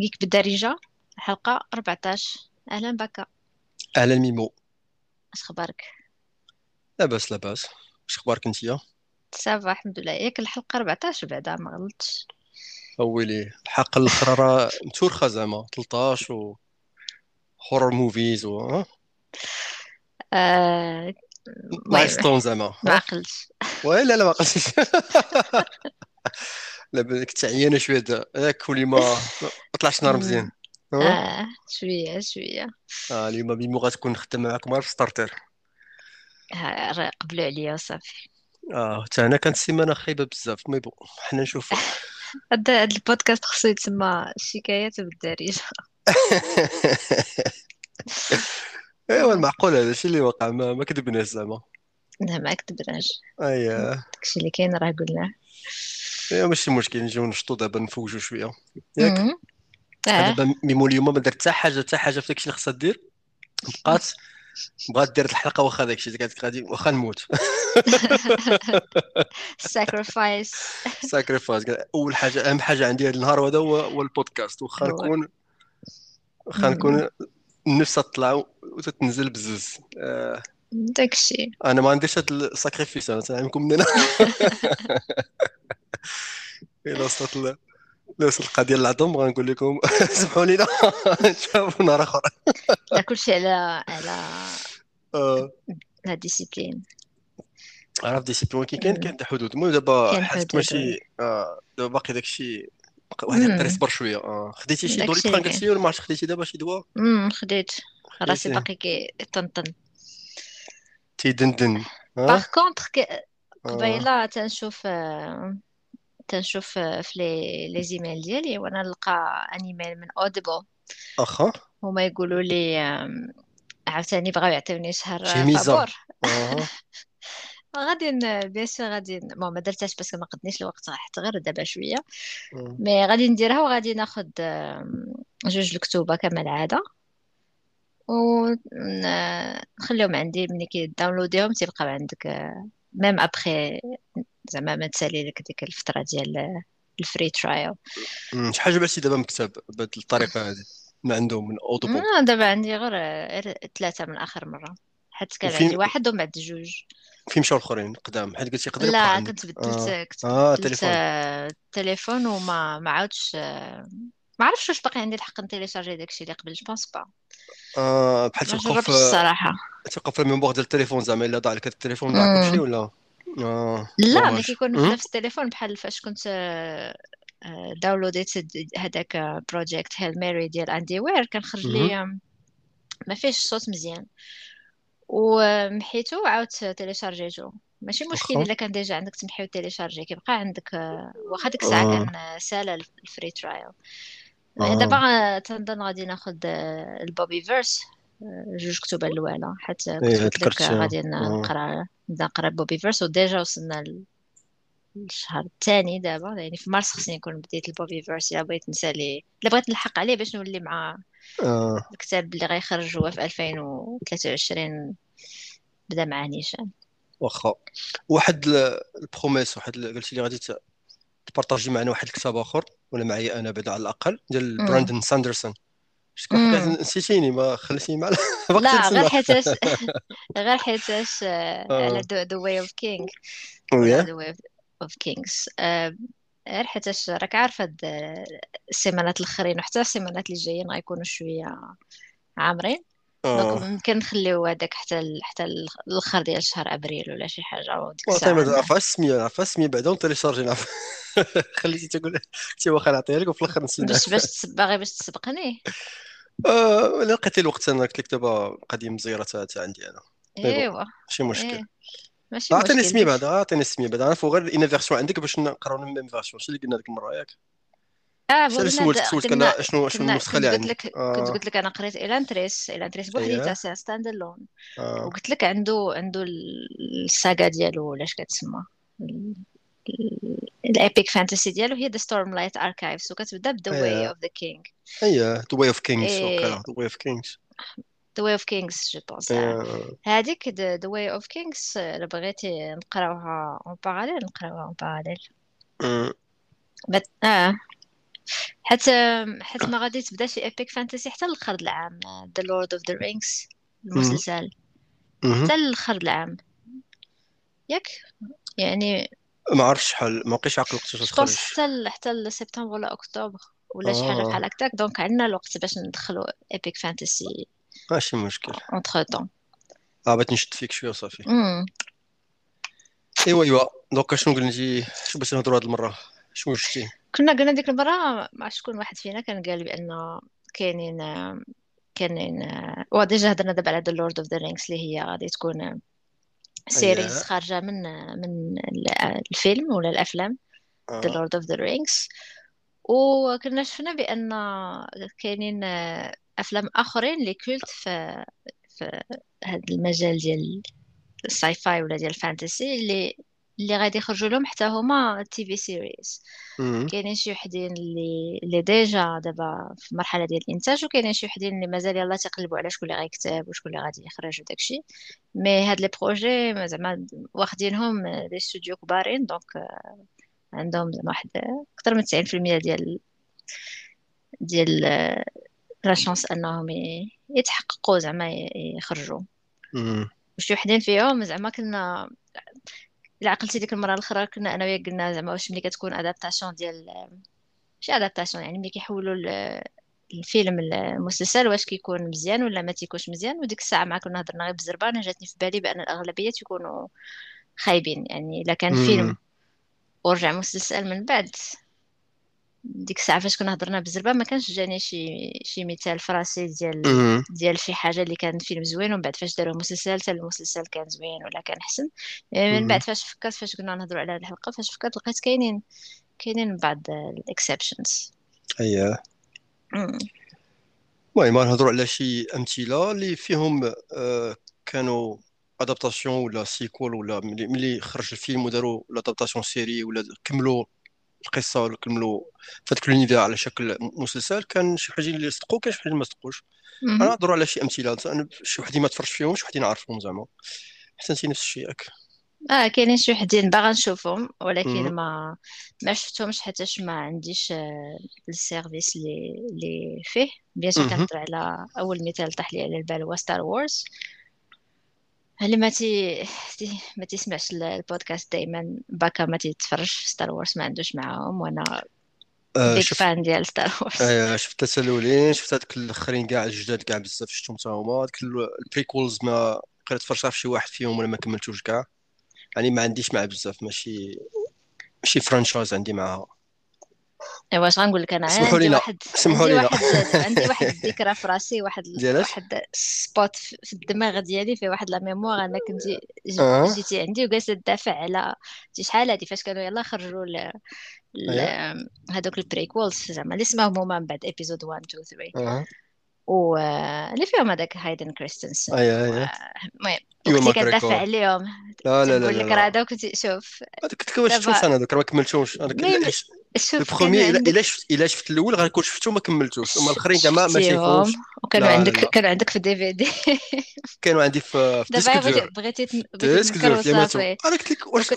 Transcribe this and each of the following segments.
Geek بالدارجة حلقة 14 أهلا بك أهلا ميمو. اش خبارك لاباس لاباس. واش أخبارك انتيا ça va الحمد لله. ياك الحلقة 14 بعدا ما غلطتش. ويلي الحلقة الأخرى راه متورخة زعما. 13 و horror movies و ها؟ آه، milestone زعما. ما عقلتش. oui لا لا ما قلتش لا بالك تعيانه شوية دا ياك ولي ما طلعش نهار. مزيان. ها آه شوية شوية. آه اليوم ميمو غتكون خدامه معكم غير في starter. ها، راه قبلوا عليا وصافي آه حتى أنا كانت السيمانه خايبة بزاف mais bon حنا نشوفوا هاد هاد البودكاست خصو يتسمى شكايات بالدارجة. ايوا المعقول هذا الشيء اللي وقع ما, ما كذبناش زعما. لا ما كذبناش اييه داكشي اللي كاين راه قلناه. ماشي مشكل نجيو نشطو دابا نفوجو شوية ياك دابا ميمو اليوم ما درت حتى حاجة حتى حاجة في داكشي اللي خصها دير بقات بغات دير الحلقة واخا داكشي اللي قالت لك غادي واخا نموت sacrifice. sacrifice اول حاجة اهم حاجة عندي هذا النهار هذا هو البودكاست واخا نكون واخا. نكون النفس تطلع وتتنزل بزز داكشي أنا ما عنديش هاد ال sacrifice أنا تنعلمكم من هنا إلا وصلت إلا وصلت القضية للعظم غنقول لكم سمحوا لينا نتشافوا نهار آخر. لا كلشي على على لا ديسيبلين عرف ديسيبلين كي كاين كاين حدود. المهم دابا حدود ماشي آه دابا باقي داكشي واحد امم يصبر شوية. آه. خديتي شي دوليبران كاين قلتي ولا ما عرفتش خديتي دابا شي دواء خديت. راسي باقي كي طنطن. تيدندن باغ كونطخ آه. قبيلة تنشوف آه، تنشوف آه، في لي لي زيميل ديالي وأنا نلقى ان ايميل من اوديبل أخا؟ هما يقولوا لي عاوتاني بغاو يعطيوني شهر آه، فابور. غادي بيان سور غادي بون ما درتهاش باسكو ما قدنيش الوقت حتى غير دابا شوية. مم. مي غادي نديرها وغادي ناخد جوج الكتوبه كما العاده ونخليهم عندي ملي كيداونلوديهم تيبقاو عندك ميم أبخي زعما ما تسالي لك ديك الفترة ديال الفري ترايل. شحال جبتي دابا مكتب بهذه الطريقة هذه من عندهم من اوديبل دابا عندي غير غير ثلاثة من آخر مرة حيت كان عندي واحد ومن بعد جوج. فين مشاو الأخرين قدام حيت قلتي يقدر يبقى لا كنت بدلت آه. كنت بدلت تليفون. آه، التليفون وما ما عاودش آه، ما عرفتش واش باقي عندي الحق نتيليشارجي داكشي اللي قبل جو بونس با آه بحال جربتش في الصراحة. تيبقاو في الميموار ديال التليفون زعما إلا ضاع لك التليفون ضاع كلشي. ولا؟ آه لا ملي كيكون في. نفس التليفون بحال فاش كنت آه، آه، داونلوديت د- هذاك بروجيكت هيل ماري ديال اندي وير كنخرج. لي ما فيهش الصوت مزيان. ومحيتو عاودت تيليشارجيتو ماشي مشكل إلا كان ديجا عندك تمحي وتيليشارجي كيبقى عندك آه، واخا ديك الساعة كان آه، سالا الفري ترايل دابا غا- تنظن غادي ناخد آه، البوبي فيرس آه، جوج كتب الاولى حيت كنت قلت لك ذكرت آه، غادي نقرا نبدا نقرأ البوبي فيرس. وديجا وصلنا الشهر الثاني دابا. يعني في مارس خصني نكون بديت البوبي فيرس. إلا بغيت نسالي إلا بغيت نلحق عليه باش نولي مع الكتاب اللي غيخرج هو في 2023 بدا مع نيشان واخا. واحد ال- البروميس واحد قلتي لي غادي تبارطاجي معنا واحد الكتاب آخر ولا معايا أنا بعدا على الأقل ديال براندن ساندرسون. شكون نسيتيني ما خليتيني مع لا غير حيتاش غير حيتاش آه، على ولا وياه The Way of of Kings. آه، غير حيتاش راك عارفة هاد السيمانات الأخرين وحتى السيمانات اللي جايين غيكونوا شوية عامرين. دونك آه. ممكن نخليو هذاك حتى ال... حتى ال- الآخر ديال شهر أبريل ولا شي حاجة وديك ما الساعة ن... عرفها السميه عرفها السميه بعدا ونتيليشارجي خليتي تقول تي واخا نعطيها لك وفي الآخر نسينا باش باش باغي باش تسبقني؟ آه لقيت الوقت أنا قلت لك دابا قضيه مزيره تا تا عندي أنا. إيوا. ماشي مشكل. إيه. ماشي مشكل. اسمي ديك بعدا أعطيني اسمي بعدا. عرفوا غير الان فيرسيون عندك باش نقراو الميم فيرسيون. شنو اللي قلنا ديك المرة ياك؟ آه د... سولتك قلنا أنا شنو شنو كنا النسخه كنت اللي قلت عندك لك كنت آه. قلت لك أنا قريت الانتريس الانتريس بوحديتها اييه سي ستاند الون آه. وقلت لك عنده عنده ال- الساغا ديالو ولا اش كتسمى؟ الابيك فانتسي ديالو هي ذا ستورم لايت اركايفز وكتبدا ب ذا واي اوف ذا كينج اييه ذا واي اوف كينجز وقيلا ذا واي اوف كينجز ذا واي اوف كينجز جو بونس هذيك ذا واي اوف كينجز إلا بغيتي نقراوها اون باراليل نقراوها اون باراليل أمم. بت... آه. حتى حتى ما غادي تبدا شي ايبيك فانتسي حتى الآخر العام ذا لورد اوف ذا رينجز المسلسل. حتى الآخر العام. ياك؟ يعني ما عرفتش شحال ما بقيتش عاقل جو تخرج. حتى حتى لسبتمبر ولا اكتوبر ولا شي حاجة آه. بحال هكاك. دونك عندنا الوقت باش ندخلوا ايبيك فانتسي ماشي مشكل. اونتر طون آه بغيت نشد فيك شوية وصافي إيوا إيوا. دونك شنو قلتي شنو بغيتي نهضروا هاد المرة؟ شنو شتي؟ كنا قلنا ديك المرة عرفت شكون واحد فينا كان قال بأن كاينين كاينين وديجا هضرنا دابا على ذا لورد اوف ذا رينجز اللي هي غادي تكون سيريز اييه خارجة من من ال- الفيلم ولا الأفلام. ذا لورد اوف ذا رينجز وكنا شفنا بأن كاينين أفلام آخرين اللي كولت في في هذا المجال ديال الساي فاي ولا ديال الفانتسي اللي اللي غادي يخرجوا لهم حتى هما تي في سيريز. كاينين شي وحدين اللي اللي ديجا دابا في المرحله ديال الإنتاج وكاينين شي وحدين اللي مازال يلاه تيقلبوا على شكون اللي غيكتب وشكون اللي غادي يخرج وداكشي مي هاد لي بروجي ما زعما واخدينهم لي ستوديو كبارين دونك آه، عندهم زعما واحد أكثر من 90% ديال ديال آه، لا شانس أنهم يتحققوا زعما يخرجوا. وشي وحدين فيهم زعما كنا إلا عقلتي ديك المرة الأخرى كنا أنا وياك قلنا زعما واش ملي كتكون ادابتاسيون ديال ماشي ادابتاسيون يعني ملي كيحولوا ال- الفيلم المسلسل واش كيكون مزيان ولا ما تيكونش مزيان وديك الساعة مع كنا هضرنا غير بالزربه أنا جاتني في بالي بأن الأغلبية تيكونوا خايبين يعني إلا كان فيلم. ورجع مسلسل من بعد ديك الساعة فاش كنا هضرنا بالزربه ما كانش جاني شي شي مثال في راسي ديال. ديال شي حاجة اللي كان فيلم زوين ومن بعد فاش داروا مسلسل حتى المسلسل كان زوين ولا كان حسن من مم. بعد فاش فكرت فاش كنا نهضروا على الحلقة فاش فكرت لقيت كاينين كاينين بعض الاكسبشنز اييه المهم نهضروا على شي أمثلة اللي فيهم آه، كانوا ادابتاسيون ولا سيكول ولا ملي خرج الفيلم وداروا لادابتاسيون سيري ولا كملوا القصة ولا كملوا فاتك لونيفير على شكل مسلسل كان شي حاجة اللي صدقوا كاين شي حاجة اللي ما صدقوش. أنا نهضروا على شي أمثلة أنا شي وحدين ما تفرجت فيهم شي وحدين عارفهم زعما. حسنتي نفس الشيء ياك آه كاينين شي وحدين باغا نشوفهم ولكن. ما ما شفتهمش حتىش ما عنديش آه، السيرفيس اللي اللي فيه. بيان سور. كنهضر على أول مثال طاح لي على البال هو ستار وورز اللي ما تي ما تسمعش ال- البودكاست دائما باقا ما تيتفرجش في Star Wars ما عندوش معاهم وأنا آه بيك شفت fan ديال Star Wars آه شفت الثلاثه الأولين شفت هذوك الآخرين كاع الجداد كاع بزاف شفتهم حتى هما. هذوك ال prequels ما قريت تفرجت في شي واحد فيهم ولا ما كملتوش كاع. يعني ما عنديش معاه بزاف ماشي ماشي franchise عندي معاها. ايوا واش غنقول لك أنا؟ سمحوا عندي لينا واحد سمحوا واحد عندي واحد الذكرى في راسي واحد واحد spot في الدماغ ديالي في واحد la mémoire أنا كنتي ج- أه. جيتي عندي وجالسه تدافع على شحال هادي؟ فاش كانوا يلاه خرجوا. اييه هادوك ال prequels زعما اللي اسمهم هما من بعد episode 1 2 3 أه. و اللي فيهم هذاك هايدن كريستنسن اييه و اييه المهم. كندافع ماكريكور عليهم لا لا لا لك راه كنت شوف كنت ما شفتهمش دابا أنا هذاك ما كملتهمش شوف كانوا ال premiers الا شفت الا شفت الأول غنكون شفتو ما كملتوش اما الاخرين كاع ما ما شايفهمش وكانوا عندك كانوا عندك في الدي في دي كانوا عندي في دابا ديسك بغيتي ديسك دور في ياماتو وصافي أنا قلت لك واش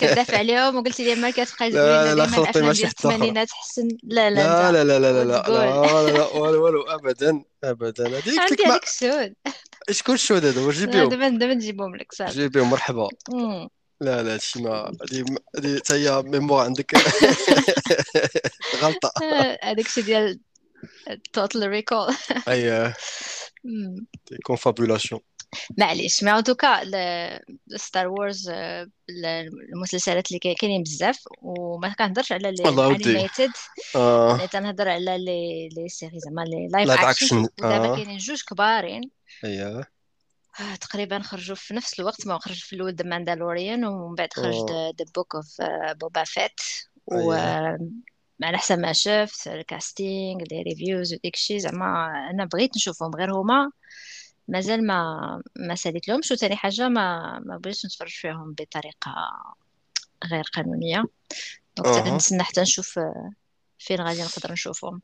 كتدافع عليهم وقلتي لي ما تقولي لا لا لا خلطي حتى أخرى الثمانينات حسن لا لا لا لا لا لا لا لا لا والو ابدا ابدا هذيك عندي ما عليك السود شكون الشهود هذا واش لا جيبيهم دابا دابا نجيبهم لك صافي جيبيهم مرحبا. مم. لا لا هادشي ما هذه هذه حتى هي ميموار عندك. غلطة. آه، هذاك الشيء ديال Total Recall اي confabulation معليش mais en tout cas Star Wars المسلسلات اللي كاي- كاينين بزاف وما كنهضرش على لي animated تنهضر على les les séries زعما لي live action آه. كاينين جوج كبارين. اييه آه، تقريبا خرجوا في نفس الوقت ما خرج في الأول The Mandalorian ومن بعد خرج آه The Book of Boba Fett و اييه على حسب ما شفت ال casting les reviews وديك الشيء زعما أنا بغيت نشوفهم غير هما مازال ما ما ساليت لهمش وثاني حاجة ما ما بغيتش نتفرج فيهم بطريقة غير قانونية. donc أها. كنتسنى حتى نشوف فين غادي نقدر نشوفهم.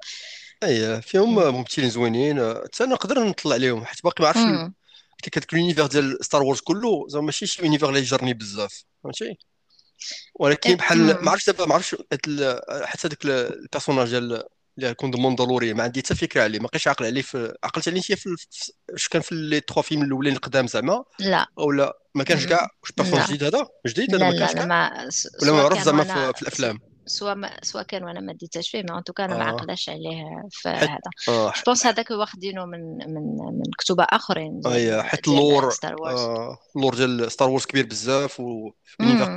اييه فيهم مم. ممثلين زوينين. حتى نقدر نطلع عليهم حيت باقي ما عرفتش. قلت لك هذاك ال univers ديال Star Wars كله زعما ماشي شي univers اللي يجرني بزاف فهمتي؟ ولكن بحال ما عرفتش دابا ما عرفتش حتى هذاك البيرسوناج ديال اللي يكون دو موندالوري ما عندي حتى فكرة عليه. ما بقيتش عاقل عليه في عقلت عليه شي في اش كان في لي تخوا فيلم الاولين القدام زعما؟ لا. أو لا. ما كانش كاع؟ واش بيرسون جديد هذا؟ جديد هذا ما كانش ما ولا ما عرف زعما في الأفلام. سواء ما سواء كان وأنا ما ديتهاش فيه ما انتو أنا ما آه. عقلاش عليه في هذا آه. جو بونس هذاك واخدينه من من من كتب آخرين اي حيت اللور آه. اللور ديال ستار وورز كبير بزاف و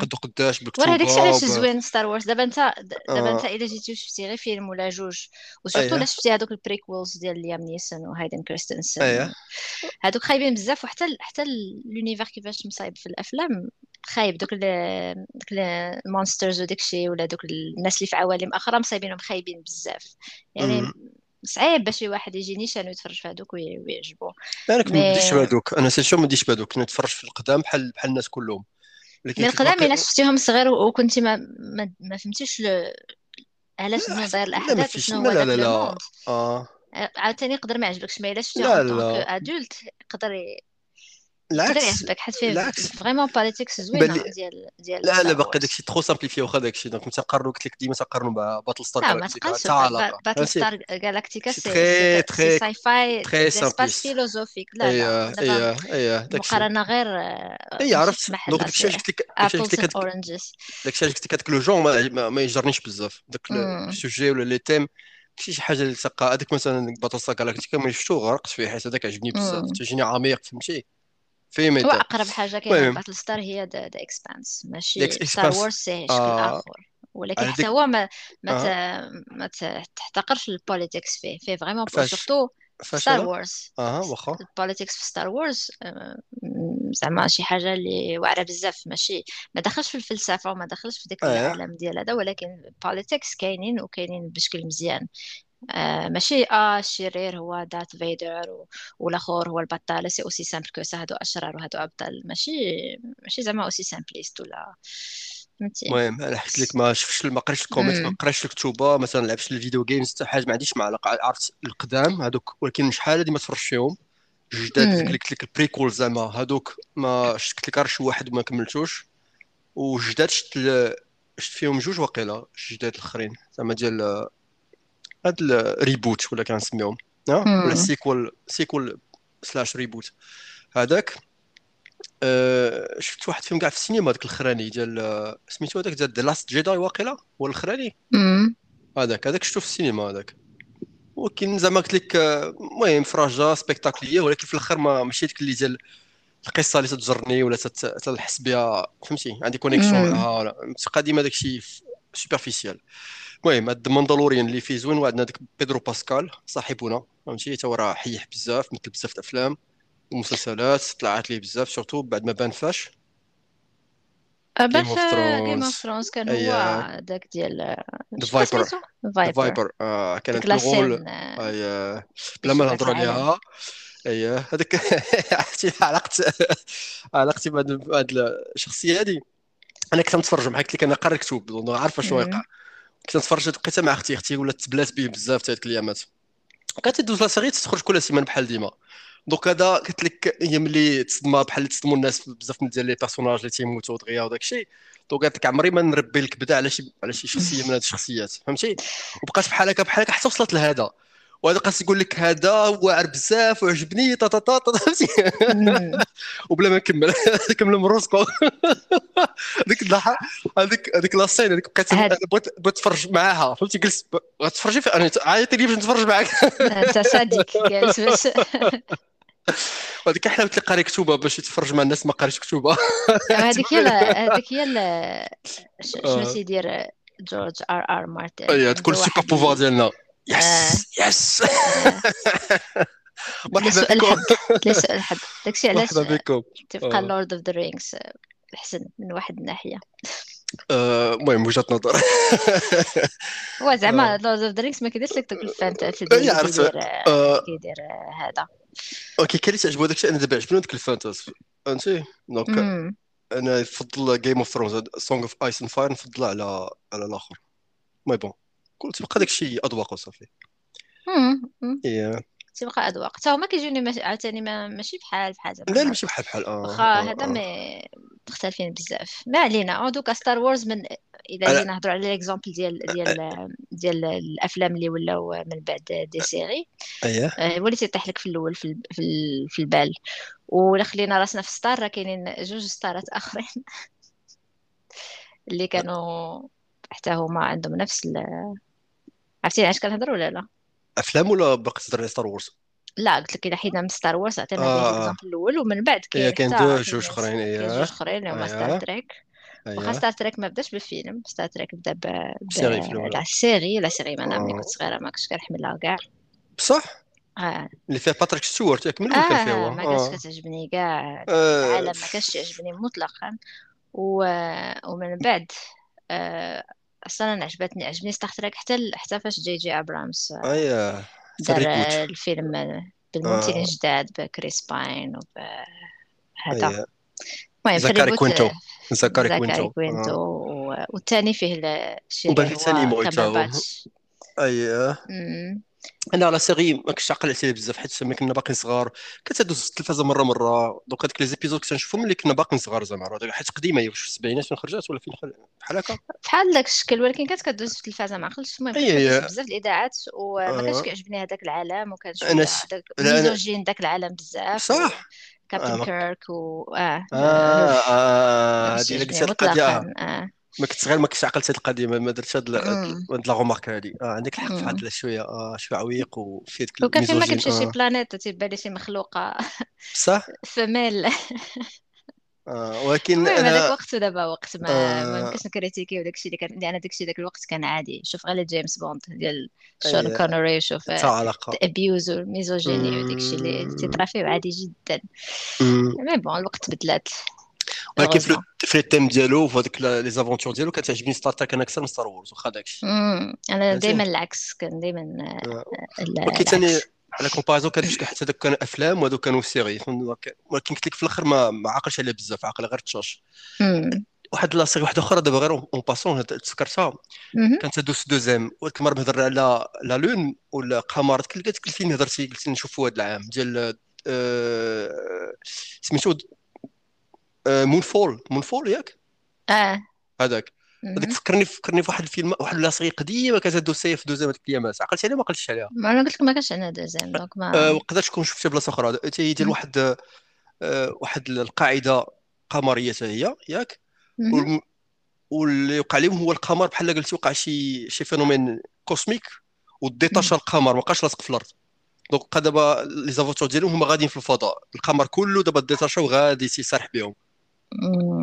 قدو قداش بالكتب هذاك الشيء علاش زوين Star Wars دابا انت دابا أنت إلا جيتي شفتي غير فيلم ولا جوج و surtout الا شفتي هذوك ال prequels ديال ليام نيسون وهايدن كريستنسن هذوك خايبين بزاف وحتى حتى l'univers كيفاش مصايب في الأفلام خايب دوك دوك ال monsters وداك الشيء ولا دوك الناس اللي في عوالم أخرى مصايبينهم خايبين بزاف. يعني صعيب باش شي واحد يجي نيشان ويتفرج في هذوك ويعجبو. أنا كنت ما نديش بهذوك أنا surtout ما نديش بهذوك نتفرج في القدام بحال بحال الناس كلهم. لكن القدام إلا شفتيهم صغير وكنتي ما ما, ما فهمتيش علاش داير الأحداث شنو هو لا لا لا. آه. عاوتاني يقدر ما يعجبكش ما إلا شفتيهم adulte يقدر العكس حيت فيه vraiment politics زوينه ديال ديال لا لا باقي داكشي trop simplifié واخا داكشي. donc تقارنوا قلت لك ديما تقارنوا مع Battlestar Galactica لا ما تقارنش باتل ستار Galactica c'est très sci-fi très space philosophique لا لا اي اي داكشي. مقارنة غير اي عرفت. donc داكشي قلت لك داكشي قلت لك داكشي قلت لك هذاك le genre ما يجرنيش بزاف. داك ال sujet ولا les thèmes؟ ماشي شي حاجة اللي تلقى. هذاك مثلا Battlestar Galactica ما شفتو غرقت فيه حيت هذاك عجبني بزاف. تجيني عميق فهمتي؟ فهمت هو أقرب حاجة كاينة Battlestar هي The Expanse ماشي. Star Wars شكل آه. آخر. ولكن حتى هو ما ما, آه. ما تحتقرش ال politics فيه. فيه vraiment surtout Star Wars أها واخا. ال politics في Star Wars زعما شي حاجة اللي واعرة بزاف. ماشي. ما دخلش في الفلسفة وما دخلش في داك آه. العالم ديال هذا ولكن ال politics كاينين وكاينين بشكل مزيان. ماشي. آه الشرير هو Darth Vader والاخر هو البطال c'est aussi simple que ça هادو أشرار وهادو ابطال ماشي ماشي زعما aussi simpliste ولا فهمتي؟ المهم أنا حكيت لك ما شفتش ما قريتش الكوميكس ما قريتش الكتوبة مثلا لعبتش ال video games حتى حاجة ما عنديش مع علاقه عرفت القدام هادوك ولكن شحال هادي ما تفرجت فيهم. جداد قلت لك ال prequels زعما هادوك ما شفت لك غير شي واحد وما كملتوش. وجداد شفت شفت فيهم جوج واقيلا جداد الآخرين زعما ديال هاد ال reboot ولا كنسميهم ولا sequel sequel slash reboot هذاك أه شفت واحد فيهم كاع في السينما داك الأخراني ديال آه، سميتو هذاك ديال The Last Jedi واقيلا؟ هو الأخراني؟ هذاك هذاك شفتو في السينما هذاك. ولكن زعما قلت لك آه، المهم فرجه spectaculaire ولكن في الأخر ما ماشي ديك اللي ديال القصة اللي تجرني ولا تنحس بها فهمتي؟ عندي connexion معها ولا ديما داكشي superficiel المهم هاد Mandalorian اللي فيه زوين وعندنا داك بيدرو باسكال صاحبنا فهمتي؟ تا راه حيح بزاف مثل بزاف الافلام ومسلسلات طلعت ليه بزاف surtout بعد ما بان فاش. في Game of Thrones كان هو داك ديال فايبر فايبر كانت الغول. بلا ما نهضروا عليها. اييه هذاك عرفتي علاقتي علاقتي بهاد الشخصية هذه أنا كنت نتفرج معاك اللي كان قاري كتب عارفه شنو واقع. كنت نتفرج بقيت مع أختي أختي ولات تبلات به بزاف هذيك الأيامات. كانت تدوز لا سيري تخرج كل سيمانة بحال ديما. donc هذا قلت لك هي ملي تصدم بحال اللي تصدموا الناس بزاف من ديال les personnages اللي تيموتوا دغيا وداك الشيء donc قالت لك عمري ما نربي الكبدة على شي على شي شخصية من هاد الشخصيات. فهمتي؟ وبقات بحال هكا بحال هكا حتى وصلت لهذا. وهذا قاس يقول لك هذا واعر بزاف وعجبني تا تا فهمتي وبلا ما نكمل. كمل من روسكو هذيك اللحظه هذيك هذيك لا هذيك بقيت بغيت بغيت نتفرج معاها. فهمتي؟ جلست غتفرجي في أنا عيطي باش نتفرج معاك. أنت صادق. جالس باش. وهذيك حلاوه اللي قاري كتوبة باش يتفرج مع الناس ما قاريش كتوبة. هذيك هي هذيك هي شنو آه. تيدير جورج آر آر مارتن؟ اي تكون super pouvoir ديالنا. yes yes. مرحبا بكم. ليس الحد داكشي علاش مرحبا بكم. تبقى لورد اوف ذا رينجز أحسن من واحد الناحية. آه، المهم وجهة نظر. هو زعما لورد اوف ذا رينجز ما كيديرش لك دوك ال fantasy كيدير كيدير هذا. okay كان اللي تعجبو داكشي؟ أنا دابا عجبني داك ال fantasy فهمتي donc أنا نفضل Game of Thrones Song of Ice and Fire نفضلها على على الآخر. mais bon قلت بقى داكشي اذواق وصافي. إيه. تيبقى اذواق حتى هما كيجوني عاوتاني ما ماشي بحال بحال لا لا ما- ماشي بحال بحال آه واخا آه هذا آه. ما مختلفين بزاف. ما علينا. دوكا ستار وورز من الا انا جينا نهضروا على l'exemple ديال ديال ديال الأفلام اللي ولاو من بعد des séries. اييه آه، هو اللي تيطيح لك في الأول في في ال- في البال. ولا خلينا راسنا في ستار راه كاينين جوج ستارات آخرين. اللي كانوا حتى هما عندهم نفس ال... عرفتي علاش كنهضر ولا لا؟ أفلام ولا باقي تهضر على ستار وورز لا قلت لك إلا حيدنا من ستار وورز عطينا آه. l'exemple الأول ومن بعد إيه كاين كاين حتى deux كاين جوج أخرين كاين جوج أخرين اللي هما ستار تريك واخا ستار تريك ما بداش بفيلم. ستار تريك بدأ ب... la série la série أنا ملي آه. كنت صغيرة ما كنتش كنحملها كاع. بصح؟ آه. اللي فيها باتريك ستيوارت ياك من الأول كان ما كانش آه. كتعجبني كاع. آه، العالم ما كانش يعجبني مطلقا. و... ومن بعد آه، أصلا أنا عجبتني عجبني ستار تريك حتى ال- حتى فاش جي جي أبرامز آه، اييه دار آه، الفيلم آه، بالممثلين آه جداد بكريس باين وبهذا اييه المهم في زكاري كوينتو. آه، زكاري كوينتو. والثاني فيه ال- الشرير وبان فيه ثاني هو موي تا هو كامبرباتش اييه أمم. أنا على série ما كنتش عاقل على série بزاف حيت ملي كنا باقيين صغار. كانت تدوز التلفازة مرة مرة. دوك هذيك les épisodes كنت نشوفهم ملي كنا باقيين صغار زعما. حيت قديمة هي واش في السبعينات فين خرجت ولا فين. بحال هكا. بحال داك الشكل ولكن كانت كدوز في التلفازة ما عقلتش. المهم كدوز اي بزاف الإذاعات وما كانش آه. كيعجبني هذاك العالم لا أنا misogyne داك العالم بزاف صح. وكابتن آه. ما... كيرك و آه. آه, ما آه, هذه الا قلت يعجبني هذه القضية آه. آه. ما كنت صغير ما كنتش عقلت هذه القضية ما ما درتش هاد لا غومارك هذه آه عندك الحق في. هاد شوية آه شوية عويق وفي هذيك وكان فين ما الميزوجين كيمشي شي آه. بلانيت تيبان لي شي مخلوقة. بصح؟ فمال. آه ولكن المهم هذاك أنا وقت ودابا وقت ما ما آه. يمكنش نكريتيكي وداكشي اللي كان لأن داكشي داك الوقت كان عادي. شوف غير جيمس بوند ديال شون أي كونوري شوف الابيوز والميزوجيني وداكشي اللي اللي أمم. تيطرافيو عادي جدا. mais bon الوقت بدلات. ولكن في في ال thème ديالو في هذيك les aventures ديالو كتعجبني ستار تريك أنا أكثر من ستار وورز واخا داكشي. أنا دائما العكس كان دائما آه. ال- ولكن ثاني على comparaison كان فاش حتى هذوك كانوا أفلام وهذوك كانوا série؟ ولكن قلت لك في الأخر ما ما عاقلش عليه بزاف عاقل غير تشاش. واحد la série واحدة أخرى دابا غير en passant تذكرتها. كانت دوس deuxième. ولكن المره بهضر على لا لون ولا قمر. قلت لك لي هضرتي قلت لي نشوفوا هذا العام. ديال آه، سميتو Moonfall Moonfall ياك؟ آه. هذاك. هذاك. فكرني فكرني في واحد الفيلم واحد la série قديمة كانت دوسيه في deuxième هذيك الايامات عقلتي عليها ما عقلتش عليها. ما أنا قلت لك ما كانش عندنا deuxième donc آه، ما وقدرت تكون شفتها بلاصة أخرى. هي ديال. واحد آه، واحد القاعدة قمرية حتى هي ياك؟ واللي وقع لهم هو القمر. بحال قلتي وقع شي شي phénomène cosmique وديتاشا القمر. ما بقاش لاصق في الأرض. دونك بقى دابا لي زافونتور ديالهم هما غاديين في الفضاء. القمر كله دابا ديتاشا وغادي تيسرح بهم.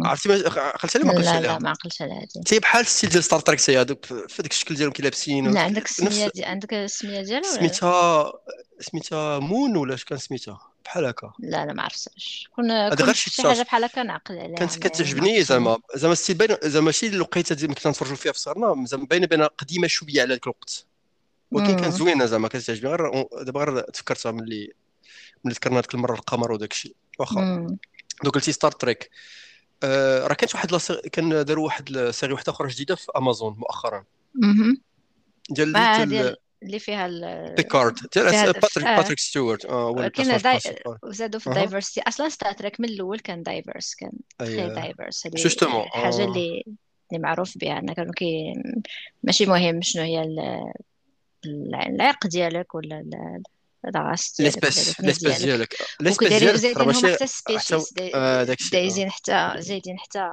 عرفتي ما عقلتي عليها ما عقلتش لا لا عليها ما عقلتش على هذه تي بحال الستيل ديال ستار تريك تي هذوك في داك الشكل ديالهم كي لابسين لا عندك السمية نفس دي عندك السمية ديالها لا سميتها سميتها مون ولا اش كان سميتها؟ بحال هكا. لا لا ما عرفتش. كون كون شي تشارج بحال هكا نعقل عليها كانت كتعجبني عليها زعما. زعما ستيل باين زعما ماشي الوقيته ما كنا نتفرجوا فيها في صغرنا زعما باينة باينة قديمة شوية على ذاك الوقت. ولكن كانت. زوينة زعما كتعجبني غير دابا غير تفكرتها ملي ملي ذكرنا ديك المرة القمر وداك الشيء. واخا. دوك قلتي ستار تريك. آه راه كانت واحد لا كان داروا واحد ال série واحدة أخرى جديدة في أمازون مؤخرا. ديال ديال اللي فيها ال... بيكارد. ديال باتريك آه. باتريك ستيوارت. آه داي... وزادوا في ال diversity أصلا ستار تريك من الأول كان diverse كان très diverse هذه justement حاجة آه. اللي اللي معروف بها. ان كانوا كي ماشي مهم شنو هي ال- ال- العرق ديالك ولا ال- الراس ديالك ولا l'espèce ديالك. l'espèce ديالك زايدين هما حتى species آه دايزين حتى زايدين حتى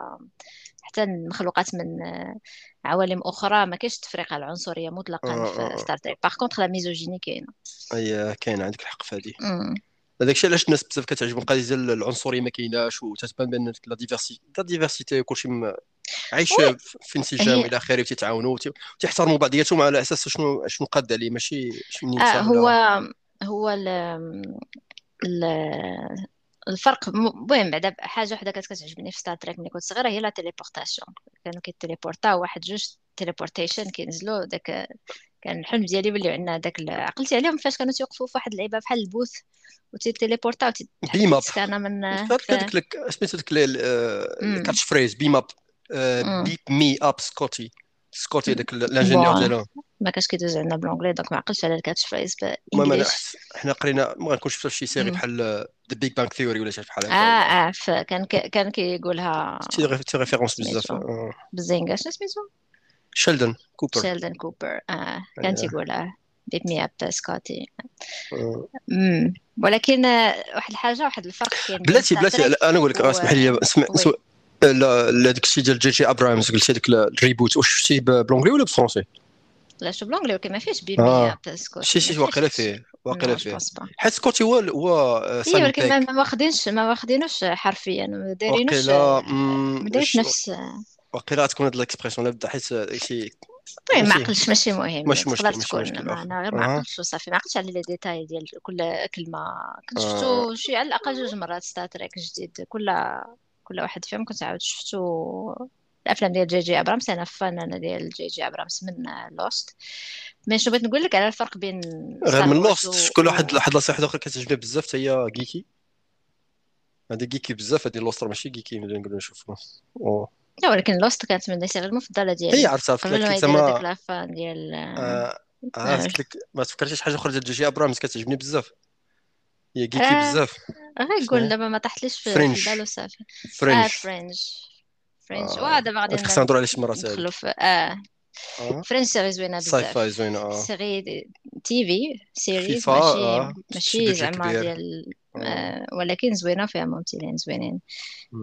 حتى المخلوقات من آه، عوالم أخرى. ما كاينش التفرقه العنصرية مطلقا آه في Star Trek par contre la misogynie كاينة. أي كاين عندك الحق في هذه. هذاك الشيء علاش الناس بزاف كتعجبهم؟ القضية ديال العنصرية ما كايناش وتتبان بأن la diversité la diversité كلشي عايش في انسجام هي والى آخره وتيتعاونوا وتي- وتيحترموا بعضياتهم على أساس شنو شنو قاد عليه. ماشي شنو آه هو هو ال ال الفرق المهم بعدا حاجة وحدة كانت كتعجبني في Star Trek ملي كنت صغيرة هي la téléportation. كانوا كي téléporter او واحد جوج teleportation كينزلوا داك كان الحلم ديالي يوليو عندنا داك عقلتي عليهم فاش كانوا تيوقفوا في واحد اللعيبة بحال ال booth وتي téléporter او beam up. تيتسكانا من قالت في هذيك لك سميتو ديك ال catchphrase beam up. امم beam me up Scotty. Scotty هذاك ال ingénieur ديالهم ما كانش كيدوز عندنا ب l'anglais donc ما عقلتش على ال catch المهم أنا حنا قرينا ما غنكونش في شي série بحال The Big Bang Theory ولا شي بحال آه هكا. آه فكان كان كيقولها تي référence بزاف آه. Bazinga شنو سميتو؟ Sheldon Cooper Sheldon Cooper آه. كان. تيقولها. beam me up Scotty آه. ولكن آه، واحد الحاجة واحد الفرق كاين بلاتي بلاتي أنا نقول لك و اسمح لي اسمع لا داك الشيء ديال جي جي ابراهامز قلتي هذاك الريبوت واش شفتيه بالونجلي ولا بالفرونسي لا شو بالونجلي ولكن ما فيهش بيب مي آه. اب سكوتي شي ما شي واقيلا فيه واقيلا فيه. حيت سكوتي هو هو آه، اي ولكن ما ما واخدينش ما واخدينوش حرفيا ما دايرينوش ما دايرش ش- نفس واقيلا غتكون هاد الاكسبرسيون لا بدا حيت داكشي المهم ما ماشي. عقلتش ماشي مهم ماشي تقدر تكون ما أنا غير ما عقلتش وصافي. ما عقلتش على لي ديتاي ديال كل كلمة. كنت شفتو شي على الأقل جوج مرات ستار تريك جديد كل كل واحد فيهم كنت عاود شفتو الأفلام ديال جي جي أبرامس أنا فان أنا ديال جي جي أبرامس من لوست مي شنو بغيت نقول لك على الفرق بين غير من لوست و, شكون واحد. واحد لاصيحه أخرى كتعجبني بزاف حتى هي جيكي هذه جيكي بزاف هذه لوستر ماشي جيكي ملي نقولوا نشوفوا أوه. لا ولكن لوست كانت من السيري المفضلة هي ديالي عرفتها قلت قبل ما ديك لافان ديال آه آه آه، قلت لك ما تفكرتيش حاجة أخرى ديال جي جي ابرامز كتعجبني بزاف. هي جيكي آه، بزاف. غير قول هي دابا ما طاحتليش في, البال وصافي. آه فرنش فرنج فرنج آه. دابا غادي خصنا عليه شي مرات ندخلوا في آه. آه. فرنج سيري زوينه ساي بزاف. فاي زوينه آه. سيري تي في سيريز ماشي شي ماشي زعما ديال آه ولكن زوينة فيها ممثلين زوينين.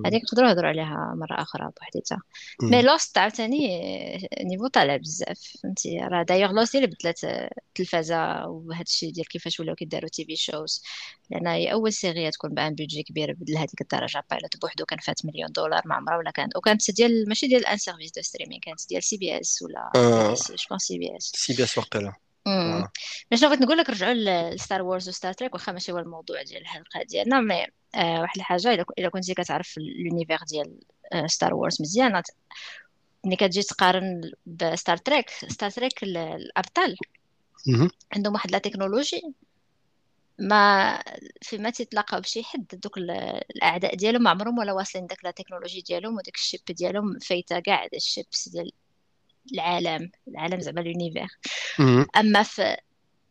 هذيك نقدروا نهضروا عليها مرة آخرى بوحديتها. mais. Lost عاوتاني آه، niveau طالع بزاف. فهمتي؟ راه d'ailleurs Lost هي اللي بدلات آه، التلفازه وهذا الشيء ديال كيفاش ولاو كيداروا TV shows لأن هي أول série تكون بأن budget كبير بدل هذيك الدرجة. pilot بوحدو كان فات مليون دولار ما عمرها ولا كانت. وكانت ديال ماشي ديال un service de streaming كانت ديال CBS ولا je pense CBS CBS واقيلا. امم باش بغيت نقول لك رجعوا ل Star Wars و Star Trek واخا ماشي هو الموضوع ديال الحلقة ديالنا mais آه واحد الحاجة الا الا كنتي كتعرف l'univers ديال آه Star Wars مزيان ملي كتجي تقارن ب Star Trek Star Trek ال- الأبطال. عندهم واحد la technologie ما فيما تيتلاقاو بشي حد دوك ال- الأعداء ديالهم ما عمرهم ولا واصلين داك la technologie ديالهم وداك ال ship ديالهم فايتة كاع ال ships ديال العالم العالم زعما l'univers. أما في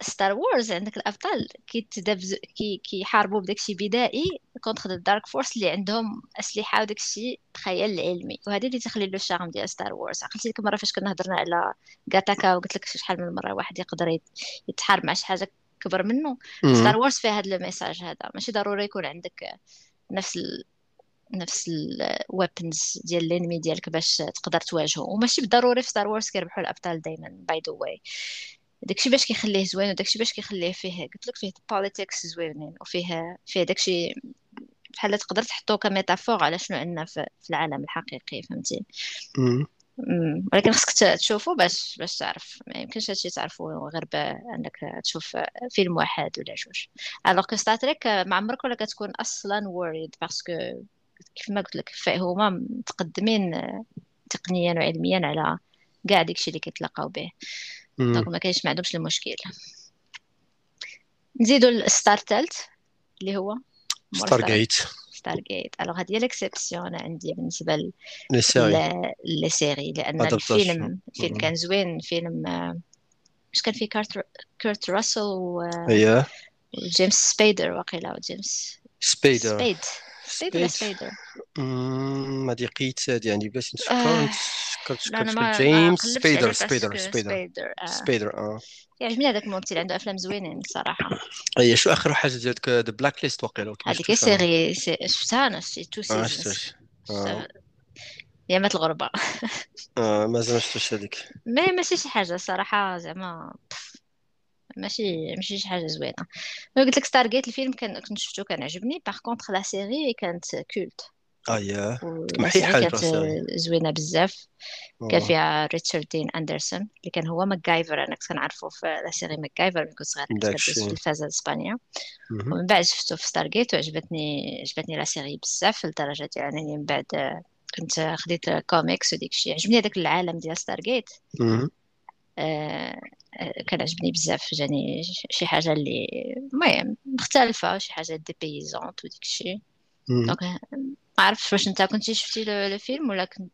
Star Wars عندك الأبطال كيتدبزوا كي كيحاربوا بداكشي بدائي contre ال dark force اللي عندهم أسلحة وداكشي خيال علمي وهذه اللي تخلي له ال charme ديال Star Wars عقلتي ديك المره فاش كنا هضرنا على Gattaca وقلت لك شحال من مرة واحد يقدر يت- يتحارب مع شي حاجة كبر منه Star. Wars فيها هذا ال message هذا ماشي ضروري يكون عندك نفس. نفس ال weapons ديال ال enemy ديالك باش تقدر تواجهه وماشي بالضروري في Star Wars كيربحوا الأبطال دائما by the way داكشي باش كيخليه زوين وداكشي باش كيخليه فيه قلت لك فيه politics زوينين وفيه فيه داكشي بحال تقدر تحطو ك métaphore على شنو عندنا في, العالم الحقيقي فهمتي؟ ولكن خصك تشوفو باش باش تعرف. ما يمكنش هادشي تعرفو غير بانك تشوف فيلم واحد ولا جوج. alors que Star Trek ما عمرك ولا كتكون أصلا worried parce que كيف ما قلت لك هما متقدمين تقنيا وعلميا على كاع داكشي اللي كيتلاقاو به. donc. ما كاينش ما عندهمش المشكل. نزيدو ل Star تالت اللي هو Stargate Stargate alors هادي هي l'exception عندي بالنسبة ل- les séries لأن الفيلم الفيلم كان زوين. فيلم آه، مش كان فيه؟ كارت كيرت راسل و- وجيمس سبيدر واقيلا وجيمس سبيدر سبيد سبيدر مم، ما دي قيت هادي عندي بلاش نتفكر آه كنت ما جيمس سبيدر سبيدر سبيدر سبيدر آه يعجبني هذاك الممثل عنده افلام زوينين صراحة اي شو اخر حاجة ديالك ذا بلاك ليست واقيلا هذيك سيري سي- شفتها أنا شفتي تو سيزونز يا مات الغربه آه مازال ما شفتوش هذيك mais ماشي شي حاجة صراحة زعما ماشي ماشي شي حاجة زوينة. mais قلت لك Stargate الفيلم كان كنت شفتو كان عجبني. par contre la série كانت culte آه série حاجة كانت زوينة بزاف. كان فيها ريتشارد دين اندرسون اللي كان هو ماكايفر أنا كنت كنعرفو في la série ماكايفر ملي كنت صغير كنت داك كدوز في التلفازه الإسبانية. مهم. ومن بعد شفتو في Stargate وعجبتني عجبتني la série بزاف لدرجة يعني من بعد كنت خديت كوميكس وديك الشيء عجبني هذاك العالم ديال Stargate. آه، آه، كان عجبني بزاف جاني شي حاجة اللي المهم مختلفه شي حاجة dépaysante وديك الشيء. donc ما عرفتش واش انت كنتي شفتي le film ولا كنت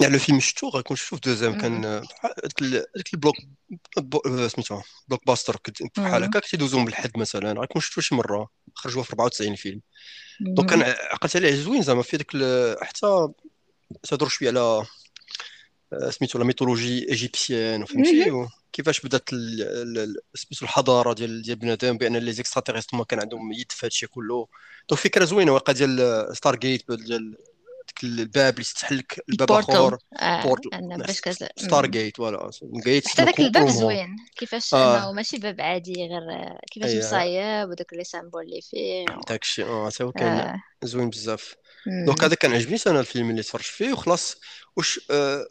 يعني le film شفتو غنكون شفتو في 2M. كان هذاك ال- هذاك ال block سميتو blockbuster كنت بحال. هكا كيدوزوهم بالحد مثلا غنكون شفتو شي مره خرجوها في 94 فيلم donc كان. عقلت عليه زوين زعما في داك ال- حتى تهضر شوية على سميتو la mythologie égyptienne. فهمتي وكيفاش بدات سميتو الحضارة ديال ديال بنادم بأن les extraterrestres هما كان عندهم يد في هادشي كله. donc فكرة زوينة واقع ديال Stargate ديال ديك الباب اللي تفتح لك الباب آخر. آه porte أنا باش كت... star. gate voilà gate حتى داك الباب زوين. كيفاش آه. أنه ماشي باب عادي غير آه، كيفاش أي مصايب وداك les symboles اللي فيه. داك الشيء آه تا هو كان آه. زوين بزاف. donc. هذا كان عجبني أنا الفيلم اللي تفرجت فيه. وخلاص واش آه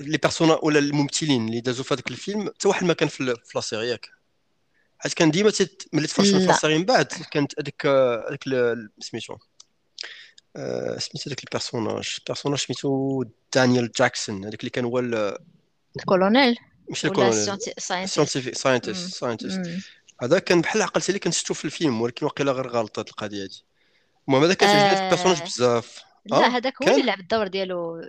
les personnages ولا الممثلين اللي دازوا في هذاك الفيلم حتى واحد ما كان في ال- في la série ياك. حيت كان ديما تت... ملي تفرجت في la. la série من بعد كانت هذيك ال- سميتو آه، سميتو هذاك ال personnage ال personnage سميتو دانيال جاكسون هذاك اللي كان هو ال- الكولونيل؟ ماشي الكولونيل. scientific scientist scientist. هذا كان بحال عقلت كنت شفتو في الفيلم ولكن واقيلا غير غلط القضية هادي. المهم هذا كان هذاك ال personnage آه. بزاف. لا آه هذاك هو اللي لعب الدور ديالو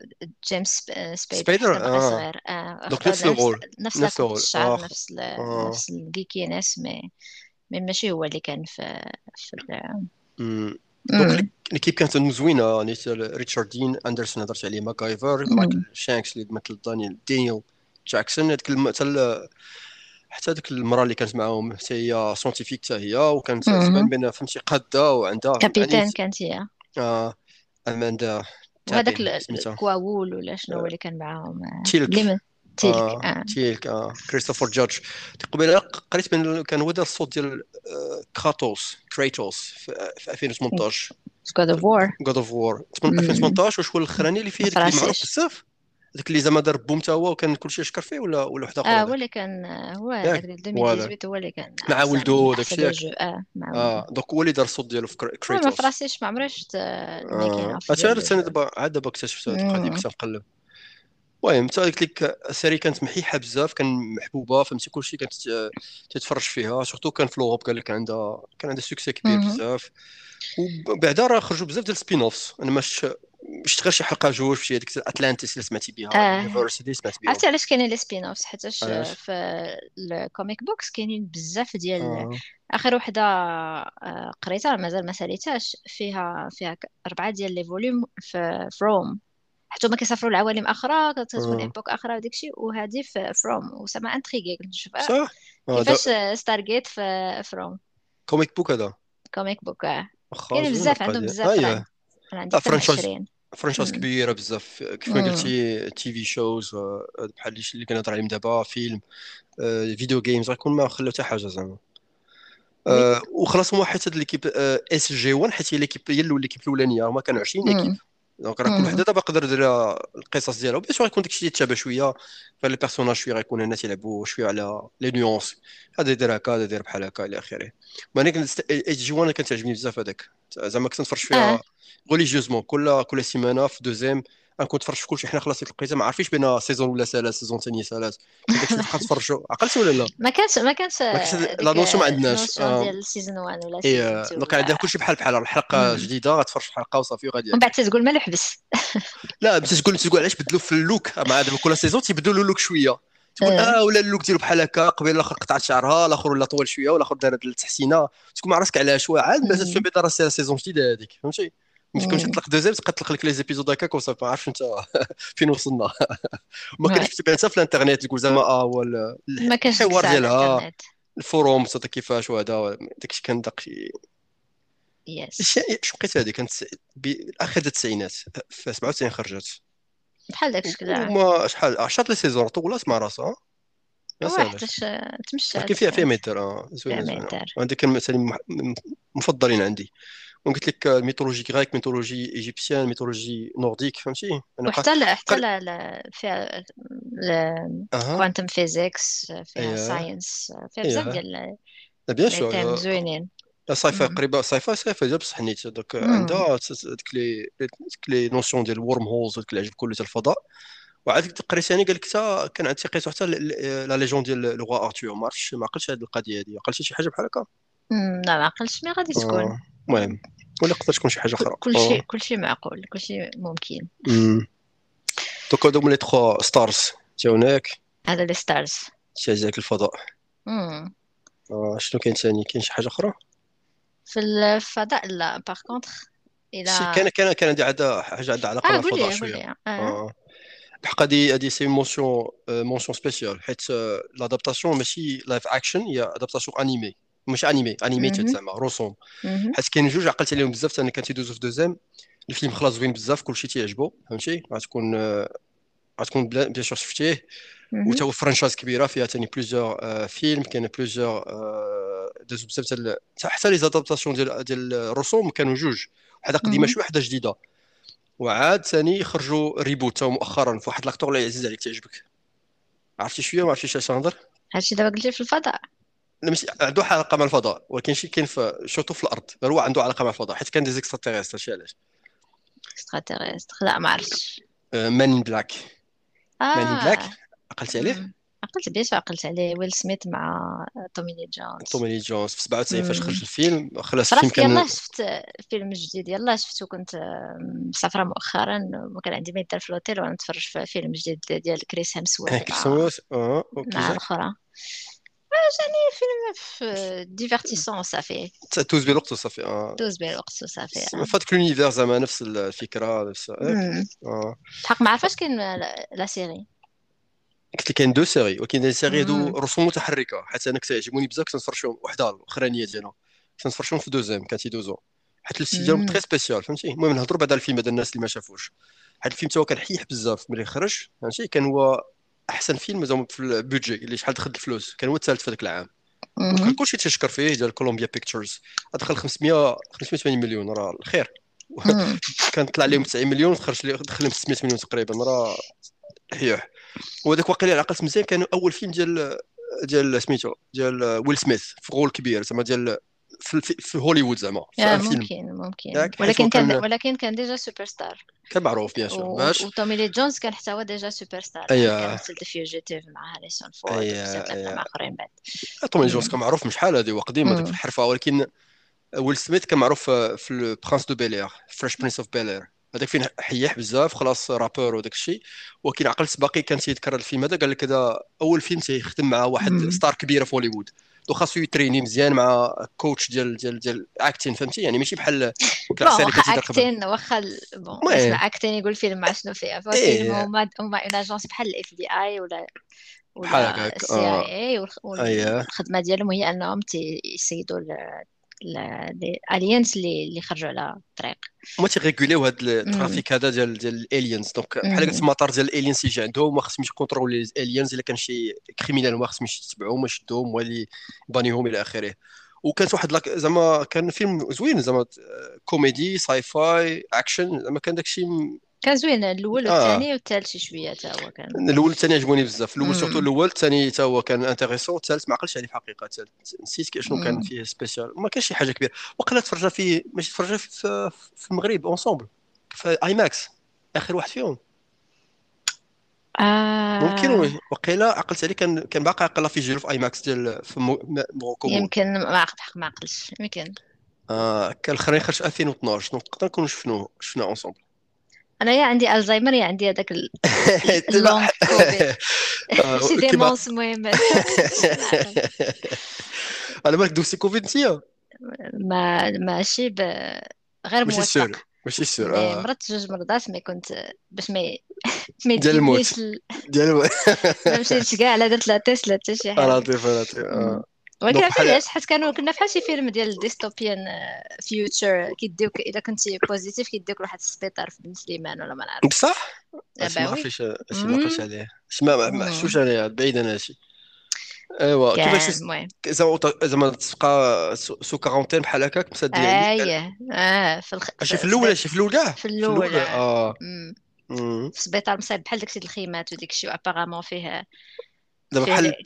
جيمس سب- سبيدر باقي آه. صغير. آه donc نفس ال rôle نفس نفس الشعر آه. نفس ال... آه. نفس ال geekiness mais mais ماشي هو اللي كان في في ال... donc l'équipe كانت زوينه نيت ريتشارد دين أندرسون هضرت عليه ماكايفر مايكل. شانكس اللي مثل دانيال دانيال جاكسون هذيك. حتى حتى ديك المرأة اللي كانت معاهم حتى هي scientifique حتى هي وكانت تبان مم. بان فهمتي قادة وعندها يعني capitaine كانت هي. آه. أماندا وهذاك ال Goa'uld ولا شنو هو اللي كان معاهم؟ آه، تيلك. من تيلك آه آه. تيلك آه. كريستوفر جادج قبيله قريت بان كان هو الصوت ديال آه، كراتوس كريتوس في في 2018 God of War God of War 2018 واش هو الأخراني اللي فيه معروف بزاف؟ هذاك اللي زعما دار boom تا هو وكان كلشي يشكر فيه ولا ولا واحد اخر آه هو هذاك اللي كان آه، هو هذاك ديال ولا 2018 هو اللي كان مع ولدو داك الشيء؟ آه مع آه donc هو اللي دار الصوت ديالو في كر- المهم ما كريتوس فراسيش ما عمري شفت هادشي ديال عرفت أنا دابا عاد دابا اكتشفت هاد القضية. كنت نقلب المهم حتى قلت لك ال série كانت محيحة بزاف كان محبوبة فهمتي؟ كلشي كانت ت- تتفرج فيها surtout كان في l'Europe قال لك عندها كان عندها succès كبير. بزاف. وبعدا راه خرجوا بزاف ديال ال spin-offs أنا ما شفت شفت غير شي حلقة جوج في هذيك اتلانتيس اللي سمعتي بها آه. Universe سمعت بهم عرفتي علاش كاينين les spin-offs علاش؟ في ال comic books كاينين بزاف ديال آه. آخر وحدة آه، قريتها مازال ما ساليتهاش فيها فيها أربعة ديال les volumes في في روم حتى هما كيسافروا لعوالم أخرى كتكون آه. époque أخرى وداك الشيء وهذه في في روم و ça m'a intrigué كنت نشوف آه، آه كيفاش Stargate في في روم comic book هذا. comic book آه. كاينين زوينه بزاف عندهم بزاف آه أنا عندي franchise عشرين. franchise. كبيرة بزاف. كيف ما. قلتي TV shows آه، بحال اللي كنهضر عليهم دابا فيلم آه، video games غيكون ما خلاو حتى حاجة زعما. آه، وخلاص هما حيت هاد l'équipe SG 1 حيت هي l'équipe هي l'équipe الأولانية. هما كانوا 20 équipes مم. donc راه كل. وحدة دابا قدر دير القصص ديالها. و bien sûr غيكون داكشي يتشابه شوية. غير les personnages شوية غيكون الناس يلعبوا شوية على les nuances هذا يدير هكا هذا يدير بحال هكا إلى آخره. كنت SG 1 كانت تعجبني بزاف هذاك. زعما كنت نتفرج فيها religieusement كل كل سيمانه في 2M كنت نتفرج في كلشي حنا خلاص لقيتها ما عارفينش بين saison ولا ثلاث saison ثانية ثلاث كنت تفرجوا عقلتي ولا لا ما كانش ما كانش ما la notion ما عندناش. ديال saison 1 ولا saison 2 donc عندنا كلشي بحال بحال الحلقة. جديده غتفرج في حلقه وصافي وغادي ومن بعد تتقول مالو حبس لا بس تقول تقول علاش بدلوا في ال look مع دابا كل saison تيبدلوا ال look شوية تقول آه ولا ال look ديالو بحال هكا قبيل الآخر قطعت شعرها الآخر ولا طول شوية والاخر دار التحسينه تكون مع راسك علاش تفهم مم. بان راه سي- saison جديده هذيك فهمتي مش كنت مم. تطلق 2M تبقى تطلق لك les épisodes هكاك وصافي ما عرفتش انت فين وصلنا. ما كانش تبان حتى في الانترنت تقول زعما آه هو ما الحوار ديالها الفوروم صوت كيفاش وهذا داكشي كان داكشي. يس الشيء شو بقيت هذه كانت آخر التسعينات في 97 خرجت. بحال داك الشكل آه. وما شحال عشرة لي سيزون طولات مع راسها؟ ما حتىش ولكن تمشات فيها فيها ميتر زوينة فيها زوينه مثلا مح- م- مفضلين عندي. وقلت لك mythologie grecque mythologie égyptienne mythologie nordique فهمتي. وحتى لا حتى فيها quantum physics فيها science فيها بزاف اييه ديال لا bien sûr thèmes زوينين sci-fi مم. قريبة sci-fi sci-fi بصح نيت donc. عندها ديك لي ديك les notions ديال ال wormholes وديك العجب كله تاع الفضاء. وعاد قريت ثاني قال لك حتى كان عندي قريت حتى la légende ديال le roi Arthur ما عرفتش ما عقلتش هذه القضية هذه عقلتي شي حاجة بحال هكا. لا ما عقلتش mais غادي تكون. المهم ولا تقدر تكون شي حاجة أخرى. كل آه. شيء كل شيء معقول كل شيء ممكن. مم. donc هادو les trois stars. تا هناك. هذا les stars. تا جاك الفضاء. مم. آه شنو كاين ثاني كاين شي حاجة أخرى؟ في الفضاء لا par contre إلى كان كان كان عندي عندها حاجة عندها علاقة مع قول الفضاء لي قول شوية آه. بحق هادي هادي c'est mention mention spéciale حيت l'adaptation ماشي live action هي adaptation animée ماشي anime animated. زعما رسوم. حيت كاين جوج عقلت عليهم بزاف أنا كان تيدوزو في 2M. الفيلم خلاص زوين بزاف كلشي تيعجبو فهمتي؟ غتكون آه، غتكون بلا- bien sûr شفتيه. مهم. وتا هو franchise كبيرة فيها ثاني plusieurs films كاين plusieurs دازو بزاف تاع حتى les adaptations ديال ديال الرسوم كانوا جوج. وحده قديمة مهم. شوية وحده جديدة. وعاد ثاني خرجوا reboot تا مؤخرا في واحد l'acteur اللي عزيز عليك تعجبك. عرفتي شوية؟ ما عرفتيش اش نهضر هادشي دابا قلتي في الفضاء. ماشي عنده علاقه مع الفضاء ولكن شي كاين في شوتو في الأرض غير هو عنده علاقه مع الفضاء حيت كان des extraterrestres شي علاش؟ extra لا ما عرفتش. Men in Black Men in Black عقلتي عليه. عقلت بيش عقلت عليه. ويل سميث مع تومي لي جونز تومي لي جونز في 97 فاش. خرج الفيلم خلاص الفيلم كان شفت فيلم جديد. يلا شفته كنت مسافرة مؤخرا وكان عندي ما يدار في الأوتيل وأنا نتفرج في فيلم جديد ديال كريس هيمسورث كيف مع سموت أه أوكي. مع جا الأخرى. جاني فيلم في divertissant صافي توز بالوقت وصافي آه دوز بيه الوقت صافي ما فاتك l'univers زعما نفس الفكرة نفس. بحق ما عرفاش كاين la série قلت لك كاين deux séries ولكن des séries هادو. رسوم متحركه حيت أنا كنت يعجبوني بزاف كنت نتفرج فيهم وحده الاخرانيه ديالهم كنت نتفرج فيهم في 2M كانت يدوزو حيت ال style ديالهم. très spécial فهمتي المهم نهضروا بعد على الفيلم هذا الناس اللي ما شافوش حيت الفيلم هو كان حيح بزاف ملي خرج فهمتي كان هو أحسن فيلم زعما في ال budget اللي شحال دخل الفلوس. كان هو الثالث في ذاك العام. مهم. كلشي تشكر فيه ديال كولومبيا بيكتشرز. دخل 500 580 مليون راه الخير. كان طلع لهم 90 مليون خرج لي دخل لهم 600 مليون تقريبا راه حيوح وهذاك واقيلا إلا عقلت مزيان كان أول فيلم ديال ديال سميتو ديال ويل سميث في rôle كبير زعما ديال في, في, في هوليوود زعما في un film ممكن ممكن. ولكن كان ولكن كان déjà superstar كان معروف bien sûr باش؟ وتومي لي جونز كان حتى هو déjà superstar اييه كان مثل Fugitive مع هاريسون فورد اييه الافلام آخرين بعد. تومي جونز. كان معروف مش شحال هذه هو قديم في مم. الحرفة ولكن ويل سميث كان معروف في ال prince de Bel-Air Fresh Prince of Bel-Air هذاك فين حيح بزاف خلاص rappeur وداك الشيء. ولكن عقلت باقي كان تيذكر الفيلم هذا قال لك هذا أول فيلم تيخدم مع واحد. ستار كبيرة في هوليوود دو خاصو يتريني مزيان مع coach ديال ديال ديال acting فهمتي؟ يعني ماشي بحال العسل اللي داخل. اكتين واخا بون اكتين يقول فيلم مع شنو فيه. فهو فيلم هما هما une agence بحال ال FBI ولا بحال هكاك ال CIA والخدمة ديالهم هي أنهم تيصيدوا ال aliens اللي اللي خرجوا على الطريق هما تيغيغوليو هذا. ال trafic هذا ديال ديال ال aliens donc بحال قلت. المطار ديال ال aliens يجي عندهم ما خصهمش يكونترولي ال aliens إلا كان شي criminel ما خصهم يتبعوهم ويشدوهم هو اللي يبانيهم إلى آخره وكانت واحد لاك زعما كان فيلم زوين زعما comédie sci-fi action زعما كان داكشي م- كان زوين الأول آه. والثاني والثالث شي شوية حتى هو كان. الأول الثاني عجبوني بزاف. الأول surtout. الأول الثاني حتى هو كان intéressant الثالث ما عقلتش عليه في الحقيقة. الثالث نسيت شنو كان. فيه spécial ما كانش شي حاجة كبيرة. وقيلا تفرجنا فيه ماشي تفرجنا في, في, المغرب ensemble في IMAX آخر واحد فيهم. ممكن آه و- وقيلا عقلت عليه كان كان باقي عقلا في جيرو في اي ماكس ديال في مو- م- موكومول يمكن ما عقل بحق ما عقلش يمكن. آه كان الاخرين خرج 2012 دونك نقدر نكونوا شفناه شفنا اونسومبل أنا يا عندي الزهايمر يا عندي هذاك ال- اللونغ كوفيد آه، شي ديمونس المهم على بالك دوسي كوفيد انت ما ماشي ب... غير ماشي سور ماشي سور مي آه. مرضت جوج مرات mais كنت باش ما ما ديال الموت. ديال ما مشيتش كاع لا درت لا test لا حتى شي حاجة. لطيف لطيف ولكن عرفتي علاش حيت كانوا كنا فحال شي فيلم ديال dystopian future كيديوك إلا كنتي positif كيديوك لواحد السبيطار في بن سليمان ولا ما نعرف بصح؟ آه ما عرفتش عقلتش مم. عليه. ما. حشوش عليه بعيد أنا هادشي. أيوا كيفاش زعما زعما تبقى سو كارونتين بحال هكاك مسدين عليك إيه آه في الخ... هادشي في الأول هادشي في الأول كاع؟ في الأول آه. آه. في سبيطار مصايب بحال داكشي الخيمات وديك الشيء ابارامون فيه دابا بحال ال-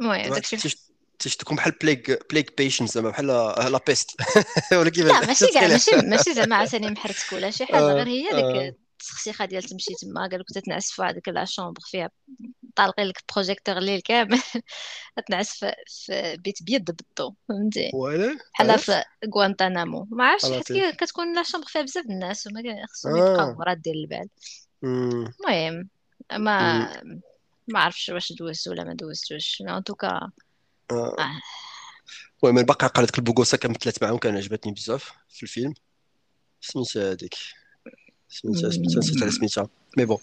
المهم داكشي تكون بحال بليك بليك بيشنت زعما بحال لا بيست ولا لا كيفاش ماشي كاع ماشي ماشي زعما عاوتاني محرتك ولا شي حاجة آه غير هي ديك التسخسيخه ديال تمشي تما قال لك تتنعس في هذيك لا شومبر فيها طالقين لك projecteur الليل كامل. تنعس في, في بيت بيض بالضو فهمتي؟ بحال في غوانتانامو. ما عرفتش حيت كتكون la chambre فيها بزاف الناس وما خصهم يبقاو آه مراد ديال البال. المهم. ما ما عرفتش واش دوزت ولا ما دوزتوش. mais en tout cas آه. آه. المهم الباقي عقل ديك البوغوسا كمثلت معاهم كان عجبتني بزاف في الفيلم. سميتها هذيك سميتها سميتها نسيت على سميتها. mais bon.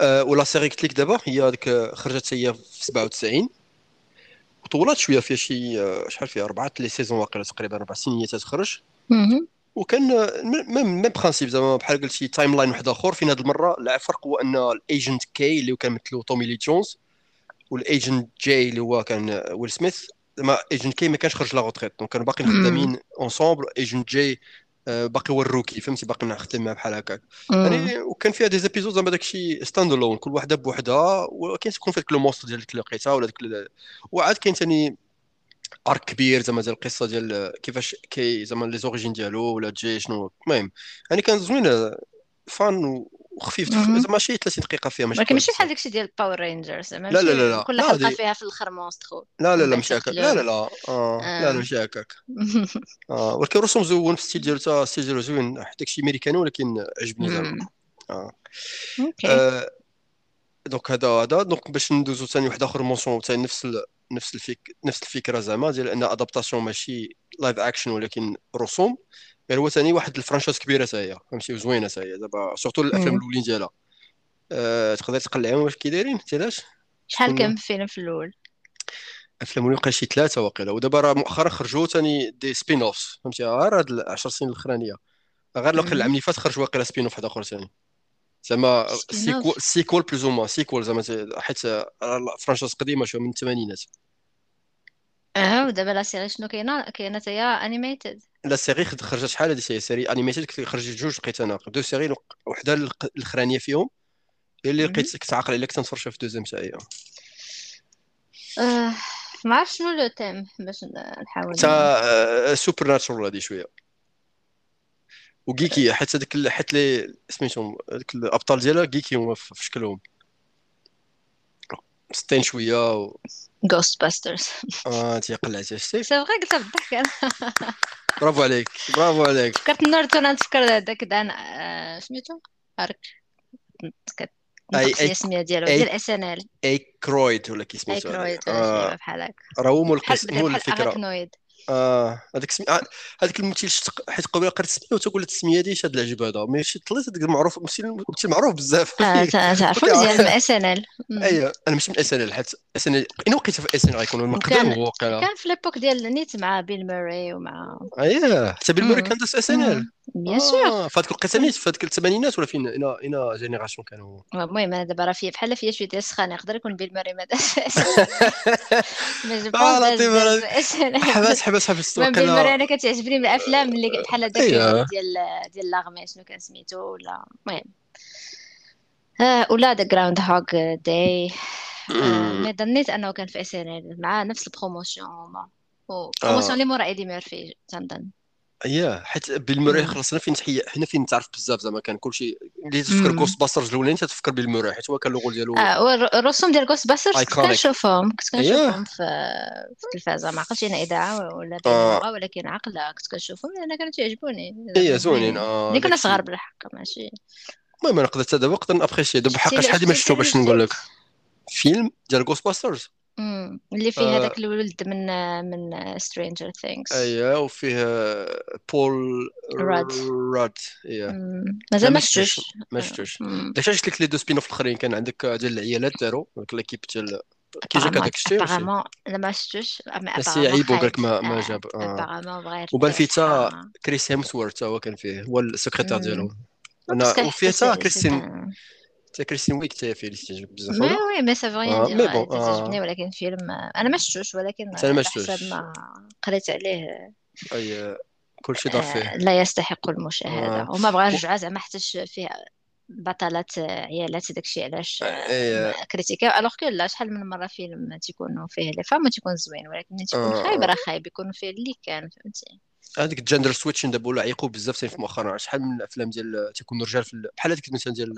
آه و la série قلت لك دابا هي ديك خرجت هي في 97 وطولات شوية فيها شي آه، شحال فيها؟ أربعة les saisons واقيلا تقريبا أربع سنين تخرج مهم. وكان même même principe زعما بحال قلتي timeline واحد آخر. فين هذه المرة؟ الفرق هو أن ال agent K اللي كان مثلو تومي لي جونز وال agent J اللي هو كان ويل سميث زعما agent K ما كانش خرج la retraite donc كانوا باقيين. خدامين ensemble agent J آه، باقي هو ال rookie. فهمتي باقي خدام معاه بحال هكاك. يعني وكان فيها des épisodes زعما داكشي stand alone كل وحدة بوحدها وكاين تكون فيك le monstre ديال اللي لقيتها ولا ديك وعاد كاين ثاني arc كبير زعما ديال القصة ديال كيفاش K زعما les origines ديالو ولا J شنو المهم يعني كان زوين fun وخفيف مهم. زعما شي 30 دقيقة فيها ماشي ولكن ماشي بحال. داكشي ديال Power Rangers زعما لا لا ماشي لا لا. كل لا، حلقة فيها في الآخر monstre لا لا لا ماشي هكاك لا لا. لا لا آه. لا ماشي هكاك آه ولكن الرسوم زوين في ال style ديالو تا ال style ديالو زوين حتى داكشي أمريكاني ولكن عجبني زعما. آه okay آه، donc هذا هذا donc باش ندوزو ثاني واحد آخر mention ثاني نفس ال... نفس الفك... نفس الفكرة زعما ديال أن adaptation ماشي live action ولكن رسوم غير هو ثاني واحد ال franchise كبيرة تا هي فهمتي؟ وزوينة تا هي دابا surtout الأفلام. الأولين ديالها. أه... تقدر تقلعهم واش كي دايرين علاش؟ شحال كان فيلم في الأول؟ افلام الأولين شي ثلاثة واقيلا ودابا راه مؤخرا خرجوا ثاني des spin-offs فهمتي غير هاد العشر سنين الأخرانية. غير مم. العام اللي فات خرج واقيلا spin-off واحد آخر ثاني. زعما. sequel sequel plus ou moins sequel زعما حيت franchise قديمة شوية من الثمانينات. آه ودابا la série شنو كاينة؟ كاينة حتى هي animated la série خرجت شحال هذه série animated خرجت جوج لقيت أنا deux séries وحدة الأخرانية فيهم. هي اللي. لقيت كنت عاقل عليها كنت نتفرج في الدوزيام تاعي آه ما عرفت شنو لو تيم باش نحاول تا سوبر ناتشورال هذه شوية. وكيكي حيت هذيك ال- حيت لي سميتهم هذوك الأبطال ديالها كيكي هما في شكلهم مسطين شوية و... جوست باسترز آه تيقلع شتي سي فغي قلتها بالضحك أنا برافو عليك برافو عليك فكرت ناruto أنا نتفكر داك دان آه، سميتو ارك أي- السميه ديالو ديال اس ان ال ولا كي اي سميتو كرويد هذاك. ولا شي آه حاجة بحال هكا راه هو الفكرة آه هذاك سمي آه، هذاك الممثل شت- حيت قبيله قريت السميه وتقول السميه هذه شاد العجب هذا. مي شي طليت هذاك المعروف ممثل معروف بزاف. تع- تعرفوا أوكي. مزيان من إس إن إل. أيوه أنا ماشي من إس إن إل حيت إس إن ال اين وقيته في إس إن إل غيكون وكان- هو كان في ليبوك ديال نيت مع بيل موري ومع اييه حتى بيل موري مم. كان داس SNL. bien sûr فهاديك في هذيك الثمانينات ولا فين une une génération كانوا المهم أنا دابا راه فيه بحال فيها شوية ديال السخانه يقدر يكون بيل موري ما ال حبس حبس حبس واقيلا أنا كتعجبني من الافلام اللي بحال هذاك. ديال ديال l'armée شنو كان سميتو ولا المهم ولا The Groundhog Day. مي ظنيت انه كان في SNL مع نفس ال promotion آه. اللي مورا ايدي ميرفي تنظن اييه حيت بيل موري. خلصنا فين تحيا حنا فين تعرف بزاف زعما كان كلشي اللي تفكر مم. Ghostbusters الاولين تتفكر بيل موري حيت هو كان اللوغو ديالو آه والرسوم ديال Ghostbusters كنت. كنشوفهم كنت. كنشوفهم في التلفازة ما عقلتش أنا إذاعة ولا آه. ولكن عقله كنت كنشوفهم لأن كانوا تيعجبوني إيه زوينين آه ملي كنا. صغار بالحق ماشي المهم أنا قدرت دابا نقدر ن apprécier دابا بحق شحال شفتي شفتو باش نقول لك؟ فيلم ديال Ghostbusters اللي فيه آه. هذاك الولد من من Stranger Things اييه وفيه بول راد. راد إيه مازال ما شفتوش. ما شفتوش مم. داكشي شفت لك les deux spin-off الاخرين كان عندك ديال العيالات داروا ديك l'équipe ديال كي جاك هذاك الشيء. apparemment لا ما شفتوش بس يعيبوا قالك ما- ما آه، جاب، آه. apparemment بغا وبان فيه تا. كريس هيمسورث هو كان فيه هو السكرتير. ديالهم وفيه تا كريستين تا كريستين ويغ فيه اللي تعجب بزاف mais ولا oui mais ça fait rien آه، دير mais bon، تعجبني. ولكن فيلم أنا ما شفتوش ولكن حتى أنا ما شفتوش. حسب ما قريت عليه اي كلشي دار فيه لا يستحق المشاهدة آه. وما بغا نرجع زعما حتى فيه بطلات عيالات داكشي علاش إيه. critique alors que لا شحال من مرة فيلم تيكونوا فيه les femmes وتيكون زوين ولكن تيكون آه، خايب. راه خايب يكون فيه اللي كان فهمتي هذيك ال gender switching دابا ولا عيقوا بزاف في مؤخرا شحال من الأفلام ديال تيكونوا رجال في ال- بحال هذيك مثلا ديال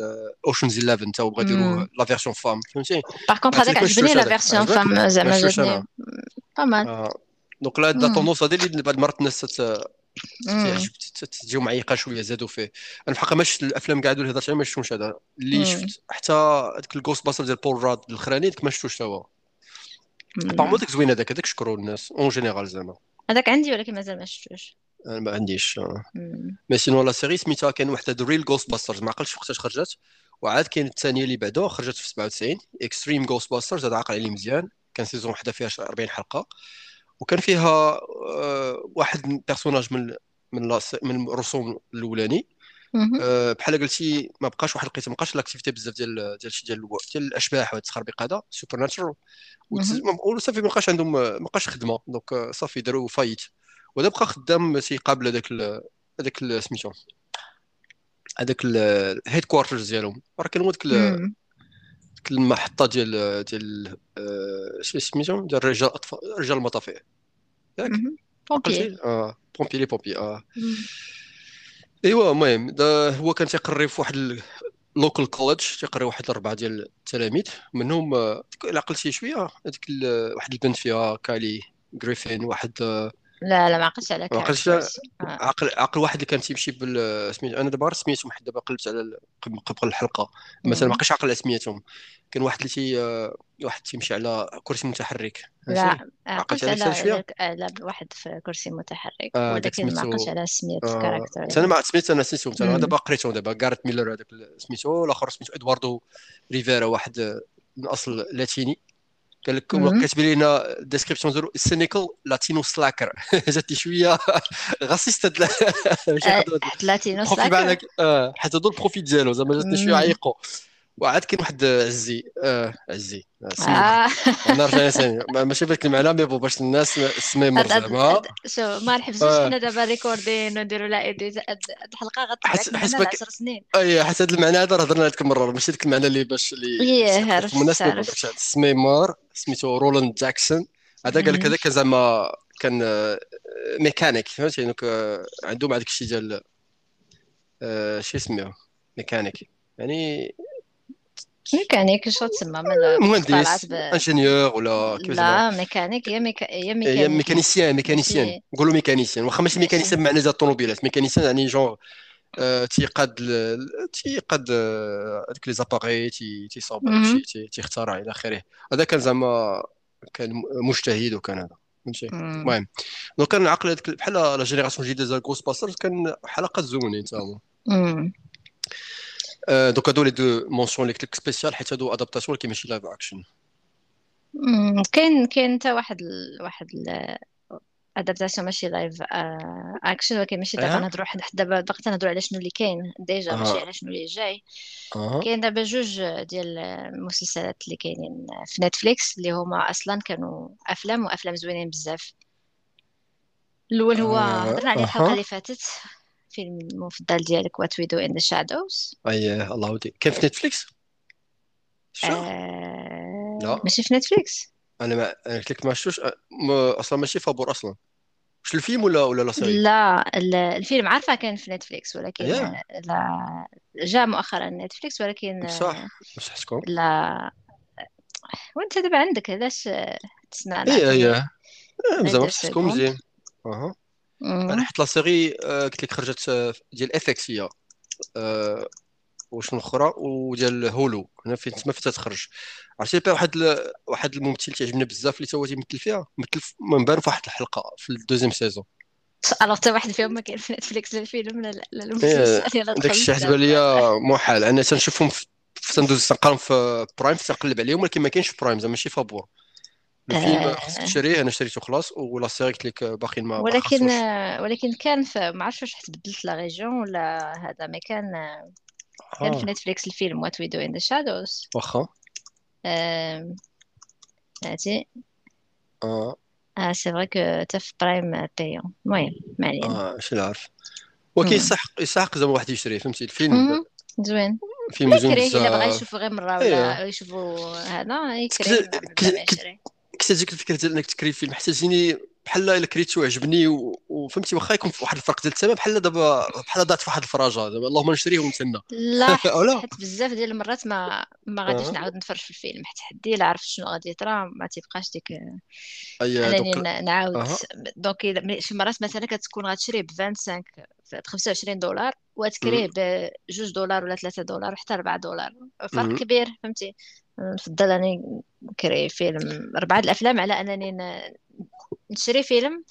Ocean's 11 تا بغا يديروا. la version femmes فهمتي باغ عرفتي هذاك عجبني la? version? femmes زعما جاتني. pas mal آه. donc la. tendance هذه اللي بعد مرات الناس تجيو معيقه شوية زادوا فيه أنا في الحقيقة ما شفت الأفلام كاع اللي هضرت عليهم ما شفتهمش هذا اللي. شفت حتى هذاك ال Ghostbusters ديال بول راد الأخراني ديك ما شفتوش حتى هو. ابارمون داك زوين هذاك هذاك شكروا الناس en général زعما هذاك عندي ولكن مازال ما شفتوش. أنا ما عنديش. مم. mais sinon la série سميتها كان واحدة The Real Ghostbusters ما عقلتش وقتاش خرجت. وعاد كاين الثانية اللي بعدو خرجت في 97 Extreme Ghostbusters هذا عاقل عليه مزيان. كان saison واحدة فيها 40 حلقة. وكان فيها آه، واحد من personnage من من من الرسوم الأولاني. بحال قلتي ما بقاش واحد القيت ما بقاش l'activité بزاف ديال ديال شي ديال ديال الأشباح وهاد التخربيق هذا supernatural. وصافي ما بقاش عندهم ما بقاش خدمة. donc آه، صافي داروا faillite وهذا بقى خدام تيقابل هذاك هذاك سميتو هذاك ال headquarters ديالهم. راه كان هو ديك. ديك المحطة ديال ديال آه، شنو سميتو؟ ديال رجال أطفال رجال المطافئ. ياك؟ عقلتي؟ آه pompiers les pompiers آه. ايوا المهم هو كان تيقري في واحد ال local college تيقري واحد الأربعة ديال التلاميذ. منهم إلا عقلتي شوية هذيك واحد البنت فيها كالي جريفين واحد لا لا ما عقلتش على ما عقلتش. characters آه. عقل عقل واحد اللي كان تيمشي بال سميتو أنا دابا سميتهم حيت دابا قلبت على قبل الحلقة. مثلا ما مم. بقيتش عاقل على سميتهم. كان واحد اللي تي آه، واحد تيمشي على كرسي متحرك لا عقلت على حتى شوية؟ على واحد في كرسي متحرك. داك ولكن ما عقلتش على سمية آه ال character أنا يعني. ما سميت أنا سميتهم أنا. دابا قريتهم دابا جاريت ميلر هذاك سميتو الآخر سميتو إدواردو ريفيرا واحد آه، من أصل لاتيني. قال لك مم. كاتب لنا ال description ديالو cynical Latino slacker جاتني شوية raciste Latino slacker حتى هادو ال profil ديالو زعما جاتني شوية. عيقو وعاد كاين واحد عزي. آه عزي. آه، آه. أنا رجعنا ثاني ما- ماشي بهذيك المعنى mais bon باش الناس هاد- هاد- زعما هاد- شو ما؟ نحبسوش آه. حنا دابا ريكوردين ونديرو لا هاد الحلقة غتطلع حس لك حس هنا ل بك 10 سنين. أي حتى هذا المعنى هذا راه هضرنا هذيك المره ماشي ديك المعنى اللي باش اللي إيه تفهم عرفت الناس ما عرفت يقولكش سميمار سميتو رولاند جاكسون. هذا قال لك مم. هذا كان زعما كان آه، ميكانيك فهمتي؟ يعني عندهم هذاك الشيء ديال شو اسمه؟ ميكانيك. يعني ميكانيك شو تسمى من مهندس. ingénieur ولا كيف زعما لا ميكانيك هي ميكا... هي ميكانيكي mécanicien mécanicien نقولوا mécanicien واخا ماشي mécanicien بمعنى ديال الطوموبيلات mécanicien يعني جونغ تيقاد تيقاد هذوك les appareils تي تيصاوب تيخترع إلى اخره هذا كان زعما كان مجتهد وكان هذا فهمتي. المهم donc كان عقل هذيك بحال la génération جديده ديال Ghostbusters كان تا هما مم. آه، donc هادو les deux mentions قلت لك spéciales حيت هادو adaptations ولكن ماشي live action. كاين كاين حتى واحد ال... واحد ال... adaptation ماشي live آه، اكشن ولكن ماشي دابا أه؟ نهضروا حد دابا باقي تنهضروا على شنو اللي كاين. déjà ماشي آه على شنو اللي جاي. كاين دابا جوج ديال المسلسلات اللي كاينين في نتفليكس اللي هما أصلا كانوا أفلام وأفلام زوينين بزاف. الأول هو هضرنا عليه الحلقة اللي فاتت. فيلم المفضل ديالك What We Do in the Shadows أي الله ودي كان في نتفليكس شفتو آه... لا. ماشي في نتفليكس أنا ما أنا قلت لك ما شفتوش ما... أصلا ماشي فابور أصلا. واش الفيلم ولا ولا la série لا ال- الفيلم عارفة كان في نتفليكس ولكن لا جاء مؤخرا نتفليكس ولكن بصح آه، بصح حسكم. لا. وأنت دابا عندك علاش تسمعنا؟ اي اي دو حسكم سكوند مزيان أها. أنا. حيت لا سيري آه، قلت لك خرجت آه، ديال اف إكس هي. آه، وشنو الاخرى وديال هولو هنا فين تما فين تتخرج. عرفتي بقى واحد ال... واحد الممثل تعجبني بزاف اللي هو تيمثل فيها. مثل من بان في واحد الحلقة في الدوزيام سيزون. ألوغ حتى واحد فيهم ما كاين في نتفليكس لا الفيلم لا لا المسلسل داك الشيء حسب ليا محال. أنا تنشوفهم في تندوز تنقراهم في برايم تنقلب عليهم ولكن ما كاينش في برايم زعما ماشي فابور الفيلم خصك آه، تشريه أنا شريته خلاص و la série قلت لك باقيين ما ولكن ولكن كان ما عرفتش واش تبدلت la région ولا هذا ما كان آه، كان في نتفليكس الفيلم What We Do in the Shadows واخا. هاتي آه. آه c'est vrai que تا في برايم payant المهم ما علينا. آه اش نعرف. ولكن. يسحق يسحق زعما واحد يشريه فهمتي؟ الفيلم. زوين. فيلم زوين يكري إلا بغى بزاف يشوف غير مرة ولا يشوفوا هذا يكري كنت تجيك الفكرة ديال إنك تكري فيلم حتى بحال إلا كريتو عجبني وفهمتي واخا يكون في واحد الفرق ديال الثمن بحال دابا بحال ضاعت في واحد الفراجة دابا اللهم نشريه ونتسنى. لا حيت بزاف ديال المرات ما ما غاديش أه. نعاود نتفرج في الفيلم حيت حدي الا عرفت شنو غادي يطرا ما تيبقاش ديك انني نعاود. donc شي مرات مثلا كتكون غتشري ب 25 ب 25 دولار وتكريه ب 2 دولار ولا 3 دولار وحتى 4 دولار فرق. كبير فهمتي؟ نفضل اني نكري فيلم. اربعه الأفلام على أنني نشري فيلم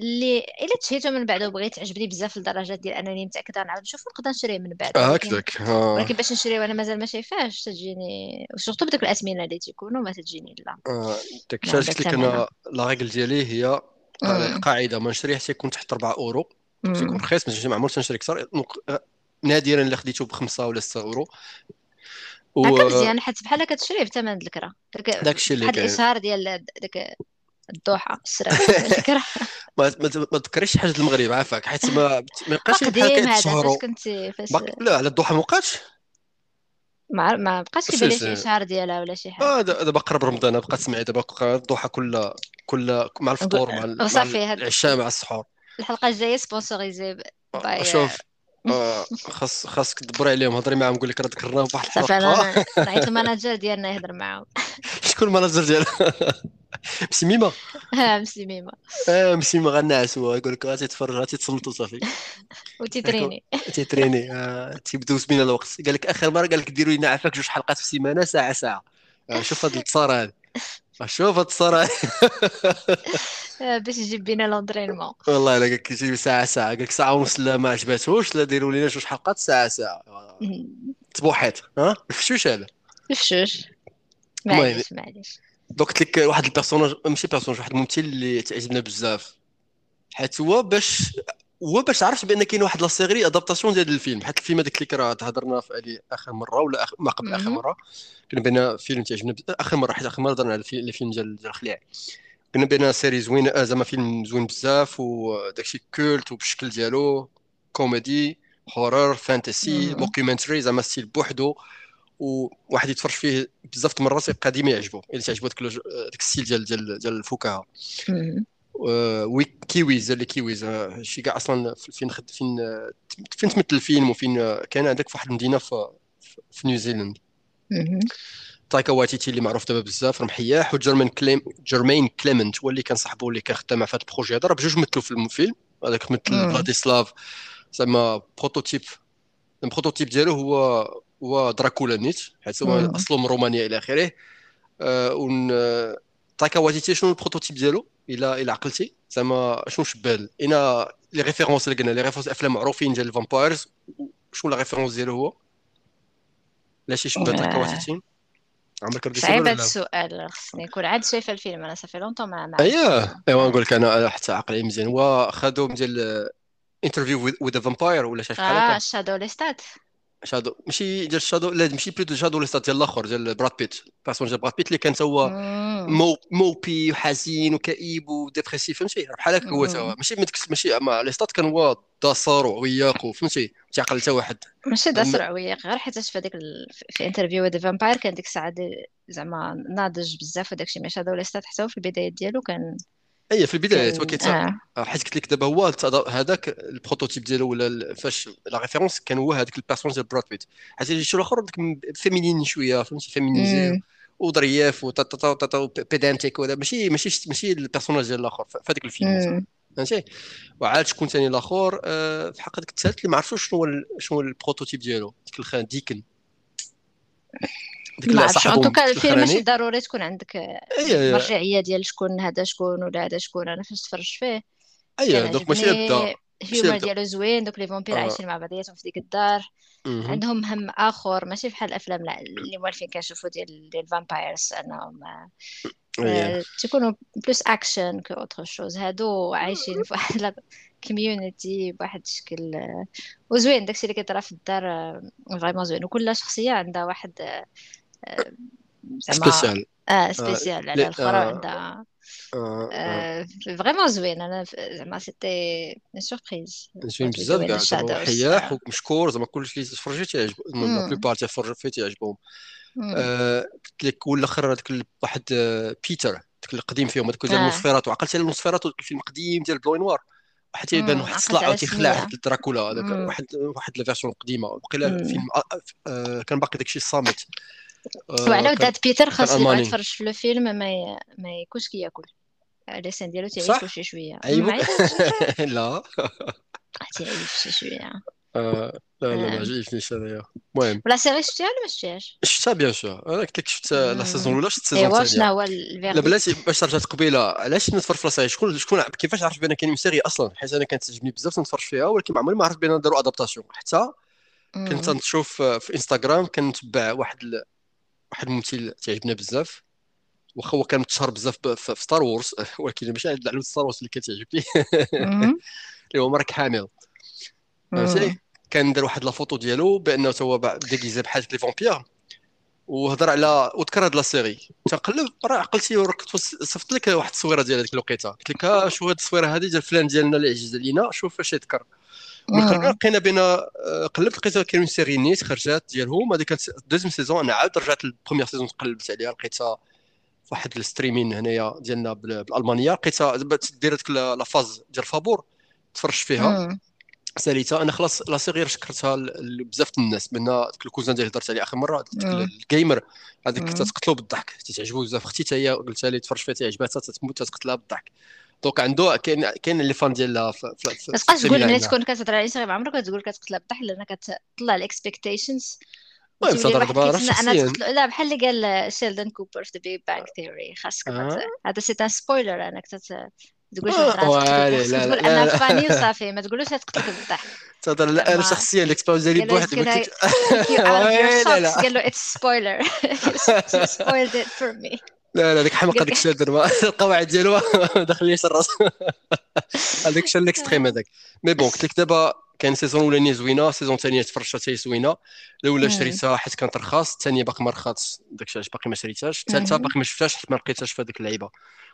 اللي إلا تشهيته من بعد وبغيت عجبني بزاف لدرجة ديال أنني متأكدة نعاود نشوفو نقدر نشريه من بعد. آه، ولكن هكذاك آه. ولكن باش نشري وأنا مازال ما شايفاش تجيني وسورتو بدوك الأثمنة اللي تيكونوا ما تجيني لا. آه، داك الشيء هذا قلت لك أنا لا ريغل ديالي هي قا- قاعدة ما نشريه حتى يكون تحت 4 أورو. تيكون رخيص ما عمرش تنشري أكثر. آه، نادرا إلا خديته بخمسة ولا 6 أورو. هكا وداك مزيان حيت بحال هكا بثمن الكرا. داك الشيء اللي كاين. الإشهار ديال داك الضحى الشراء ديال الكرا. ما ما ما تذكريش حاجة المغرب عافاك حيت ما ما بحال هكا هذا فاش يتشهروا كنتي فاش. لا على الضحى ما وقعش ما ما بقاش كيبان شي إشهار ديالها ولا شي حاجة. آه دا- دابا قرب رمضان بقى تسمعي دابا الضحى كل كل مع الفطور مع مع العشاء مع السحور. الحلقة الجاية سبونسوريزي آه، باي شوف. خاص خاصك تدبري عليهم هضري معاهم قول لك راه ذكرناهم واحد صافي الحلقة أنا نعيط الماناجر ديالنا يهضر معاهم. شكون المناجر ديالها مسميمه ها مسلميمه آه مسميمه غنعسوا يقول لك غادي تتفرج غادي تصنتوا صافي. يقول وتيتريني. تيتريني آه تيبداو سمينا الوقت. قال لك آخر مرة قال لك ديروا لنا عافاك جوج حلقات في السيمانه ساعة ساعة. آه شوف هاد التصار هذا. آه، شوف آه، باش يجيب بينا l'entraînement والله إلا قال لك يجي ساعة ساعة. قال لك ساعة ونص لا ما عجباتهوش لا ديروا لنا جوج حلقات ساعة ساعة. تبوحات ها؟ الفشوش هذا. الفشوش. معليش معليش. دوك قلت لك واحد ال personnage ماشي personnage واحد الممثل اللي تعجبنا بزاف. حيت هو باش هو باش عرفت بأن كاين واحد la série adaptation ديال الفيلم. حيت الفيلم هذاك اللي كرا تهضرنا في عليه آخر مرة ولا ما قبل آخر. مرة. كنا بينا فيلم تعجبنا آخر مرة حيت آخر مرة درنا على الفي- الفيلم ديال ديال الخليع كنا بينا série زوين آه، زعما فيلم زوين بزاف وداكشي culte وبالشكل ديالو. comedy horror fantasy مم. mockumentary زعما style بوحدو. وواحد يتفرج فيه بزاف د المرات يبقى ديما يعجبو. الا تعجبو داك ال style ديال ديال ديال الفكاهة. آه، oui Kiwis les Kiwis آه، شي كاع أصلا فين خد فين آه، فين تمثل الفيلم وفين كان عندك في واحد المدينة في في نيوزيلاند مهم. تايكا واتيتي اللي معروف دابا بزاف راه محياح وجيرمان كليم جيرمين كليمنت هو اللي كان صاحبه اللي كان خدام في هذا ال projet هذا راه بجوج مثلوا في الفيلم هذاك مثل. فلاديسلاف زعما prototype ال prototype ديالو هو هو دراكولا نيت حيت هو. أصله من رومانيا إلى آخره آه، ون تايكا واتيتي شنو ال prototype ديالو إلى إلى عقلتي. زعما شنو شبال إنا les références اللي قلنا les références أفلام معروفين ديال ال vampires شنو لا ريفيرونس ديالو هو؟ لا شي شبه تايكا آه، واتيتي عمرك رديتي صعيب هذا السؤال خصني نكون عاد شايفة الفيلم. أنا صافي لونطون ما اييه ايوا نقول. لك أنا حتى عقلي مزيان. هو خدوم ديال انترفيو وذ ذا فامباير ولا شي بحال آه شادو ليستات شادو ماشي ديال شادو لا ماشي بلوتو شادو ليستات ديال الآخر ديال براد بيت بيرسون ديال براد بيت اللي كان تا هو. مو موبي وحزين وكئيب وديبرسيف فهمتي؟ بحال هكا هو تا هو مم. ماشي ما ديك ماشي ما ليستات كان هو داسر وعياق وفهمتي ما تعقل حتى واحد. ماشي دا أما- سرع وياك غير حيت في هذيك ال... في انترفيو ذا فامباير كان ديك الساعة زعما ناضج بزاف وداك الشيء ماشي هذا ولا ستات حتى في البدايات ديالو كان اي في البدايات هو كان كيتا آه. حيت قلت لك دابا هو هذاك البروتوتيب ديالو ولا فاش لا ريفيرونس كان هو هذاك البيرسون ديال براد بيت حيت شي الأخر فيمينين شوية فهمتي؟ فيمينيزي مم. وظرياف وتاتا تاتا بيدانتيك ولا ماشي ماشي ماشي البيرسوناج ديال الأخر في هذاك الفيلم مم. فهمتي؟ وعاد شكون ثاني الأخر؟ آه، في حق ديك الثالث اللي ما عرفتش شنو هو شنو هو ال prototype ديالو. ديك الخان ديكن. ديك ما عرفتش en tout cas الفيلم ماشي ضروري تكون عندك اي اي مرجعيه ديال شكون هذا شكون ولا هذا شكون أنا فاش تفرجت فيه. اي كان donc ماشي ماشي ال humour ديالو زوين دوك les vampires آه. عايشين مع بعضياتهم في ديك الدار. عندهم هم آخر ماشي بحال الأفلام لا اللي موالفين كنشوفوا ديال ديال ال vampires أنهم اي آه، تيكونوا plus action qu'autre chose هادو عايشين في واحد community بواحد الشكل آه، وزوين. داكشي اللي كيطرا في الدار vraiment زوين. وكل شخصية عندها واحد آه، آه، spécial آه آه، spécial على الاخرى آه، عندها آه آه. vraiment زوين أنا زعما c'était surprise زوين بزاف كاع حياح ومشكور زعما كلشي اللي تفرجي تيعجب la plupart تيفرجوا فيه تيعجبهم آه، قلت لك والاخر هذاك واحد آه، بيتر داك القديم فيهم هذاك ديال نوسفيراتو عقلت على نوسفيراتو الفيلم قديم ديال blanc noir حتى يبان واحد الصلاع تيخلع دراكولا هذاك واحد واحد la version قديمه وقيلا الفيلم كان باقي داكشي الصامت. وعلى ودات بيتر خاص اللي يتفرج في الفيلم ما ما يكونش كياكل اللسان ديالو تعيش شي شوية. ايوا لا. تعيش شي شوية. آه لا لا ما آه. عجبنيش هذايا المهم. و la série شفتيها ولا ما شفتيهاش؟ شفتها bien sûr. أنا قلت لك شفت la saison الأولى شفت ال saison الثانية. شنو هو لا بلاتي باش رجعت قبيله علاش نتفرج في لا شكون شكون كيفاش عرفت بأن كاين série أصلا؟ حيت أنا كانت تعجبني بزاف نتفرج فيها ولكن ما عمري ما عرفت بأن داروا adaptation حتى كنت نشوف في انستغرام كنتبع واحد. واحد الممثل تعجبنا بزاف واخا هو كان متشهر بزاف في ستار وورز ولكن ماشي على ستار وورز اللي كتعجبني اللي هو مارك هاميل فهمتي كان دار واحد la photo ديالو بأنه هو déguisé بحال les vampires وهضر على وذكر هاد la série. تنقلب راه عقلتي ورك صيفط لك واحد التصويرة ديال هذيك الوقيتة. قلت لك آه، شوف هاد التصويرة هذه ديال فلان ديالنا اللي عزيز علينا شوف فاش يذكر. لقينا بين آه، قلبت لقيت كاين série نيت خرجات ديالهم. هذه كانت deuxième saison. أنا عاود رجعت لل première saison قلبت عليها لقيتها في واحد ال streaming هنايا ديالنا بالألمانية. لقيتها دير هذيك la phase ديال فابور. تفرجت فيها. ساليتها. أنا خلاص لا سي غير شكرتها بزاف الناس. من ديك ال cousin ديالي هضرت عليه آخر مرة. ال gamer. هذيك تتقتلو بالضحك. تتعجبو بزاف. أختي حتى هي قلت لها تفرج فيها تعجبها تتموت تتقتلها بالضحك. donc عنده كاين كاين les fans ديالها بس تبقاش تقول ملي تكون كتهضر على انستغرام عمرك كتقول كتقتلها بالضحك لأن كتطلع ال expectations المهم تهضر دابا أنا لا بحال اللي قال شيلدن كوبر في The Big Bang Theory خاصك هذا c'est un spoiler انك تقولش لا لا تقول أنا funny وصافي ما تقولوش تقتلك بالضحك تهضر لا أنا شخصيا ال experience ديالي بوحدي قال له it's spoiler spoiled it for me لا لا ديك حمقى ديك الشيء القواعد ديالو داخل ليا الرأس. هذاك الشيء ال extreme هذاك. mais bon قلت لك دابا كان saison أولانية زوينة saison ثانية تفرجتها حتى هي زوينة. الأولى شريتها حيت كانت رخاص الثانية باقي ما رخصتش داك الشيء باقي ما شريتهاش. الثالثة باقي ما شفتهاش حيت ما لقيتهاش في هذيك اللعيبة.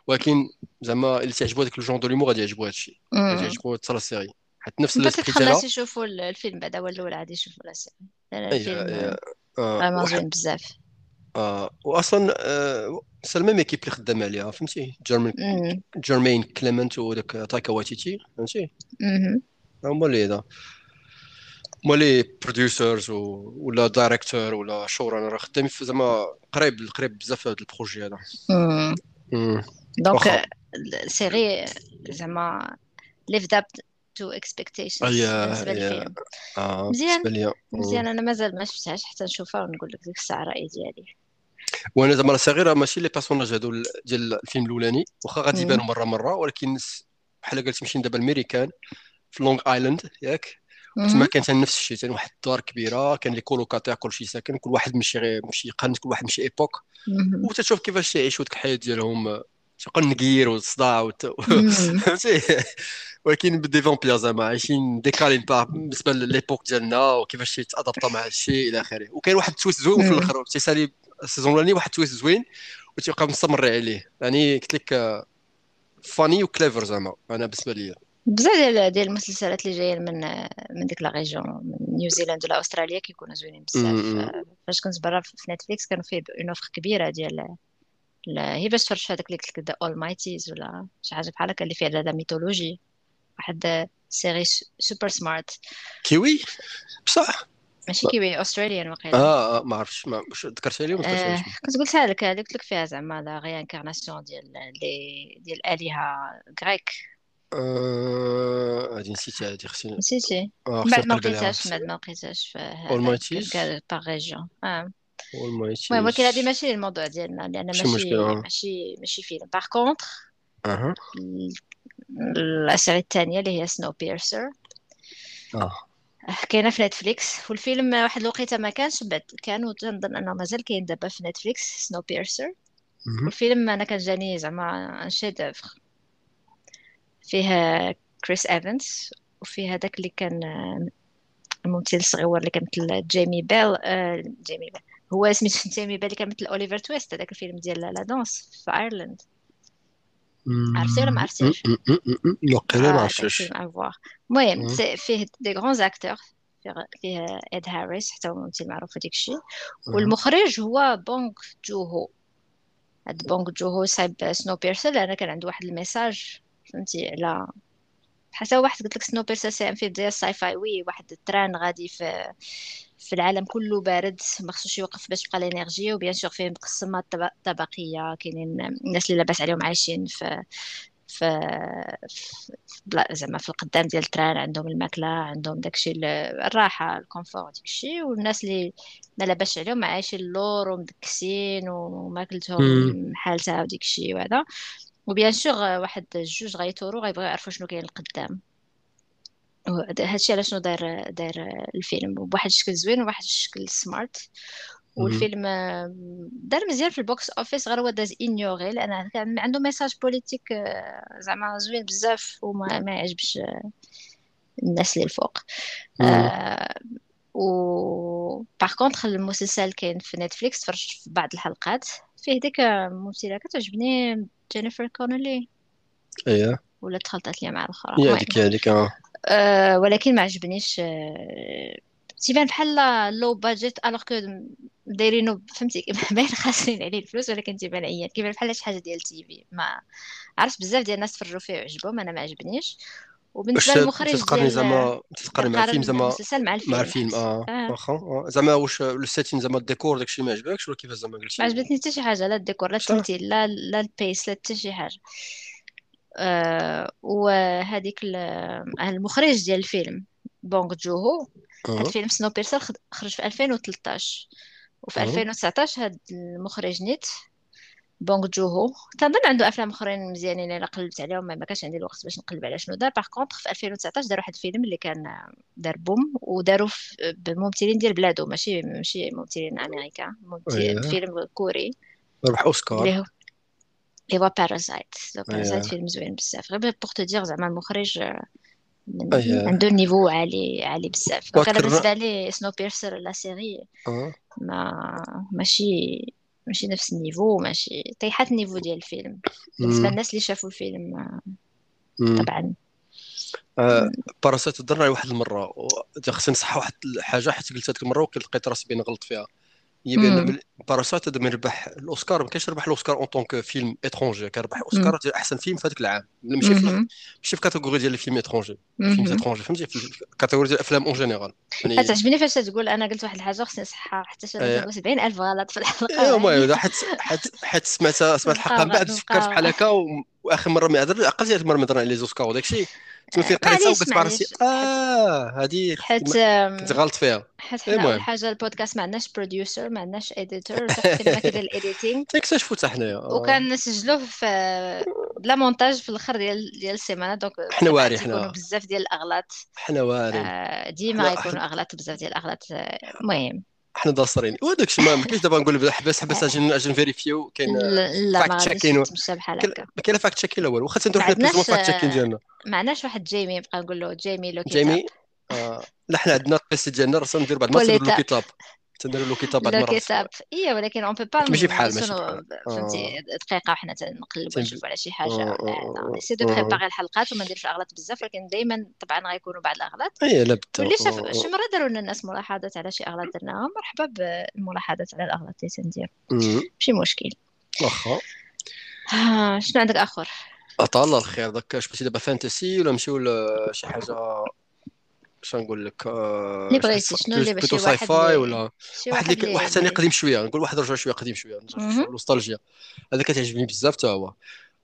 ولكن زعما اللي تعجبو هذاك ال genre de l'humour غادي يعجبو هذا الشيء غادي يعجبو حتى la série. حيت نفس السكريبت خلاص يشوفوا الفيلم بعدا هو الأول عادي يشوفوا la série. الفيلم vraiment زوين بزاف. آه واصلا آه c'est la même équipe اللي خدامة عليها فهمتي؟ جيرمين جيرمين كليمنت وداك تايكا واتيتي فهمتي؟ هما اللي هذا. هما اللي producers ولا director ولا show runner خدامين زعما قريب قريب بزاف هذا ال projet هذا. donc ال série زعما lived up to expectations بالنسبة للفيلم. آه مزيان. مزيان. أنا مازال ما شفتهاش حتى نشوفها ونقول لك ديك الساعة الراي ديالي. وأنا زعما صغيره ماشي لي بيرسوناج هادو ديال الفيلم الاولاني واخا غادي يبانوا مرة مرة ولكن بحال قلت مشينا دابا الميريكان في لونغ ايلاند ياك؟ تما كان نفس الشيء كان واحد الدار كبيرة كان لي كولوكاتير كلشي ساكن كل واحد مشي غير مشي قرن كل واحد مشي ايبوك وتشوف كيفاش يعيشوا ديك الحياة ديالهم تبقى النقير والصداع فهمتي؟ ولكن بدي فامبير زعما عايشين ديكالين با بالنسبة لليبوك ديالنا وكيفاش يتادابتا مع الشيء إلى آخره. وكاين واحد التويست زوين في الآخر تيسالي ال saison الأولاني واحد ال twist زوين وتيبقى مستمر عليه. يعني قلت لك funny و clever زعما أنا بالنسبة لي بزاف ديال ديال المسلسلات اللي جايين من من ديك la région من نيوزيلاند ولا أستراليا كيكونوا زوينين بزاف. فاش كنت برا في نتفليكس كانوا فيه une offre كبيرة ديال هي باش تفرج في هذاك اللي قلت لك Almighties ولا شي حاجة بحال هكا اللي فيها la mythologie واحد série super smart kiwi بصح. ماشي kiwi australien واقيلا. آه, آه ما عرفتش ما ذكرتها لي آه كنت قلتها لك قلت لك فيها زعما la réincarnation ديال ديال الالهه grecs هادي نسيتها هادي خصني نسيتي؟ بعد ما لقيتهاش بعد ما لقيتهاش في par région آه. المهم ولكن هذه ماشي الموضوع ديالنا لأن ماشي ماشي ماشي فيلم. par contre أها. الأسئلة الثانية اللي هي Snowpiercer آه. كاينة في نتفليكس والفيلم واحد الوقيته ما كانش بعد كان وتنظن أنه مازال كاين دابا في نتفليكس Snowpiercer والفيلم أنا كان جاني زعما un chef-d'œuvre فيه كريس ايفنز وفيه هذاك اللي كان الممثل الصغير اللي كان مثل جيمي بيل آه جيمي بيل هو سميتو جيمي بيل اللي كان مثل اوليفر تويست هذاك الفيلم ديال la danse في ايرلند عرفتي ولا ما عرفتيش وقيلا ما عرفتش المهم فيه des grands acteurs فيه فيه اد هاريس حتى هو ممثل معروف هذيك الشيء. والمخرج هو بونغ جوهو هاد بونغ جوهو صايب Snowpiercer لأن كان عنده واحد ال message فهمتي على حتى واحد قلت لك Snowpiercer c'est un film ديال ال sci-fi oui واحد ال train غادي في في العالم كله بارد ما خصوش يوقف باش تبقى ال energy و bien sûr فيه مقسمات طب- طبقيه كاينين الناس اللي لاباس عليهم عايشين في في زعما في القدام ديال ال train عندهم الماكلة عندهم داكشي ال- الراحة ال confort داكشي والناس اللي ما لاباس عليهم عايشين اللور ومدكسين وماكلتهم. حالتها وديكشي وهذا و bien sûr واحد جوج غيثوروا غيبغيو يعرفوا شنو كاين القدام هادشي على شنو داير داير الفيلم بواحد الشكل زوين وواحد الشكل smart. والفيلم دار مزيان في ال box office غير هو داز inaperçu لأن كان عنده message politique آه، زعما زوين بزاف وما ما يعجبش آه، الناس اللي الفوق. آه و par contre المسلسل كاين في نتفليكس تفرجت في بعض الحلقات. فيه ديك ممثلة كتعجبني جينيفر كونولي إيه. ولا تخلطت لي مع الاخرى المهم. هذيك هذيك أه ولكن ما عجبنيش أه تيبان بحال low budget alors que دايرينو فهمتي؟ باين خاسرين عليه الفلوس ولكن تيبان عيان. كيبان بحال شي حاجة ديال TV. ما عرفت بزاف ديال الناس تفرجوا فيه وعجبهم أنا ما عجبنيش. وبالنسبة للمخرج تتقارني ديال زعما تتقارني مع الفيلم زعما المسلسل مع مع الفيلم الفيلم حيت آه. واخا. آه. زعما واش ال setting زعما الديكور داكشي ما عجبكش ولا كيفاش زعما ما قلتي عجبتني حتى شي حاجة لا الديكور لا التمثيل لا لا البيس لا حتى شي حاجة. وهذيك ال- المخرج ديال الفيلم بونغ جوهو. هاد أه. الفيلم Snowpiercer خرج في 2013 وفي أه. 2019 هاد المخرج نيت بونغ جوهو. تنظن عنده أفلام أخرين مزيانين الا قلبت عليهم ما كانش عندي الوقت باش نقلب على شنو دار. par contre في 2019 دار واحد الفيلم اللي كان دار boom وداروا بممثلين ديال بلادو ماشي ماشي ممثلين امريكان ممثل إيه فيلم كوري. ربح أوسكار. اللي هو Parasite Parasite فيلم زوين بزاف غير pour te dire زعما المخرج من عنده niveau عالي عالي بزاف donc أنا بالنسبة لي Snowpiercer la série ما ماشي ماشي نفس ال niveau ماشي طيحات ال niveau ديال الفيلم بالنسبة. للناس اللي شافوا الفيلم. طبعا آه، Parasite هضرنا عليه واحد المرة خصني نصحح واحد الحاجة حيت قلت هذيك المرة ولقيت راسي بين غلط فيها. هي bon مم. من- Parasite هذا ربح الأوسكار ما كانش ربح الأوسكار en tant que film étranger كان ربح أوسكار ديال أحسن فيلم في هذاك العام ماشي في. ماشي في catégorie ديال ال film étranger film. étranger فهمتي؟ في ال catégorie ديال الأفلام en général يعني تعجبني فاش تقول أنا قلت واحد الحاجة خصني نصحها حتى شي آه، نقول 70 ألف غلط في الحلقة. المهم هذا حيت حيت حيت سمعت سمعت الحلقة من بعد فكرت بحال هكا وآخر مرة ما هضر عقلت المره ما هضرنا على les Oscars وداك الشيء فين آه، قريتها وقلت مع راسي آه هذه حيت كنت غلط فيها. حيت حنا اول المهم. حاجة البودكاست ما عندناش producer ما عندناش editor ما كيدير ال editing تكتشفوا حتى حنايا؟ آه. وكنسجلوه في بلا مونتاج في الأخر ديال ديال السيمانة. donc حنا واري حنا. بزاف ديال الأغلاط. حنا وارين آه، ديما حنا حنا أغلاط بزاف ديال الأغلاط. المهم. حنا داصرين. وداك الشيء ما كاينش دابا نقول حبس حبس أجي أجي نفيريفيو كاين لا fact checking تمشى بحال هكا. ما كاين fact checking لا والو واخا تنديرو حنا بلوز عندناش fact checking ديالنا. ما عندناش واحد جيمي نبقى نقول له جيمي لو جيمي؟ آه لا حنا عندنا البيسي ديالنا راه ندير بعد ما تنديرو لو بوليتا كتاب تنديرو لو كتاب. بعد راه كيتاب اي ولكن اون بو با ماشي بحال. ماشي فهمتي آه. دقيقة وحنا تنقلبوا. نشوفوا على شي حاجة. آه آه نسي دو آه بريباري الحلقات وما نديرش أغلاط بزاف ولكن دائما طبعا غيكونوا بعض الأغلاط. اي لا واللي شاف آه شي مرة داروا لنا الناس ملاحظات على شي أغلاط درناهم مرحبا بالملاحظات على الأغلاط اللي تندير. ماشي مشكل. واخا آه شنو عندك آخر؟ الله الخير. داك اش بغيتي دابا fantasy ولا نمشيو لشي حاجة اش نقول لك آه، اللي بغيتي شنو اللي شي sci-fi ولا؟ واحد اللي واحد ثاني قديم شوية نقول واحد رجع شوية قديم شوية. النوستالجيا. هذا كتعجبني بزاف حتى هو.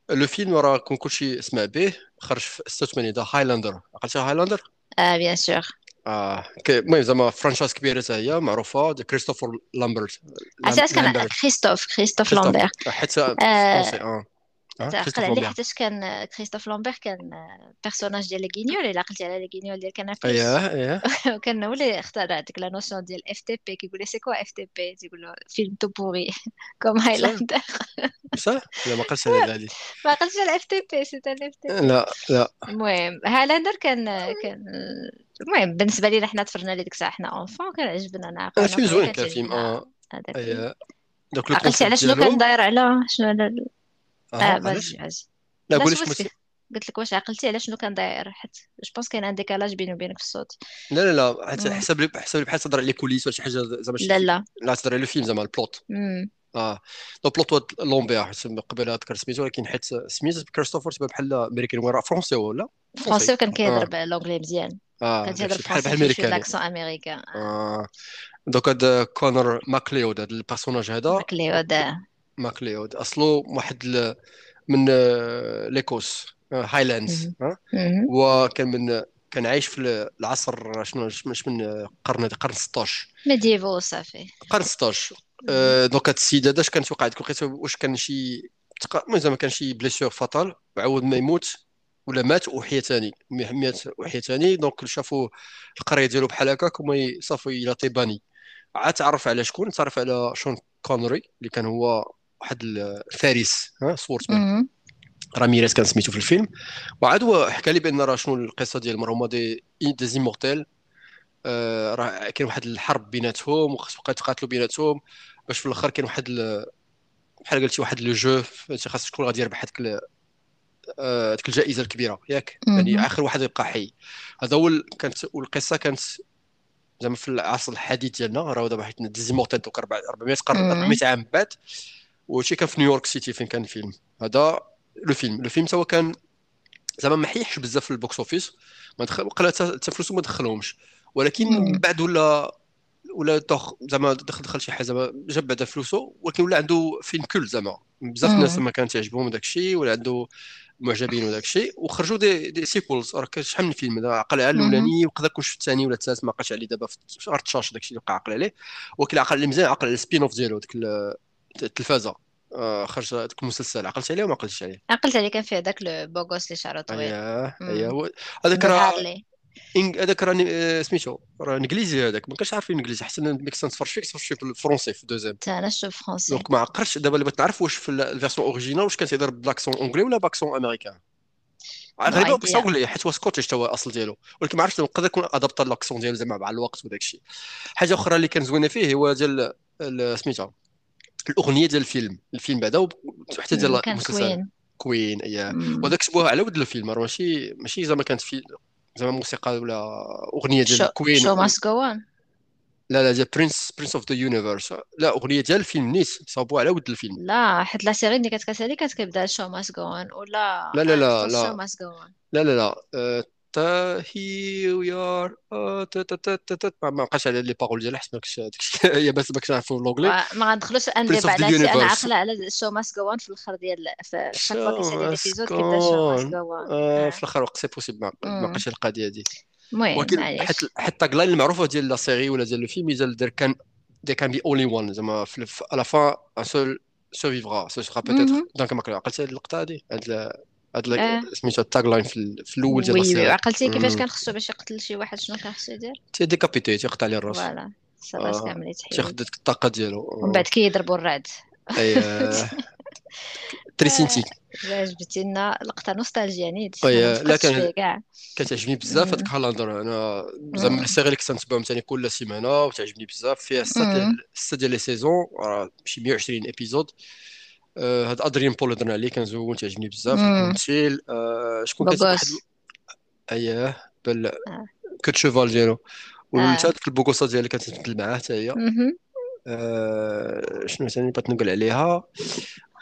le film راه كون كلشي سمع به خرج في 86 دا Highlander. عقلتي Highlander؟ آه bien sûr. آه المهم زعما franchise كبيرة حتى هي معروفة كريستوفر لامبرت. لام- عرفتي كان لامبرت. كريستوف كريستوف كريستوف. لامبير حيت آه français آه. تعقل كريستوف عليه حيتاش كان كريستوف لامبير كان personnage ديال les Guignols الا عقلتي على les Guignols ديال Canal Plus اييه اييه وكان هو اللي اخترع ديك la notion ديال FTP كيقول لي c'est quoi FTP تيقول له film tout pourri comme Highlander بصح لا ما قلتش على هذه ما عقلتش على FTP c'est un FTP لا لا المهم Highlander كان كان المهم بالنسبة لينا حنا تفرجنا ليه ديك الساعة حنا enfants كان عجبنا أنا فيلم زوين كان كان فيلم تعجبنا آه هذاك الفيلم عقلتي على شنو كان داير على شنو على آه آه علاش باجي باجي لا لا قولي شكون سولتك قلت لك واش عقلتي على شنو كان داير؟ حيت je pense كاين un décalage بيني وبينك في الصوت. لا لا لا حيت مم. حسب لي حسب لي بحال تهضر على les coulisses ولا شي حاجة زعما شي لا. لا. لا تهضر على الفيلم زعما ال plot مم. آه. du plot حيت قبل ذكر سميتو ولكن حيت سميت كريستوفر تبان بحال امريكان وين راه français هو ولا français وكان كيهضر آه. ب l'anglais مزيان. آه كان تيهضر داكشي بحال بحال أمريكاني. l'accent américain آه. donc هاد كونر ماكليود هاد ال personnage هذا. ماكليود ماكليود. أصله واحد. من آه، l'Écosse آه، Highlands مم. وكان من كان عايش في العصر شنو مش من القرن القرن 16 médiéval صافي. القرن 16 مم. آه، donc هاد السيد هذا اش كان توقع عندك لقيت واش كان شي المهم زعما كان شي blessure fatale وعاود ما يموت ولا مات وحيا ثاني مات وحيا ثاني donc شافوا القرية ديالو بحال هكاك وما صافي إلى تيباني عاد تعرف على شكون؟ تعرف على شون كونري اللي كان هو واحد الفارس مم. راميريز كان سميتو في الفيلم وعاد هو حكى لي بأن راه شنو القصة ديال هما des des immortels آه راه كاين واحد الحرب بيناتهم وخاص بقى يتقاتلوا بيناتهم باش في الأخر كاين واحد ال- بحال قلتي واحد le jeu فهمتي خاص شكون غادي يربح هذيك ال- آه، الجائزة الكبيرة ياك يعني. آخر واحد يبقى حي هذا هو كانت والقصة كانت زعما في العصر الحديث ديالنا راه دابا حيت des immortels donc 400 قرن مم. 400 عام بعد وشي كان في New York City فين كان الفيلم؟ هذا le film. le film هو كان زعما ما حيحش بزاف في ال box office ما دخل قلا حتى فلوسه ما دخلهمش. ولكن من. بعد ولا ولا دخ زعما دخل دخل شي حاجة زعما جاب بعدا فلوسه ولكن ولا عنده فيلم كل زعما. بزاف الناس. ما كان تعجبهم داك الشيء ولا عنده معجبين وداك الشيء. وخرجوا des, des sequels راه شحال من فيلم؟ عقل على. الأولاني وقدر يكون شفت الثاني ولا الثالث ما عقلتش عليه دابا. في شهر تشاش داك الشيء اللي وقع عقل عليه. ولكن عقل مزيان عقل على ال spin-off ديالو ديك التلفازة. آه، خرج داك المسلسل. عقلت عليه وما عقلتش عليه؟ عقلت عليه كان فيه هذاك ال beau gosse اللي شعره طويل اييه مم. اييه هو هذاك راه. هذاك راه آه، سميتو راه إنجليزي هذاك. ما كنتش عارف إنجليزي حسن ملي كنت نتفرج فيه كنت في ال français في دوزيام. تا أنا شوف français donc ما عقرتش دابا اللي بغيت نعرف واش في ال version originale واش كان تيهضر ب l'accent anglais ولا ب accent américain. غالبا ب accent anglais حيت هو Scottish تا هو الاصل ديالو. ولكن ما عرفتش نقدر يكون adapté l'accent ديالو زعما مع الوقت وداك الشيء. حاجة أخرى اللي كان زوينة فيه هو ديال ال- سميتها الأغنية ديال الفيلم. الفيلم بعدا حتى ديال كان المسلسل Queen مم. وهذاك شبوها على ود الفيلم راه ماشي ماشي زعما كانت في زعما موسيقى ولا أغنية ديال Queen. show must go on لا لا ديال Princes Princes of the Universe لا أغنية ديال الفيلم نيت صابوها على ود الفيلم. لا حيت la série اللي كانت كتسالي كانت كتبدا show must go on ولا لا لا لا خصوص show لا. must go on لا لا لا. آه، تا هي we are ما بقاش على les paroles ديالها حيت ما كنتش داك الشيء هي بس ما كنتش عارف ب l'anglais ما غندخلوش أن ديبا على أنا عاقلة على شو ماست جو اون في الأخر ديال في ليبيزود كيبدا شو ماست مسكون جو اون آه آه. في الأخر وقت سي بوسيبل ما. بقاش القضية دي. المهم ولكن معليش. حيت حيت التاغ لاين المعروفه ديال لا سيري ولا ديال الفيلم يزال there can there can be only one. زعما fin un seul survivra. Ce sera peut-être مهم. دونك ما عقلت هاد اللقطه هادي هاد سميتو التاغ لاين في, ال- في الأول ديال لا وي عقلتي كيفاش. كان خصو باش يقتل شي واحد شنو كان خصو يدير t'es décapité تيقطع عليه الراس voilà آه. كامل تياخد يتحيد ديك الطاقة ديالو ومن آه. بعد كيضربوا الرعد أي آه، très bien جبتي لنا لقطة نوستالجيا نيت آه، لا كان كتعجبني بزاف هاد مم. الكالندر أنا زعما. ال série اللي كنت نتبعهم ثاني كل سيمانة وتعجبني بزاف فيها مم. ديال ستة ديال les saisons راه شي 120 épisodes آه، هاد Adrian Paul هضرنا عليه كان زوين تعجبني بزاف. مم. الممثل آه، شكون كان واحد بوغوس اييه بال كوت شوفال ديالو. والولد هذيك البوكوسه كانت تمثل معاه حتى هي. آه، شنو ثاني بغيت نقول عليها؟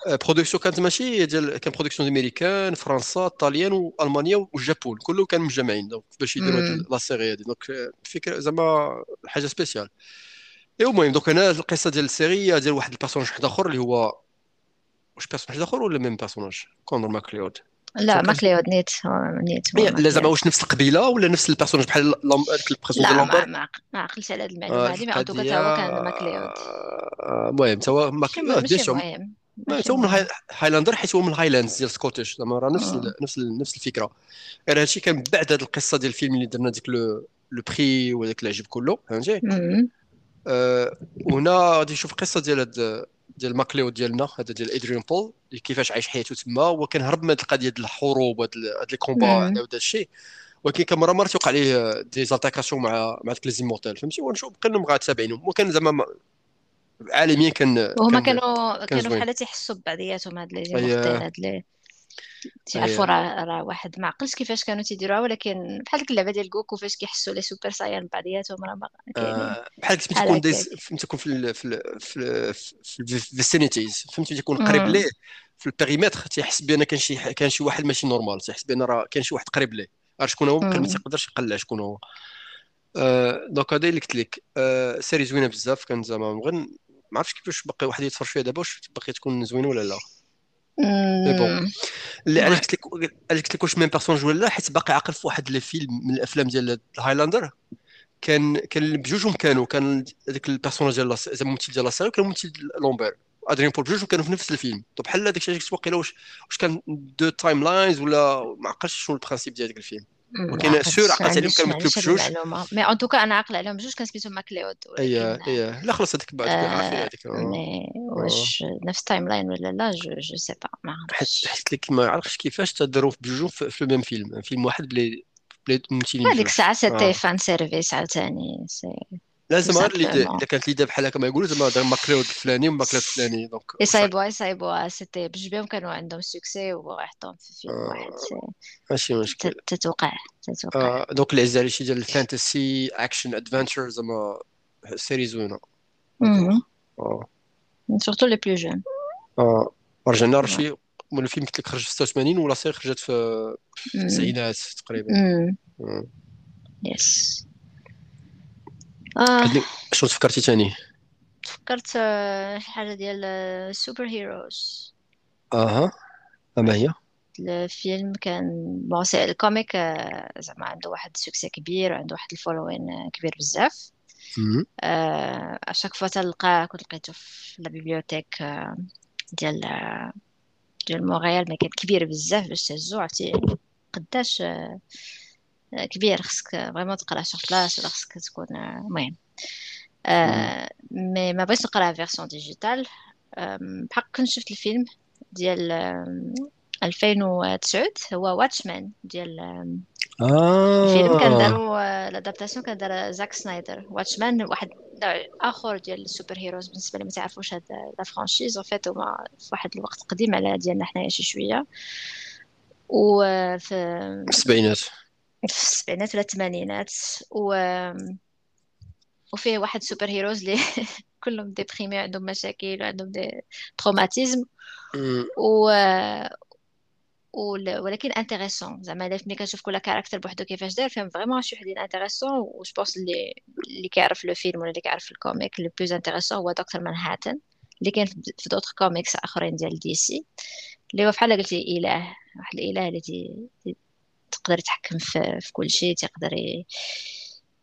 برودكسيون كانت ماشي ديال كان برودكسيون أمريكان فرنسا طاليان وألمانيا والجابون كله كان مجمعين دونك باش يديروا هاد. لا سيري هادي. دونك آه، فكرة زعما حاجة سبيسيال اي المهم دونك أنا القصة ديال السيري ديال واحد البيرسوناج واحد آخر اللي هو واش بيرسوناج اخر ولا ميم بيرسوناج كونر ماكليود. لا ماكليود نيت نيت إيه، لا زعما ماكليود واش نفس القبيلة ولا نفس البيرسوناج بحال لا ديال ما لامبر ما عق- ما عقلتش على هذه المعلومة آه، هذه تا هو كان ماكليود. آه، المهم تا هو ماشي ماك... آه، ما ماشي هو من مهم. الهاي- هايلاندر حيت هو من الهايلاندز ديال سكوتش. زعما راه نفس. ال... نفس ال... نفس الفكرة. غير هادشي كان بعد هاد القصة ديال الفيلم اللي درنا ديك لو لو بري وداك العجب كله فهمتي. وهنا غادي نشوف القصة ديال هاد ديال MacLeod ديالنا هذا ديال Adrian Paul كيفاش عايش حياته تما هو كان هرب من القضية ديال الحروب وهاد les combats. هذا وهذا الشيء. ولكن كان مرة مره توقع عليه des altercations مع مع ديك les immortels فهمتي؟ ونشوف بقينا بغا تابعينهم وكان زعما ما- عالميا كان كان كانوا كان كانوا بحال تيحسوا ببعضياتهم هاد les i- immortels هاد لي تعرفوا أي راه راه واحد ما عقلش كيفاش كانوا تيديروها ولكن بحال ديك اللعبه ديال جوكو فاش كيحسوا les super saiyans بعضياتهم راه ما آه، بحال تكون فهمت تكون في في في ال في ال vicinity فهمت تكون قريب ليه. في ال périmètre تيحس بأن كان شي كان شي واحد ماشي normal تيحس بأن راه كان شي واحد قريب ليه. عرف شكون هو؟ ما تيقدرش يقلع شكون هو. آه donc هذا اللي قلت لك. آه série زوينة بزاف كان زعما غير ما عرفتش كيفاش باقي واحد يتفرج فيها دابا واش باقي تكون زوينة ولا لا. bon امم اللي oui قلت لك قلت لك واش même personnage ولا لا حيت باقي عاقل في واحد les films من الافلام ديال ال Highlander كان كان بجوجهم كانوا كان هذاك ال personnage ديال زعما الممثل ديال la série وكان الممثل Lambert Adrian Paul بجوجهم كانوا في نفس الفيلم طب بحال هذاك الشيء واقيلا واش واش كان deux timelines ولا ما عقلتش شنو ال principe ديال هذاك الفيلم ولكن sûr عقلت عليهم كان ما مكتوب بجوج mais en tout cas أنا عاقله عليهم بجوج كان سميتهم MacLeod اي ولكن اي لا خلاص هذيك بعد عارفين هذيك آه. mais. واش نفس timeline ولا لا je je sais pas ما عرفتش حيت لك ما عرفتش كيفاش تداروا بجوجهم في, في ال même فيلم فيلم واحد بلي بلي ممثلين هذيك بجوج الساعة سيتي فان سيرفيس عاوتاني سي لازم غير اللي إذا كانت ليدا بحال هكا ما يقولوا زعما دار ماكليود الفلاني وماكليود الفلاني دونك يصايبوها يصايبوها سيتي بجوج بهم كانوا عندهم سوكسي ويحطوهم في فيلم واحد. آه. سي ماشي مشكل. تت- تتوقع تتوقع. آه. دونك عزيز على شي ديال الفانتسي اكشن ادفنتشر زعما سيري زوينه سورتو لي بلو جون آه. رجعنا رشي من الفيلم قلت لك خرج في 86 ولا série خرجت في التسعينات تقريبا. yes عندك شنو تفكرتي تاني؟ فكرت آه، شي حاجة ديال ال super heroes أها. أما هي؟ الفيلم كان bon c'est ال comic آه، زعما عنده واحد succès كبير وعنده واحد ال following آه، كبير بزاف. آه، à chaque fois تلقاه كنت لقيته في la bibliothèque آه، ديال آه، ديال مونتريال ما كان كبير بزاف باش تهزو عرفتي؟ قداش آه، آه، كبير خصك vraiment تقراه شي كلاس ولا خصك تكون آه، المهم آه، mais ما بغيتش نقراه version digitale آم، بحق كنت شفت الفيلم ديال آم، 2009 هو Watchmen ديال الفيلم كان داروا ال adaptation كان دار Zack Snyder Watchmen واحد نوع آخر ديال السوبر هيروز بالنسبة اللي ما تعرفوش هاد لا فرانشيز اون فيت هما في واحد الوقت قديم على ديالنا حنايا شي شوية. وفي في السبعينات. في السبعينات ولا الثمانينات و وفيه واحد سوبر هيروز اللي كلهم ديبريمي عندهم مشاكل وعندهم دي تروماتيزم. و ول- ولكن انتريسون زعما الا ملي كنشوف كل كاركتر بوحدو كيفاش داير فيهم فريمون شي وحدين انتريسون و جو بونس اللي اللي كيعرف le film ولا اللي كيعرف ال comic le plus intéressant هو Doctor Manhattan اللي كاين في d'autres comics آخرين ديال DC اللي هو بحال قلتي إله واحد الإله اللي تقدر يتحكم في, في كل شيء تقدر ي...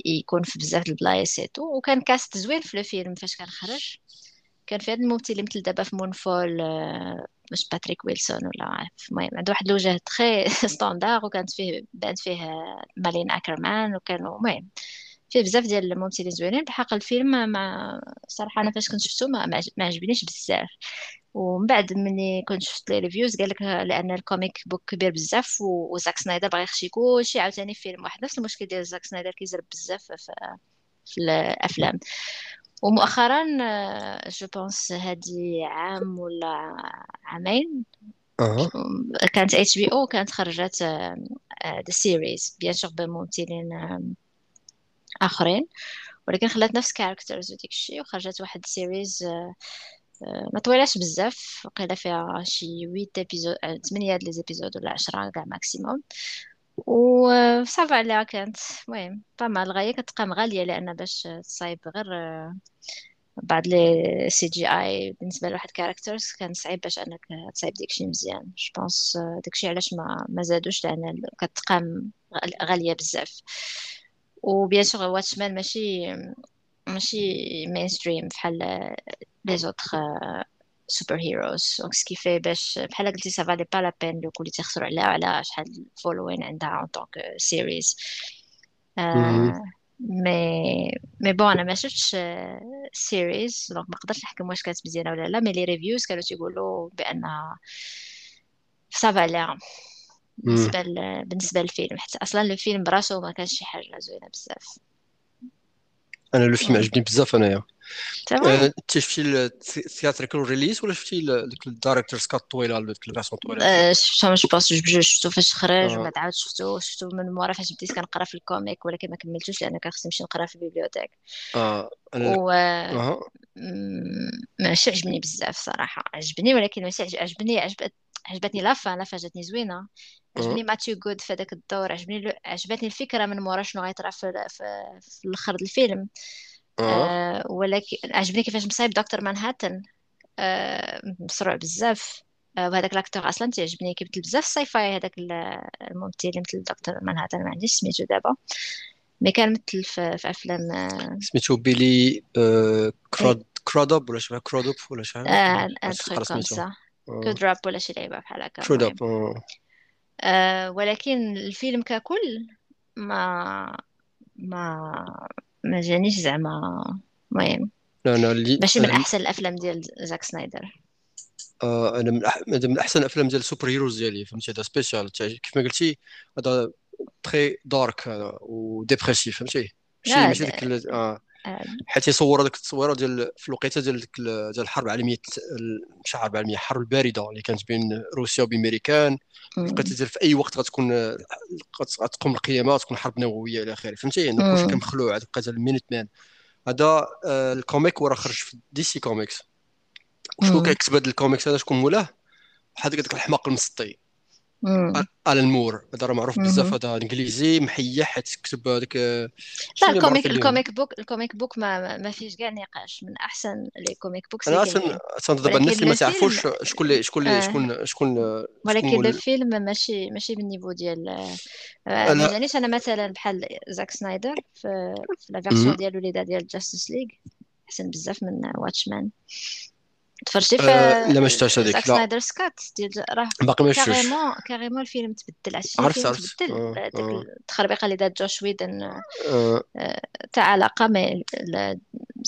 يكون في بزاف البلايص وكان cast زوين في الفيلم فاش كان خرج. كان في هذا الممثل اللي مثل دابا في Moonfall آه، مش Patrick Wilson ولا المهم عنده واحد الوجه très standard وكانت فيه بانت فيه مالين اكرمان وكانوا المهم فيه بزاف ديال الممثلين زوينين. بحق الفيلم مع صراحة أنا فاش كنت شفتو ما ما ما عجبنيش بزاف. ومن بعد ملي كنت شفت لي reviews قال لك لأن ال comic book كبير بزاف وزاك سنايدر باغي يخشي كلشي عاوتاني في فيلم واحد. نفس المشكل ديال زاك سنايدر كيزرب بزاف في, في الأفلام. ومؤخرا je pense هادي عام ولا عامين أها. كانت اتش بي أو كانت خرجت the series bien sûr بممثلين آخرين. ولكن خلات نفس characters وديك الشيء وخرجت واحد series ما طويلاش بزاف وقيلا فيها شي 8 épisodes 8 les épisodes ولا 10 كاع maximum و ça va عليها كانت المهم فما الغاية كتبقى غالية لأن باش تصايب غير آه، بعض les CGI بالنسبة لواحد characters كان صعيب باش أنك تصايب داكشي مزيان. je pense داكشي علاش ما ما زادوش لأن كتقام غال- غالية بزاف. و bien sûr واتشمان ماشي ماشي mainstream بحال les autres super heroes donc ce qui fait باش بحال قلتي ça valait pas la peine لو كل تيخسروا عليها على شحال فولوين عندها en tant que series مم. mais mais bon أنا ما شفتش series donc ما قدرتش نحكم واش كانت مزيانه ولا لا mais les reviews كانوا تيقولوا بانها ça va مم. بالنسبة. بالنسبة للفيلم حتى أصلا الفيلم براسو ما كانش شي حاجة زوينه بزاف أنا لو فيلم عجبني بزاف أنايا. فري أنت شفتي ال theatrical release ولا شفتي ديك ال director's cut طويلة ديك ال version طويلة؟ آه، شفتو je pense je شفتو فاش خرج ومن عاود شفتو شفتو من مورا فاش بديت كنقرا في ال comic ولكن ما كملتوش لأن كان خصني نمشي نقرا في ال bibliothèque. آه أنا و مم، ماشي عجبني بزاف صراحة عجبني ولكن ماشي عج- عجبني عجبت عجبتني لافا لافا جاتني زوينة. آه عجبني ماتيو جود في هذاك الدور عجبني عجبتني الفكرة من مورا شنو غيطرا في في في الأخر الفيلم. أه. أه ولكن عجبني كيفاش مصايب دكتور مانهاتن. أه مسروع بزاف. أه وهذاك لاكتور أصلا تيعجبني كيبدل بزاف الساي فاي هذاك ال- الممثل اللي مثل دكتور مانهاتن ما عنديش سميتو دابا. مي كان مثل في, في أفلام أه. سميتو بيلي آه إيه، كراد كرادوب ولا شي كرادوب ولا ان تخيك كوم سا أه. كود راب ولا شي لعيبة بحال هكا كرادوب آه أه ولكن الفيلم ككل ما ما ما جانيش زعما المهم لا أنا اللي ماشي من أحسن الأفلام ديال زاك سنايدر. آه أنا من, أح... من أحسن الأفلام ديال السوبر هيروز ديالي فهمتي؟ هذا سبيسيال كيف ما قلتي هذا très dark هذا و dépressif فهمتي؟ ماشي لا ماشي ديك ال... آه. حيت يصور هذيك التصويره ديال في الوقيته ديال ديك ال- ديال الحرب العالمية ال- مش الحرب العالميه الحرب الباردة اللي كانت بين روسيا وبين في الوقيته ديال في أي وقت غتكون غت- غتقوم القيامات تكون حرب نووية إلى آخره. فهمتي؟ يعني كلشي كان مخلوع هذا بقى ال Minutemen هذا آه، ال comic وراه خرج في دي سي كوميكس. وشكون أمم، كيكتب هذا الكوميكس؟ هذا شكون مولاه؟ واحد هذاك الحماق المسطي. الان مور هذا راه معروف بزاف. هذا إنجليزي محيح حيت كتب هذاك لا شنو اللي الكوميك الكوميك بوك الكوميك بوك ما ما فيش كاع نقاش. من أحسن لي كوميك بوكس أنا أصلا دابا الناس اللي ما تعرفوش شكون اللي شكون اللي آه. شكون شكون شكون ولكن لو مول فيلم ماشي ماشي بالنيفو ديال آه ما جانيش أنا مثلا بحال زاك سنايدر في في لا مم. فيرسون ديالو اللي ديال جاستس ليغ أحسن بزاف من واتشمان تفرجتي في أه لا ما شفتهاش هذيك. لا. سنايدر سكات ديال راه باقي ما شفتوش. carrément carrément الفيلم تبدل عرفت عرفت. تبدل. آه ديك آه. التخربيقة اللي دار جوش ويدن آه، تاع علاقة mais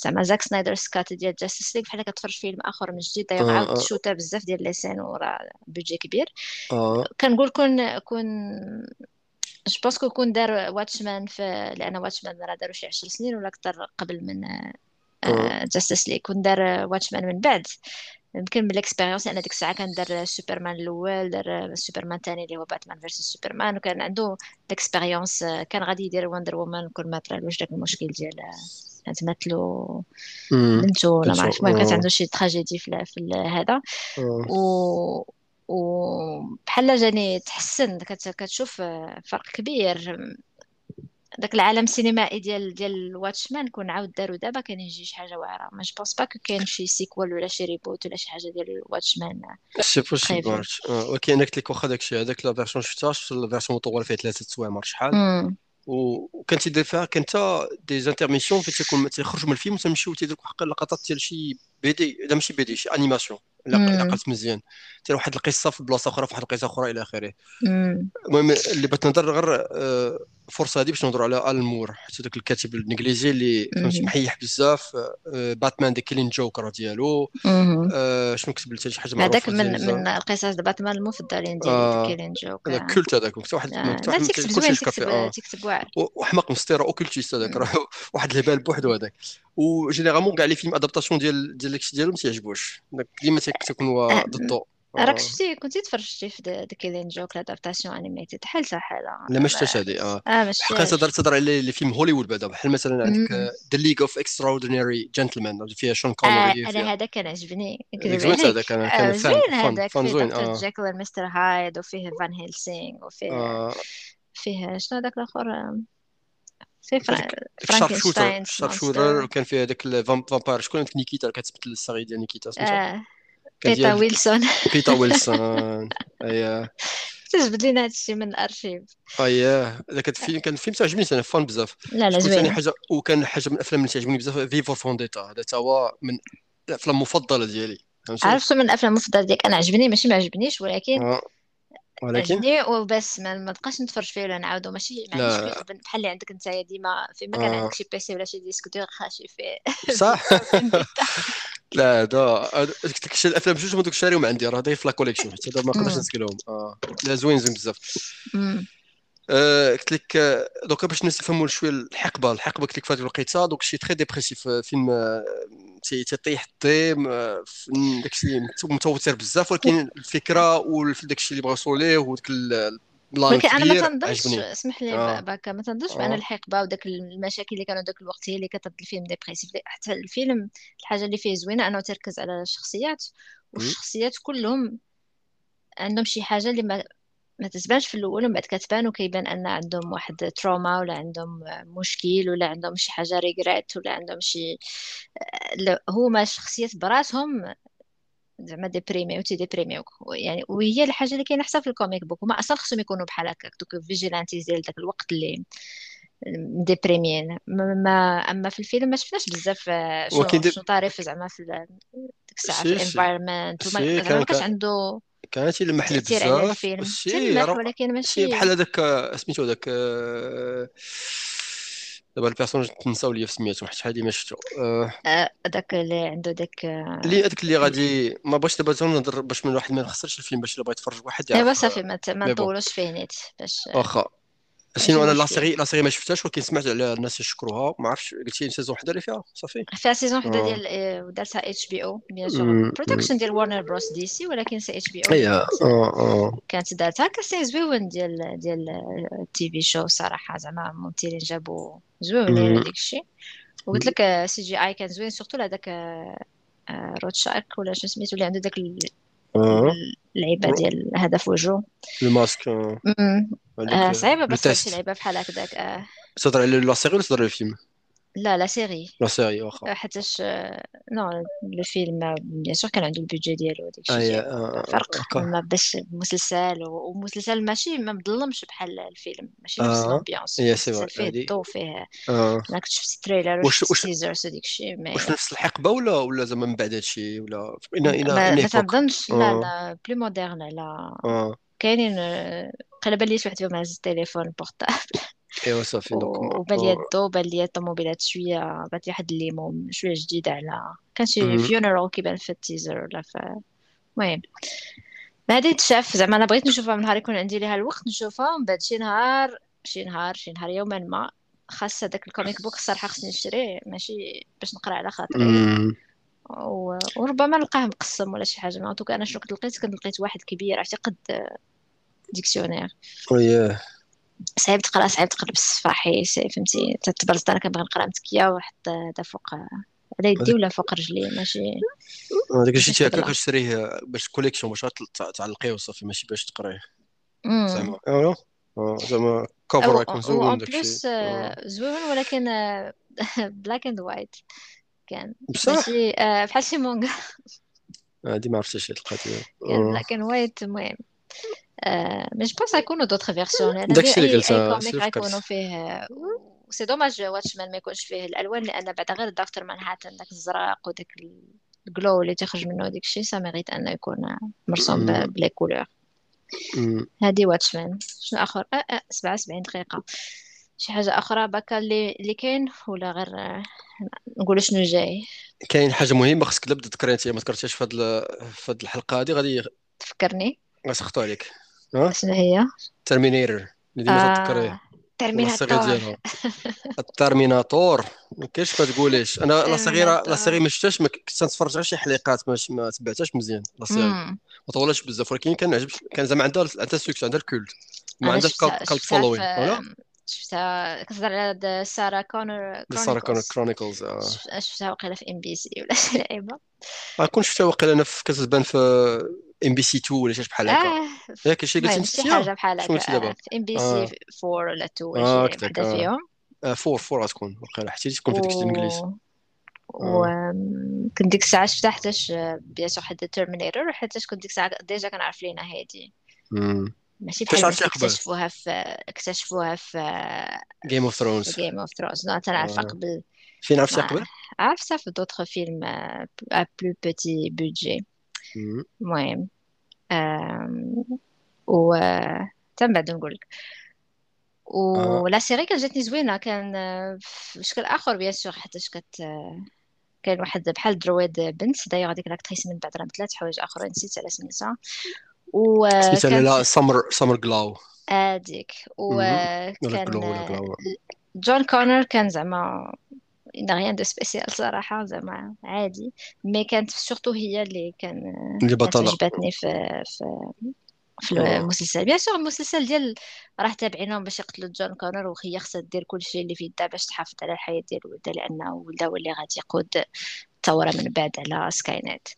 زعما زاك سنايدر سكات ديال جاستس ليغ بحال كتفرج فيلم آخر من جديد دايوغ عاود آه. shoota بزاف ديال les scènes وراه budget كبير. كنقول كون كون je كون دار واتشمان في لأن واتشمان راه دارو شي 10 سنين ولا أكثر قبل من جاستس ليغ كون دار واتشمان من بعد. يمكن بال expérience لأن ديك الساعة كان دار سوبرمان الأول دار سوبرمان الثاني اللي هو باتمان فيرسس سوبرمان وكان عنده ال expérience كان غادي يدير وندر وومن كل ما طرالوش داك المشكل ديال تمثلو امم بنته ولا ما بنتو عرفت المهم كانت عنده شي tragédie في, في هذا. و وبحال جاني تحسن كت- كتشوف فرق كبير. داك العالم السينمائي ديال ديال واتشمان كون عاود دارو دابا كان يجي شي حاجة واعرة. mais je pense pas que كاين شي sequel ولا شي reboot ولا شي حاجة ديال واتشمان c'est possible ولكن قلت لك واخا داكشي هذاك la version شفتها شفت ال version مطوله فيها ثلاثة سوايع شحال وكان تيدير فيها كان تا des intermissions فين تيكون تيخرجوا من الفيلم تمشيو تيديروا واحد اللقطات ديال شي BD لا ماشي BD شي animation قلت مزيان. تير واحد القصة في بلاصة أخرى في واحد القصة أخرى إلى آخره. المهم اللي بغيت نهضر غير آه، الفرصه هذه باش نهضروا على الان مور حيت هذاك الكاتب الإنجليزي اللي فهمتي محيح بزاف آه، باتمان ذا Killing Joke ديالو آه، شنو كتب لي؟ شي حاجة هذاك معروفه من ديال من القصص باتمان المفضلين ديالي ذا آه Killing Joke هذا culte هذاك حتى واحد آه. حتى لا واحد تيكتب كلشي زوين آه. تيكتب واعر. وحماق mystère occultiste هذاك واحد الهبال بوحدو هذاك. و généralement كاع les films adaptation ديال ديال داكشي ديالو ما تيعجبوش ديما هو آه. ضده. راك آه. شفتي كنتي تفرجتي في The Killing Joke l'adaptation animated حالتها حالة لا. ما شفتهاش هذه آه. آه ما حقا تهضر تهضر على les films هوليوود بعدا. بحال مثلا عندك. The League of Extraordinary Gentlemen فيها شون آه كونري أنا فيها. هذا كان عجبني. هذاك أنا آه كان فيلم زوين فيلم هذاك فان فيه زوين آه. جيكل ومستر هايد وفيه فان هيلسينغ وفيه آه، فيه شنو هذاك الآخر؟ آه، فيه فرا... هذاك ال sharpshooter فرانكنشتاين وكان فيه هذاك ال vampire شكون نيكيتا؟ اللي كتمثل الصغير ديال نيكيتا سميتها. آه. كان بيتا ويلسون. بيتا ويلسون. اييه تجبد لينا هادشي من الأرشيف؟ اييه ذاك الفيلم كان فيلم تعجبني أنا فان بزاف. لا لا زوين حاجة وكان حاجة من الأفلام اللي تعجبني بزاف V for Vendetta هذا تا هو من الأفلام المفضلة ديالي. عرفت من الأفلام المفضلة ديالك؟ أنا عجبني ماشي ما عجبنيش ولكن آه. ولكن؟ عجبني وبس ما ما بقاش نتفرج فيه ولا نعاودو. ماشي ما عنديش بحال اللي عندك نتايا ديما. فيما كان آه. عندك شي PC ولا شي disque dur خاشي فيه صح. لا هذا ديك الأفلام جوج هما دوك شاريهم عندي راه هذا في la collection حتى ما نقدرش نسكلهم آه. لا زوين زوين بزاف. آه، قلت لك آه، donc باش نفهموا شوية الحقبة الحقبة قلت لك في هذه الوقيتة دوك شي très dépressif آه، فيلم آه، تي- تيطيح ال thème داك الشيء متوتر بزاف ولكن الفكرة وداك الشيء اللي بغا يوصلوا ليه وداك ولكن أنا ما تنظنش عجبني. اسمح لي آه. باكا ما تنظنش بان الحقبه وداك المشاكل اللي كانوا ذاك الوقت هي اللي كترد الفيلم dépressif حتى الفيلم الحاجة اللي فيه زوينة أنه تركز على الشخصيات والشخصيات كلهم عندهم شي حاجة اللي ما ما تتبانش في الأول ومن بعد كتبان وكيبان أن عندهم واحد trauma ولا عندهم مشكل ولا عندهم شي حاجة regret ولا عندهم شي لا، هما الشخصيات براسهم زعما déprimés وتي ديبريميو يعني وهي الحاجة اللي كاينة حتى في ال comic book هما أصلا خصهم يكونوا بحال هكاك. دوك vigilantes ديال داك الوقت اللي ديبريميين ما ما- أما في الفيلم ما شفناش بزاف آه، شنو دي... شنو طاري زعما في ديك الساعة في ال environment وما كان كانش كان عنده كانت يلمح لي بزاف. راه ولكن ماشي بحال هذاك آه، سميتو هذاك آه، دابا ال personnage تنساو لي سميتو حيت هادي ما شفتو. آه، آه، داك اللي عنده داك آه، اللي هذاك اللي غادي ما بغيتش دابا نهضر باش من واحد ما نخسرش الفيلم باش اللي بغى يتفرج واحد أيوا يعرف صافي ما نطولوش فيه نيت باش واخا. شنو أنا la série la série ما شفتهاش ولكن سمعت على الناس يشكروها. ما عرفتش قلتي saison وحدة اللي فيها صافي. فيها saison وحدة آه. ديال آه، دارتها HBO bien sûr. production ديال Warner Bros DC ولكن c'est HBO. اي آه كانت دارتها. كان زويون ديال ديال ال TV show صراحة. زعما الممثلين جابوا زوينين هذاك الشيء. وقلت لك CGI كان زوين surtout هذاك Rorschach ولا شنو سميتو اللي عنده داك اللعيبة ديال هدف وجهه. الماسك آه، أمم. هذيك آه آه، صعيبه لو بس تفرج شي لعيبة بحال هكذاك تهضر على la série ولا تهضر على الفيلم. لا لا سيري لا سيري واخا حيتاش non le film bien sûr كان عنده ال budget ديالو وداك الشيء. آه، فرق ما باش مسلسل ومسلسل ماشي ما مظلمش بحال الفيلم. ماشي نفس l'ambiance يا سي فيه الضو فيه آه. أنا كنت شفت ال trailer وشفت ال teasers وديك الشيء واش نفس الحقبة ولا ولا زعما من بعد هادشي؟ ولا ان ان ما, تنظنش لا آه. لا plus moderne لا. آه. كاينين آه، قلبا لي واحد فيهم هز التليفون portable ايوا صافي donc آه. بان لي الطوموبيلات شوية بات واحد الليمون شوية جديده على كان شي funeral كيبان في ال teaser ولا في المهم هادي تشاف زعما أنا بغيت نشوفها من نهار يكون عندي ليها الوقت نشوفها ومن بعد شي نهار شي نهار شي نهار يوما ما خاص هذاك ال comic book الصراحه خصني نشريه ماشي باش نقرا على خاطري. و... وربما نلقاه مقسم ولا شي حاجة ما أنا شنو كنت لقيت كنت لقيت واحد كبير عرفتي قد dictionnaire صعيب تقرأ صعيب تقرأ بالصفاحي سي- فهمتي؟ تتبرز أنا كنبغي نقرأ متكية واحد هذا فوق على يدي ولا فوق رجلي؟ ماشي. هذاك الشيء هكاك فضلا تشريه باش collection باش تع- تعلقيه وصافي ماشي باش تقريه. زعما. زعما cover يكون زوين داك الشيء. آه. زوين ولكن black and white كان. بصح. ماشي آه، بحال شي مونغا هادي ما عرفتش كان آه. بلاك اند وايت المهم. mais je pense غيكونوا d'autres versions لأن داكشي اللي قلتها فكرت فيه c'est dommage Watchmen ما يكونش فيه الالوان لأن بعد غير دكتور مانهاتن داك الزرق وداك ال glow اللي تخرج منه ديك الشيء ça mérite انه يكون مرسوم ب les couleurs. هادي Watchmen شنو اخر آه آه 77 دقيقة شي حاجة أخرى بكا اللي اللي كاين ولا غير نقول شنو جاي كاين حاجة مهمه خصك تبدا تذكري انت ما ذكرتيهاش في هاد ال- في هاد الحلقة هادي غادي تفكرني غيسخطوا عليك. شنو هي؟ Terminator اللي ديما la série Terminator ال Terminator. ما كاينش ما تقوليش أنا la série la série ما شفتهاش ما كنت نتفرج على شي حلقات ما ما تبعتهاش مزيان. la série. ما طولش بزاف. ولكن كان عجب كان زعما عندها عندها سوكس عندها الكولت. ما أنا عندها شفتها كالت فولوين ولا شفتها كتهضر على سارة كونر سارة كرونيكلز كرونيكلز. شف- شفتها وقيلا في ام بي سي ولا شي لعيبة. ما كنت شفتها واقيلا أنا كتبان في إم بي سي 2 ولا شي بحال هكا. آه ياك شي قلتي شي حاجة بحال هكا. دابا؟ آه في إم بي سي 4 ولا 2 ولا شي آه. فيهم. آه، فور فور غتكون. واقيلا حتى تكون في ديك و الانجليز و كنت ديك الساعة شفتها حيتاش bien sûr حتى Terminator وحيتاش كنت ديك الساعة déjà كنعرف لينا هادي. ماشي بحال اكتشفوها في اكتشفوها في Game of Thrones Game of Thrones non تنعرفها آه. قبل. فين عرفتي مع قبل؟ عرفتها في d'autres films à plus petit budget. المهم و تم بعد نقول لك آه. و la série كانت جاتني زوينة كان آه، في شكل آخر bien sûr حيتاش كت آه، كاين واحد بحال droid بنت. دايوغ هذيك l'actrice من بعد راه مثلات حوايج آخرين نسيت على سميتها سميتها وكانت لا Summer Summer Glau هذيك وكان جون كونر كان زعما n'y a rien de spécial صراحة زعما عادي mais كانت surtout هي اللي كان اللي بطلة عجبتني في في في المسلسل bien sûr المسلسل ديال راه تابعينهم باش يقتلوا جون كونر وهي خصها دير كل شيء اللي في يدها باش تحافظ على الحياة ديال ولدها لأنه ولدها هو اللي غادي يقود الثورة من بعد على Skynet.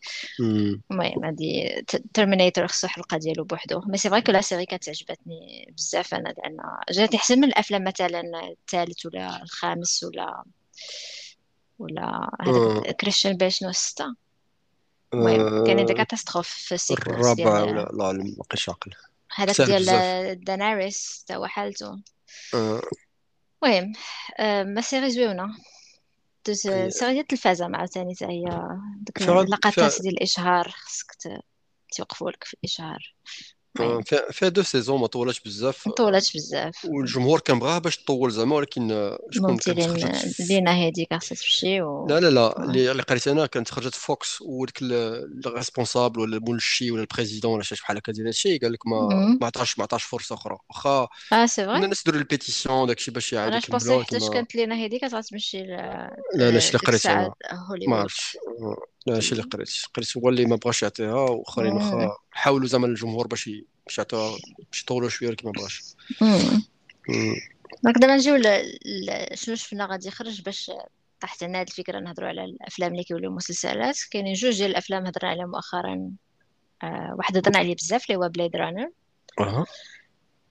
المهم هادي Terminator خصو حلقة ديالو بوحدو mais c'est vrai que la série كانت عجبتني بزاف أنا لأن جاتني احسن من الافلام مثلا الثالث ولا الخامس ولا ولا هذاك كريستيان بيل شنو الستة المهم كاينين des آه، catastrophes في ال séquence الرابع ولا ديال لا ما بقيتش عاقل. هذاك ديال داناريس تا هو حالته. آه. المهم آه، mais série زوينة دوز série ديال التلفازة مع ثاني تا هي فيها اللقطات ديال الإشهار خصك ت- تيوقفوا لك في الإشهار. آه، المهم فيها deux saisons ما طولش بزاف مطولاتش بزاف والجمهور كان بغاها باش تطول زعما ولكن شكون كانت خرجت. لينا هادي خاصها تمشي و لا لا لا اللي قريت أنا كانت خرجت في Fox وديك ال responsable ولا المنشي ولا ال président ولا شي بحال هكا ديال هادشي قال لك ما. ما عطاش ما عطاش فرصه أخرى واخا آه c'est vrai الناس يديروا ال pétition داكشي باش يعاودوا أنا يكملوا حتى كانت لينا هادي كتمشي ل لا لا شي اللي قريت أنا ما عرفتش آه، لا شي اللي قريت. قريت هو اللي ما بغاش يعطيها وآخرين. واخا حاولوا زعما الجمهور باش باش يعطوها باش يطولوا شوية ولكن ما بغاش. donc دابا نجيو. شنو شفنا؟ غادي يخرج باش طاحت لنا هاد الفكرة نهضروا على الأفلام اللي كيوليو مسلسلات. كاينين جوج ديال الأفلام هضرنا عليهم مؤخرا. آه واحد هضرنا عليه بزاف اللي هو Blade Runner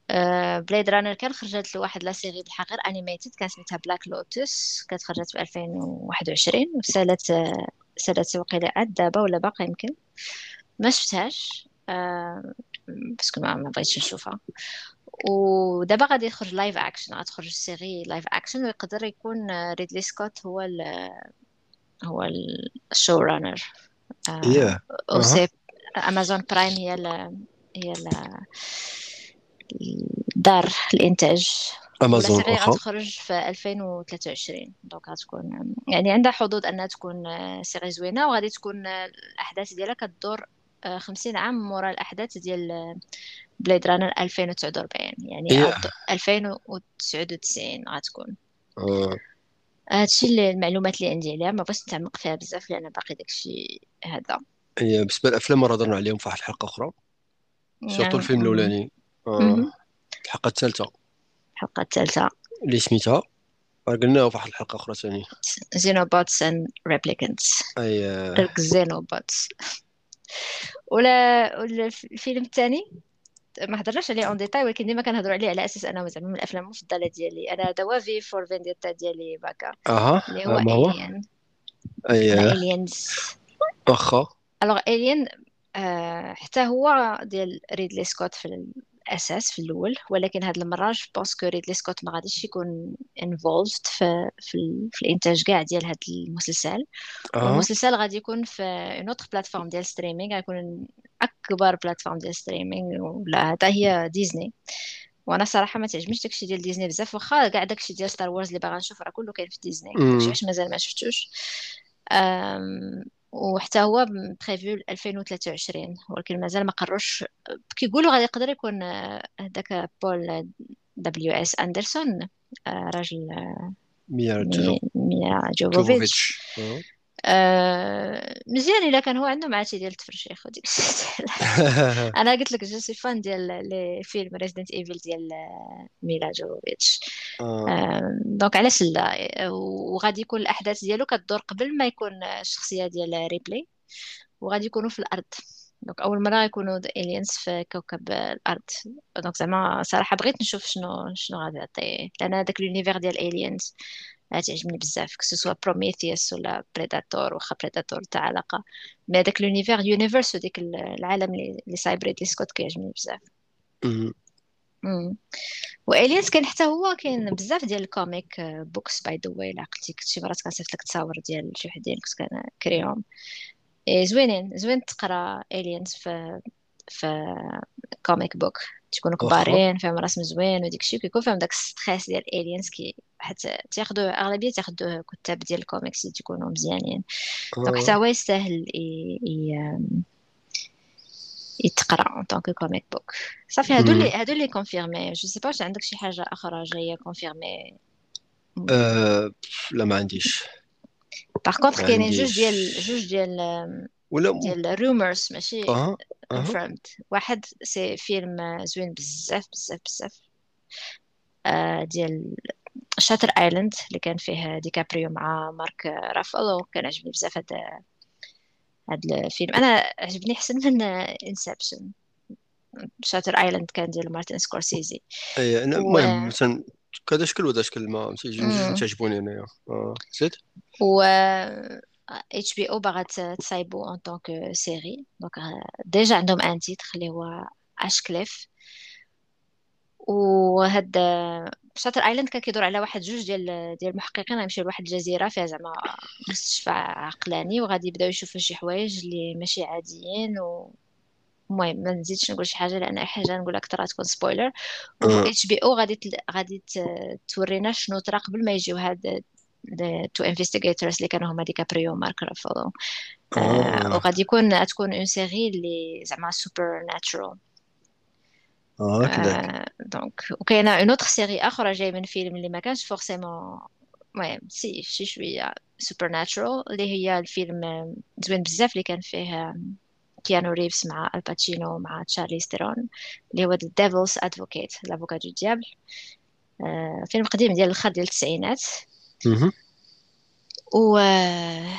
آه Blade Runner كان خرجت لواحد la série بالحق غير animated كان سميتها Black Lotus كانت خرجت في 2021 وسالت آه سالت وقيلا عاد دابا ولا باقا يمكن؟ ما شفتهاش. آه parce que ما بغيتش نشوفها. ودابا غادي يخرج live action غتخرج série live action ويقدر يكون آه، ريدلي سكوت هو ال هو ال showrunner c'est Amazon Prime هي ال هي ال دار الإنتاج. أمازون واخا غتخرج في 2023 donc غتكون يعني عندها حظوظ أنها تكون آه، série زوينة وغادي تكون آه، الأحداث ديالها كتدور آه، 50 عام مورا الأحداث ديال Blade Runner 2049 يعني ياه غد- 2099 غتكون. آه. هادشي اللي المعلومات اللي عندي عليها ما بغيتش نتعمق فيها بزاف لأن باقي داكشي هذا. هي بالنسبة للافلام راه هضرنا عليهم في واحد الحلقة أخرى surtout يعني الفيلم. الأولاني. آه. الحلقة الثالثة. الحلقة الثالثة. اللي سميتها قلناها في واحد الحلقة أخرى ثاني Xenomorphs and Replicants. أي Xenomorphs. ولا الفيلم الثاني؟ ما هضرناش عليه en détail ولكن ديما كنهضروا عليه على أساس أنه زعما من الأفلام المفضلة ديالي. أنا هذا V for Vendetta ديالي باكا أها اللي هو ما هو واخا alors آه حتى هو ديال ريدلي سكوت في الاساس في الأول ولكن هاد المرة je pense que ريدلي سكوت ما غاديش يكون involved في في, في الإنتاج كاع ديال هاد المسلسل. أها والمسلسل غادي يكون في une autre plateforme ديال streaming غيكون أكبر plateforme ديال streaming ولا حتى هي ديزني وأنا صراحة ما تعجبنيش داكشي ديال ديزني بزاف واخا كاع داكشي ديال Star Wars اللي باغا نشوف راه كله كاين في ديزني داكشي. علاش مازال ما شفتوش. وحتى هو prévu 2023 ولكن مازال ما قروش. كيقولوا غادي يقدر يكون آه، هذاك Paul W.S. Anderson آه، راجل آه، ميا جوفوفيتش. آه. مزيان الا كان هو عنده معاتي ديال التفرشيخ وديك أنا قلت لك je suis fan ديال les films Resident Evil ديال آه، ميلا جوفوفيتش آه. donc علاش لا؟ وغادي يكون الأحداث ديالو كتدور قبل ما يكون الشخصية ديال ريبلي وغادي يكونوا في الأرض. donc أول مرة يكونوا aliens في كوكب الأرض. donc زعما صراحة بغيت نشوف شنو شنو غادي يعطي. لأن هذاك l'univers ديال Aliens تعجبني بزاف que ce soit Prometheus ولا Predator واخا Predator تاع علاقة mais هذاك l'univers universe وديك العالم اللي صايب ريدلي سكوت كيعجبني بزاف. و Aliens كاين حتى هو كاين بزاف ديال ال comic books by the way عقلتي كنت شي مرات كنصيفط لك تصاور ديال شي وحدين كنت كنكريهم إيه زوينين زوين تقرا Aliens في في comic book تكونوا كبارين فيهم رسم زوين وديك الشيء كيكون فيهم داك stress ديال Aliens كي حتى تاخذوه أغلبية تاخذوه كتاب ديال الكوميكس اللي تيكونوا مزيانين. donc حتى. هو يستاهل. يتقرا en tant que comic book صافي هادو اللي هادو اللي confirmés je sais pas واش عندك شي حاجة أخرى جاية confirmée أه لا ما عنديش. par contre كاينين جوج ديال جوج ديال ولا ديال rumors ماشي أها confirmed واحد c'est فيلم زوين بزاف بزاف بزاف. آه، ديال Shutter Island اللي كان فيه ديكابريو مع مارك رافالو كان عجبني بزاف هذا هذا الفيلم. أنا عجبني احسن من Inception Shutter Island كان ديال مارتن سكورسيزي. أي أنا و المهم مثلا كذا شكل وهذا شكل ما. تعجبوني انايا آه. زيد؟ و HBO باغا تصايبو en tant que série donc déjà عندهم un titre اللي هو Ashecliffe وهاد Shutter Island كان كيدور على واحد جوج ديال ديال المحققين غيمشيو لواحد الجزيرة فيها زعما مستشفى عقلاني وغادي يبداو يشوفوا شي حوايج اللي ماشي عاديين. و المهم ما نزيدش نقول شي حاجة لأن حاجة نقول لك ترى تكون spoiler HBO غادي تل... غادي تورينا شنو طرا قبل ما يجيو هاد two investigators اللي كانوا هما ديكابريو ومارك رافالو. آه آه. وغادي يكون تكون une série اللي زعما supernatural آه هكذاك آه donc وكاينة une autre série أخرى جاي من فيلم اللي ما كانش forcément المهم c'est شي شوية supernatural اللي هي الفيلم آه، زوين بزاف اللي كان فيه آه، كيانو ريفز مع آل باتشينو مع تشارلي ستيرون اللي هو The Devil's Advocate L'Avocat du diable آه فيلم قديم ديال الآخر ديال التسعينات. و آه،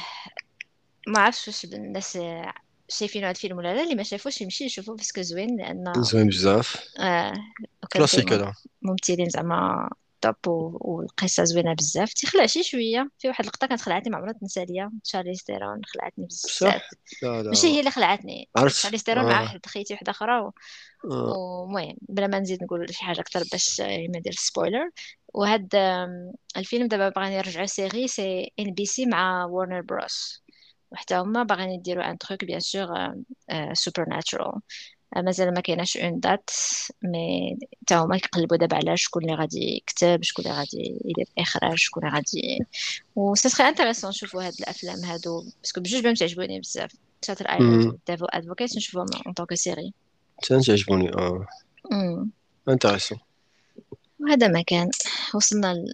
ما عرفتش واش الناس آه، شايفين هذا الفيلم ولا لا اللي ما شافوش يمشي يشوفوه parce que زوين لأن زوين بزاف. آه فيه كلاسيك هذا. ممثلين زعما top والقصة زوينة بزاف. تيخلع شي شوية في واحد اللقطة كانت خلعتني ما عمرها تنسى ليا. تشارلي ستيرون خلعتني بزاف. ماشي هي اللي خلعتني. عرفت. تشارلي ستيرون مع آه. واحد خيتي وحدة أخرى و- آه. ومهم بلا ما نزيد نقول شي حاجة أكثر باش آه، ما ندير spoiler وهاد الفيلم دابا باغيين يرجعوا série c'est NBC مع Warner Bros وحتى هما باغيين يديروا un truc bien sûr supernatural مازال ما كايناش une date mais حتى هما كيقلبوا دابا على شكون اللي غادي يكتب شكون اللي غادي يدير الاخراج شكون اللي غادي و c'est très intéressant نشوفوا هاد الأفلام هادو parce que بجوج بهم تعجبوني بزاف. Shutter Island مم. و Devil's Advocate نشوفهم en tant que série تان تعجبوني آه. intéressant. وهذا ما كان وصلنا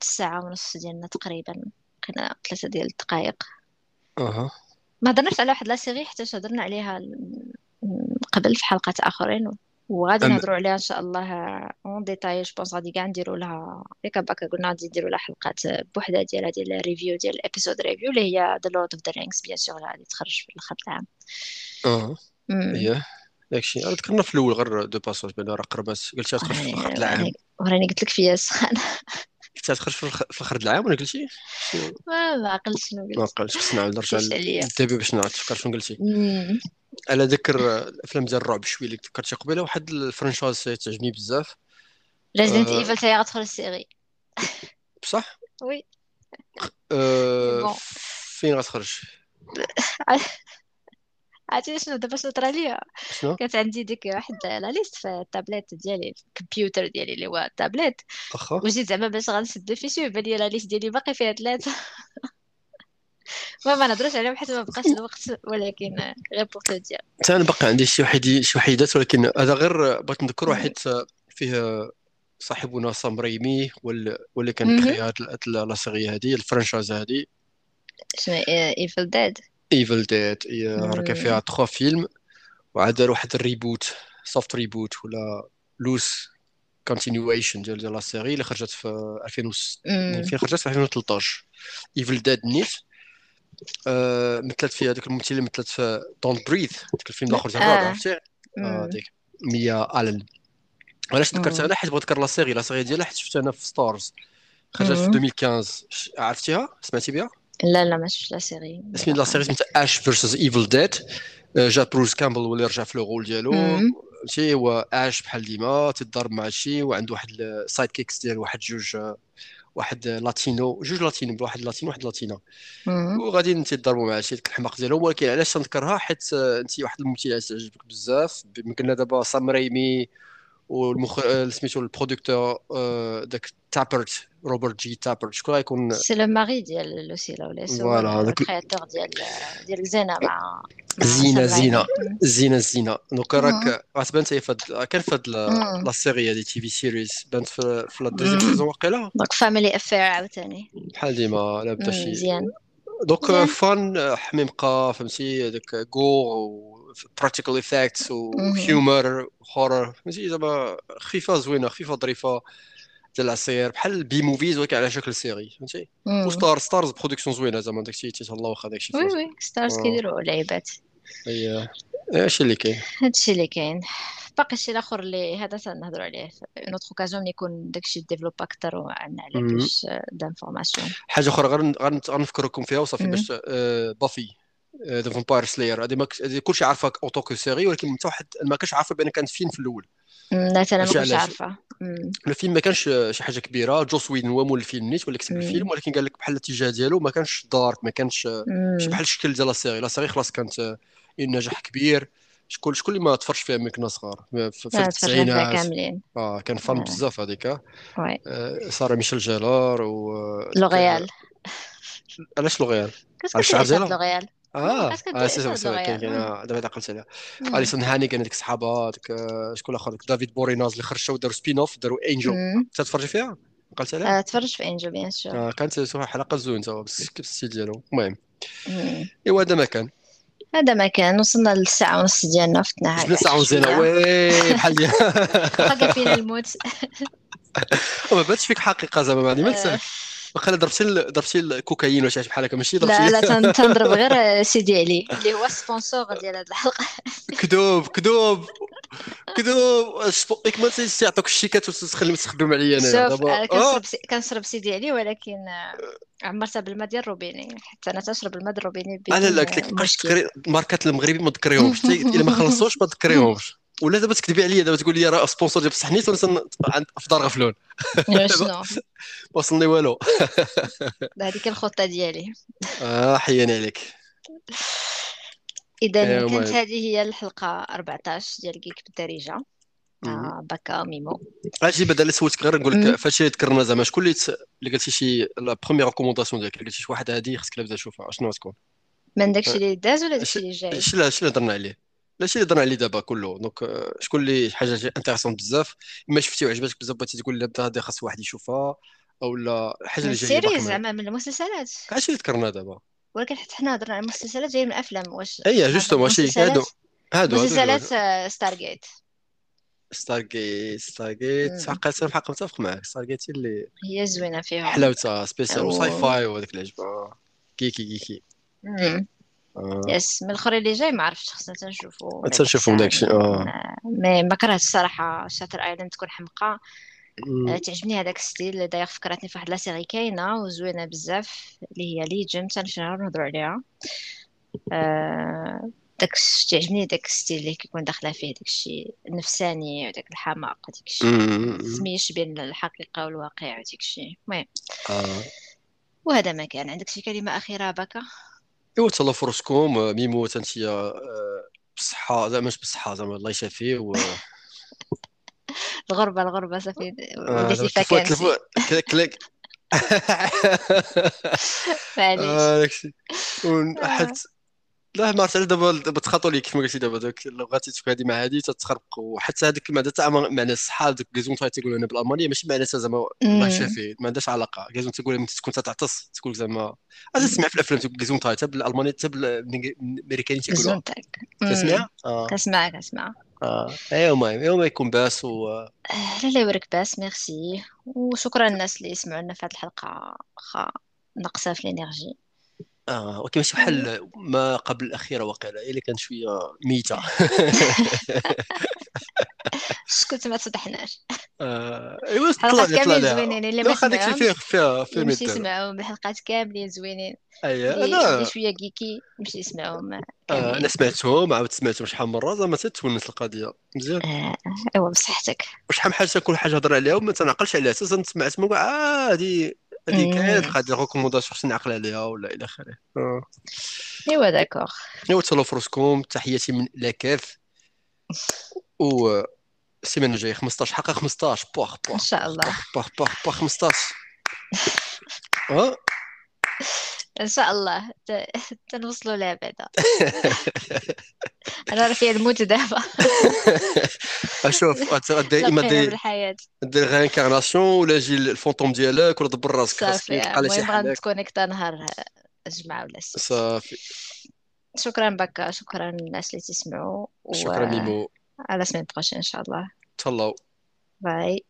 للساعة ونص ديالنا تقريبا. بقينا ثلاثة ديال الدقائق. أها. ما هضرناش على واحد la série حتى هضرنا عليها قبل في حلقات آخرين. وغادي نهضروا عليها إن شاء الله en détail je pense غادي كاع نديروا لها. ياك باكا قلنا غادي نديروا لها حلقات بوحدها ديالها ديال ال review ديال ال episode review اللي هي The Lord of the Rings bien sûr غادي تخرج في الآخر العام. آه داكشي أنا ذكرنا في الأول غير de passage ben راه قربات قلتي غتخرج في الآخر د العام. وراني قلت لك فيا سخانة قلتي غتخرج في الخ- في الآخر د العام ولا قلتي؟ ما ما عقلتش شنو ما قلت قلتش خصنا نعاود نرجع لل début باش نعرف تفكر شنو قلتي. على ذكر الأفلام ديال الرعب شوية اللي ذكرتي قبيلة واحد ال franchise تعجبني بزاف. Resident Evil تاهي غتدخل ال série. بصح؟ oui. آه فين غتخرج؟ عرفتي شنو دابا شنو طرا ليا؟ شنو؟ كانت عندي ديك واحد la liste في التابلت ديالي في الكمبيوتر ديالي اللي هو التابلت واخا وجيت زعما باش غنسد fichier يبان لي la liste ديالي باقي فيها ثلاثة. المهم ما نهضرش عليهم حيت ما بقاش الوقت ولكن غير pour te dire حتى أنا باقي عندي شي واحد شي وحيدات ولكن هذا غير بغيت نذكر واحد فيه صاحبنا سام ريمي وال- واللي كان créé هاد la série هادي ال franchise هادي. شنو Evil Dead Evil Dead راه كان فيها تخوا فيلم وعاد دار واحد ال reboot soft reboot ولا loose continuation ديال ديال la série اللي خرجت في 2006 فين خرجت في 2013 Evil Dead نيت آه مثلت فيها هذاك الممثل اللي مثلت في Don't Breathe ديك الفيلم الآخر ديال. عرفتي ديك ميا الن علاش ذكرت. عليها حيت بغيت نذكر la série la série ديالها حيت شفتها أنا في Starz خرجت في مم. 2015 ش- عرفتيها سمعتي بها لا لا ما شفتش la série اسمي la série سميتها Ash vs Evil Dead جا بروس كامبل ولي رجع في le rôle ديالو. فهمتي؟ هو اش بحال ديما تيضرب مع شي وعنده واحد ال sidekicks ديال واحد جوج واحد لاتينو جوج لاتينو واحد لاتينو واحد لاتينا. وغادي تيضربوا مع شي ديك الحماق ديالهم ولكن علاش تنذكرها حيت آه، انت واحد الممثله تعجبك بزاف. يمكن دابا سام ريمي والمخ آه، سميتو البرودكتور آه، داك تابرت روبرت جي تابرت. شكون غيكون سي لو ماري ديال لوسيلا ولا سو فوالا داك الكرياتور ديال ديال زينة مع زينة سام زينة رايمي زينه زينة. دونك مم. راك غتبان حتى فهاد كان فهاد مم. لا سيري هادي تي في سيريز بانت في لا دوزيام. سيزون واقيلا؟ دونك فاميلي افير عاوتاني. بحال ديما لا بدا شي. مزيان. دونك فان حميمقه فهمتي داك غور براكتيكال افكتس مهم. وهيومر هورر فهمتي زعما خفيفه زوينه خفيفه ظريفه ديال العصير بحال بي موفيز ولكن على شكل سيري فهمتي. وستار ستارز برودكسيون زوينه زعما داكشي تيتهلا واخا داكشي وي وي ستارز آه. كيديروا لعيبات هي هادشي اللي كاين هادشي اللي كاين باقي شي الآخر اللي هذا تنهضروا عليه في une autre occasion ملي يكون داكشي développé أكثر وعندنا عليه. plus d'informations حاجة أخرى غير غنفكركم فيها وصافي باش آه، Buffy the Vampire Slayer هذه كلشي عارفها en tant que série ولكن حتى واحد ما كانش عارفه بان كانت فيلم في الأول. لا أنا ما كنتش عارفة. الفيلم ما كانش شي حاجة كبيرة. جوس ويدن هو مول الفيلم نيت ولا كتب. الفيلم ولكن قال لك بحال الاتجاه ديالو ما كانش dark ما كانش ماشي. بحال الشكل ديال la série la série خلاص كانت نجاح كبير. شكون شكون اللي ما تفرجش فيها ملي كنا صغار؟ في التسعينات. كاملين. آه كان fan. بزاف هذيك. oui آه، سارة ميشيل جلار و لوغيال علاش لوغيال كنت ديالها لوغيال آه كنت آه كدير si si si كاين كاين. آه، دابا عقلت عليها. أليسون هاني كان هذيك صحابها آه، شكون ديك دافيد بوريناز اللي خرجوا داروا spin-off داروا Angel. تتفرجي فيها؟ عقلت عليها آه، تفرج في Angel bien sûr آه كانت حلقة زوين توا بس كيف ال style ديالو المهم. مم. إيوا هذا ما كان. هذا ما كان. وصلنا للساعة ونص ديالنا فتنا جبنا هكا ساعه مزيانه شوية oui بحال فينا الموت. ما بانتش فيك حقيقة زعما ما ما آه، تسال واخا ضربتي ال- ضربتي الكوكايين ولا شي حاجة بحال هكا ماشي؟ لا ضربتي لا تن- تنضرب غير سيدي علي. اللي هو ال sponsor ديال هذه الحلقة. كذوب كذوب كذوب. سبوتنيك ما تيعطوك الشيكات وتخليهم تخدم عليا شوف دابا. آه كنشرب سي... كنشرب سيدي علي ولكن آه، عمرتها بالماء ديال روبيني حتى أنا تشرب الماء ديال روبيني لا لا لا قلت لك آه، الماركات المغربي ما تذكريهمش الا ما خلصوش ما تذكريهمش ولا دابا تكذبي عليا دابا تقول لي راه sponsor ديال بصح نيت عند دار غفلون. شنو؟ وصلني والو. هذيك الخطة ديالي. آه حياني عليك. إذا ايوا كانت هذه هي الحلقة 14 ديال Geek بالدارجة. مهم. آه بكا ميمو أجي بدل سولتك غير نقول لك. فاش ذكرنا زعما شكون اللي اللي قلتي شي la première recommandation ديالك اللي قلتي شي واحد هذه خصك تبدا تشوفها شنو تكون من داكشي اللي داز ولا داكشي شي اللي جاي؟ شي لا شي اللي هضرنا عليه؟ لا شي اللي هضرنا عليه دابا كله. donc آه، شكون اللي حاجة intéressante بزاف إما شفتي وعجبتك بزاف بغيتي تقول لا هذه خاص واحد يشوفها أو لا الحاجة من اللي جاية ما زعما من المسلسلات. اش اللي ذكرنا دابا؟ ولكن حتى حنا هضرنا على المسلسلات جاية من الأفلام. واش et justement ماشي هادو هادو مسلسلات Stargate Stargate Stargate عقلت الحق متفق معك Stargate اللي هي زوينة فيهم حلاوتها spécial و sci-fi وهذاك اللي عجبها geeky geeky. yes من الآخر اللي جاي ما عرفتش خصنا تنشوفو تنشوفو داك داكشي الساعة آه mais ما كرهتش الصراحة Shutter Island تكون حمقى. آه،. تعجبني هذاك style داير فكرتني في واحد la série كاينة وزوينة بزاف اللي هي Legion تنمشيو نهضروا عليها. آه، داك تعجبني داك ستيل اللي كيكون داخلة فيه داك الشيء النفساني وداك الحماق وداك الشيء. التميش بين الحقيقة والواقع وداك الشيء المهم. وهذا ما كان. عندك شي كلمة أخيرة بكا؟ ايوا تهلا فرصكم آه، ميمو انت بالصحة زعما مش بالصحة زعما الله يشافيه و الغربة الغربة صافي آه، فاكانتي تلفون كليك معليش. آه. لا ما على دابا تخاطوا لي كيف ما قلتي دابا دوك اللغات تتفك هذه مع هذه تتخربق وحتى ما عندها حتى معنى الصحة دوك كيزونت تيقولوا هنا بالألمانية ماشي معناتها زعما الله مم. يشافي ما عندهاش علاقة. كيزونت تقول ملي تكون تتعطس تقول زعما أنا تسمع في الأفلام تقول كيزونت حتى بالألمانية حتى بالامريكاني تسمع؟ آه. كنسمع كنسمع آه. أيوا المهم أيوا يكون باس و آه، لا لا يوريك باس. ميرسي. وشكرا للناس اللي سمعوا لنا في هذه الحلقة. واخا ناقصه في الإنرجي. آه ولكن ماشي. بحال ما قبل الأخيرة واقيلا هي اللي كانت شوية ميتة. كنت ما تصدحناش آه، أيوا طلع لي طلع زوينين اللي ما واخا داكشي فيه فيها ميدان يسمعهم الحلقات كاملين زوينين. اييه اللي أنا اللي شوية كيكي يمشي يسمعهم آه، أنا سمعتهم عاود سمعتهم. شحال من مرة؟ زعما تتونس القضية. مزيان. آه، أيوا بصحتك. وشحال من حاجة كل حاجة هضر عليها وما تنعقلش عليها. سمعت ما آه هذه هذه كانت مم. هذه ريكومونداسيون خصني نعقل عليها ولا إلى آخره. آه. إيوا داكوغ إيوا تهلاو فراسكم تحياتي من لاكاف و السيمانة الجاية 15 حلقه 15 بوخ إن بوخ شاء بوخ الله. بوخ بوخ بوخ بوخ 15 ها إن شاء الله ت- تنوصلوا لها بعدا أنا راه فيها الموت دابا أشوف بقينا دير دير réincarnation ولا يجي ال fantôme ديالك ولا دبر راسك صافي على المهم غنتكونيكتا نهار الجمعة ولا السبت. صافي. شكرا بكا شكرا للناس اللي تسمعوا شكرا ميمو semaine prochaine إن شاء الله. تهلاو. bye.